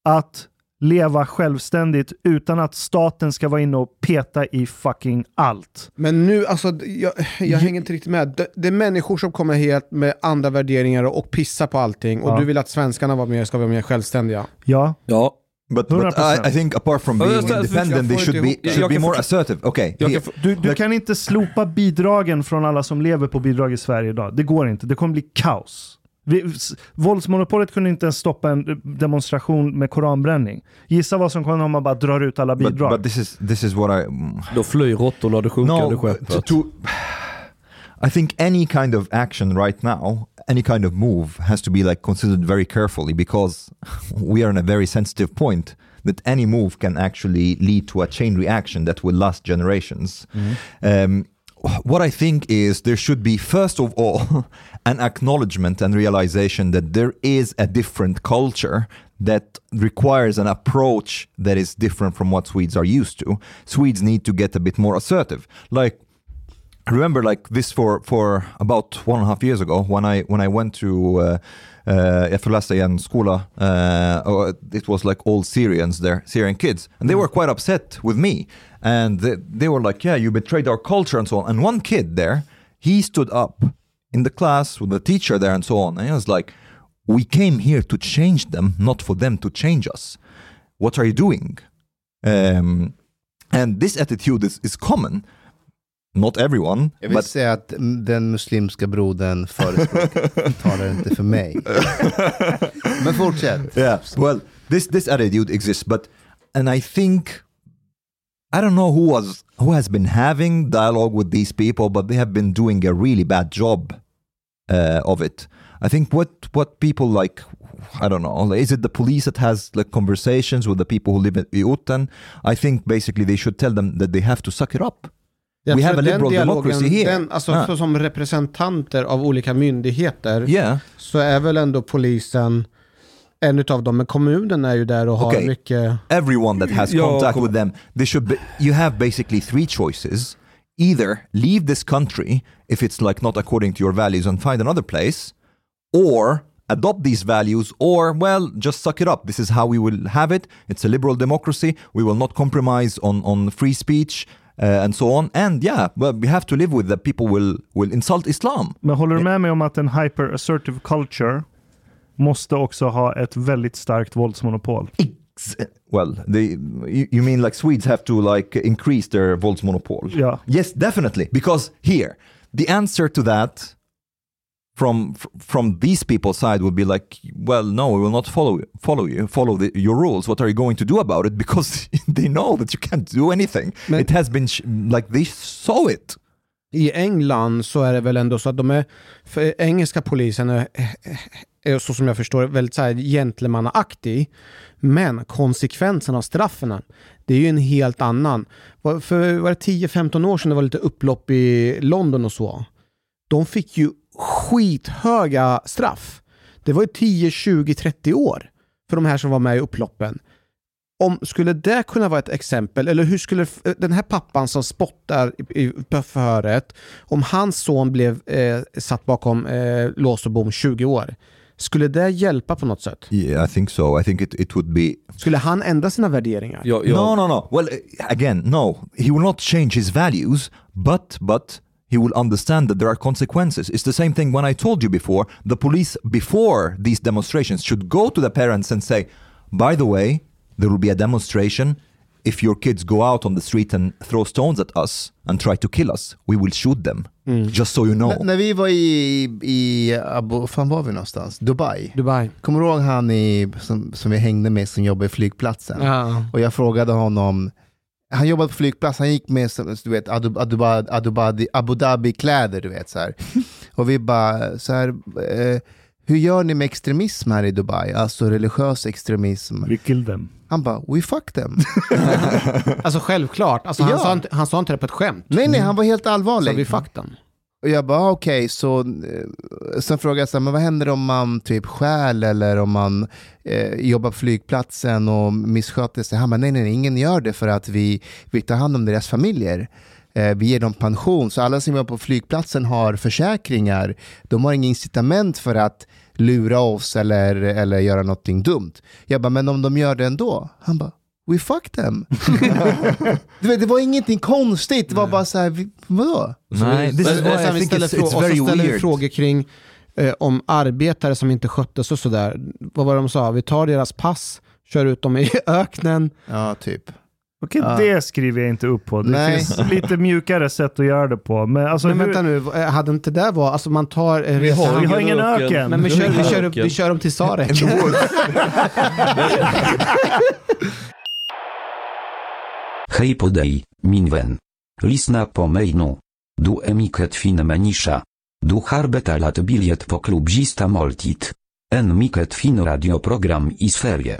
att leva självständigt utan att staten ska vara inne och peta i fucking allt. Men nu, alltså, jag, jag hänger inte riktigt med. Det, det är människor som kommer helt med andra värderingar och, pissar på allting. Och Ja. du vill att svenskarna var mer, ska vara mer självständiga. Ja, Ja. But, but 100%. I, I think apart from being independent, they should be, should be more assertive. Okay, du, du kan inte slopa bidragen från alla som lever på bidrag i Sverige idag. Det går inte. Det kommer bli kaos. Vi, våldsmonopolet kunde inte ens stoppa en demonstration med koranbränning. Gissa vad som kommer om man bara drar ut alla but, bidrag. but this is this is what I mm, Då flyr råttorna det sjunkande no skeppet. to, I think any kind of action right now, any kind of move has to be like considered very carefully because we are in a very sensitive point that any move can actually lead to a chain reaction that will last generations. Um, what I think is there should be first of all an acknowledgement and realization that there is a different culture that requires an approach that is different from what Swedes are used to. Swedes need to get a bit more assertive. Like I remember like this for for about one and a half years ago when I when I went to uh, uh, jag förläste i en skola. Uh, oh, it was like all Syrians there, Syrian kids, and they were quite upset with me, and they, they were like, "Yeah, you betrayed our culture and so on." And one kid there, he stood up in the class with the teacher there and so on. And he was like, We came here to change them, not for them to change us. What are you doing? Um, and this attitude is, is common. Not everyone, Jag vill but säga att den muslimska brodern förespråkar, inte för mig. Men fortsätt. yeah well this this attitude exists but and i think i don't know who was who has been having dialogue with these people but they have been doing a really bad job uh, of it i think what what people like i don't know is it the police that has like conversations with the people who live in Uten? i think basically they should tell them that they have to suck it up Jag We have a liberal democracy here. Den, alltså, Ah. som representanter av olika myndigheter yeah så är väl ändå polisen en utav dem. Men kommunen är ju där och har Okej. mycket... everyone that has contact with them they should be, you have basically three choices. Either leave this country if it's like not according to your values and find another place or adopt these values or well just suck it up. This is how we will have it. It's a liberal democracy. We will not compromise on on free speech uh, and so on. And yeah well we have to live with that people will will insult islam. Men håller du med mig om att en hyper-assertive culture måste också ha ett väldigt starkt våldsmonopol? Well they you, mean like swedes have to like increase their våldsmonopol Ja. Yes, definitely. Because here, the answer to that from from these people's side would be like, well, no, we will not follow follow you, follow the, your rules. What are you going to do about it? Because they know that you can't do anything. Men- it has been sh- like they saw it. I England så är det väl ändå så att de är... För engelska polisen är Eh, så som jag förstår det, väldigt så här gentlemannaaktig. Men konsekvensen av straffen, det är ju en helt annan. För var det 10-15 år sedan det var lite upplopp i London och så. De fick ju skithöga straff. Det var ju 10, 20, 30 år för de här som var med i upploppen. Om, skulle det kunna vara ett exempel, eller hur skulle eh, den här pappan som spottar i, i, förhöret, om hans son blev eh, satt bakom eh, lås och bom 20 år, skulle det hjälpa på något sätt? Yeah, I think so. I think it, it would be Skulle han ändra sina värderingar? Jag, jag, No, no, no. Well, uh, again, no. He will not change his values, but but he will understand that there are consequences. It's the same thing when I told you before. The police before these demonstrations should go to the parents and say, "By the way, there will be a demonstration. If your kids go out on the street and throw stones at us and try to kill us, we will shoot them. Just so you know." N- när vi var i, i Abu, fan var vi någonstans? Dubai. Dubai. Kommer du ihåg han i, som, som vi hängde med som jobbar i flygplatsen? Ja. Och jag frågade honom, han jobbade på flygplats, han gick med du vet, Abu, Abu, Abu, Dhabi, Abu Dhabi-kläder, du vet så här. Och vi bara, så här, eh, hur gör ni med extremism här i Dubai? Alltså religiös extremism. We kill them. Han bara, we fuck them. Alltså självklart. Alltså, han, Ja. sa inte, han sa inte det på ett skämt. nej, nej, han var helt Så allvarlig. vi fuck den. Och jag bara, okej, så eh, sen frågade jag så här, men vad händer om man typ stjäl eller om man eh, jobbar på flygplatsen och missköter sig? Han bara, nej, nej, nej, ingen gör det för att vi, vi tar hand om deras familjer. Eh, vi ger dem pension, så alla som jobbar på flygplatsen har försäkringar. De har ingen incitament för att lura oss eller, eller göra någonting dumt. Jag bara, men om de gör det ändå? Han bara, we fuck them. du vet, det var ingenting konstigt, det var bara så här, vi- vadå? Nej, this is why I think it's, it's och very ställer weird. frågor kring eh, om arbetare som inte sköttes och sådär. Vad var det de sa? Vi tar deras pass, kör ut dem i öknen. Ja, typ. Okej, Ja. det skriver jag inte upp på. Det Nej. finns lite mjukare sätt att göra det på. Men alltså, Men hur, vänta nu, eh, hade inte det varit, alltså man tar... eh, Vi har, vi har ingen öken. Men vi kör, vi, kör, öken. vi kör dem till Sarek. Hej podej, minwen. Lisna po mejnu. Du emiket fin menisza. Du harbeta lat biliet po klubzista moltit. En miket fin radioprogram i sferie.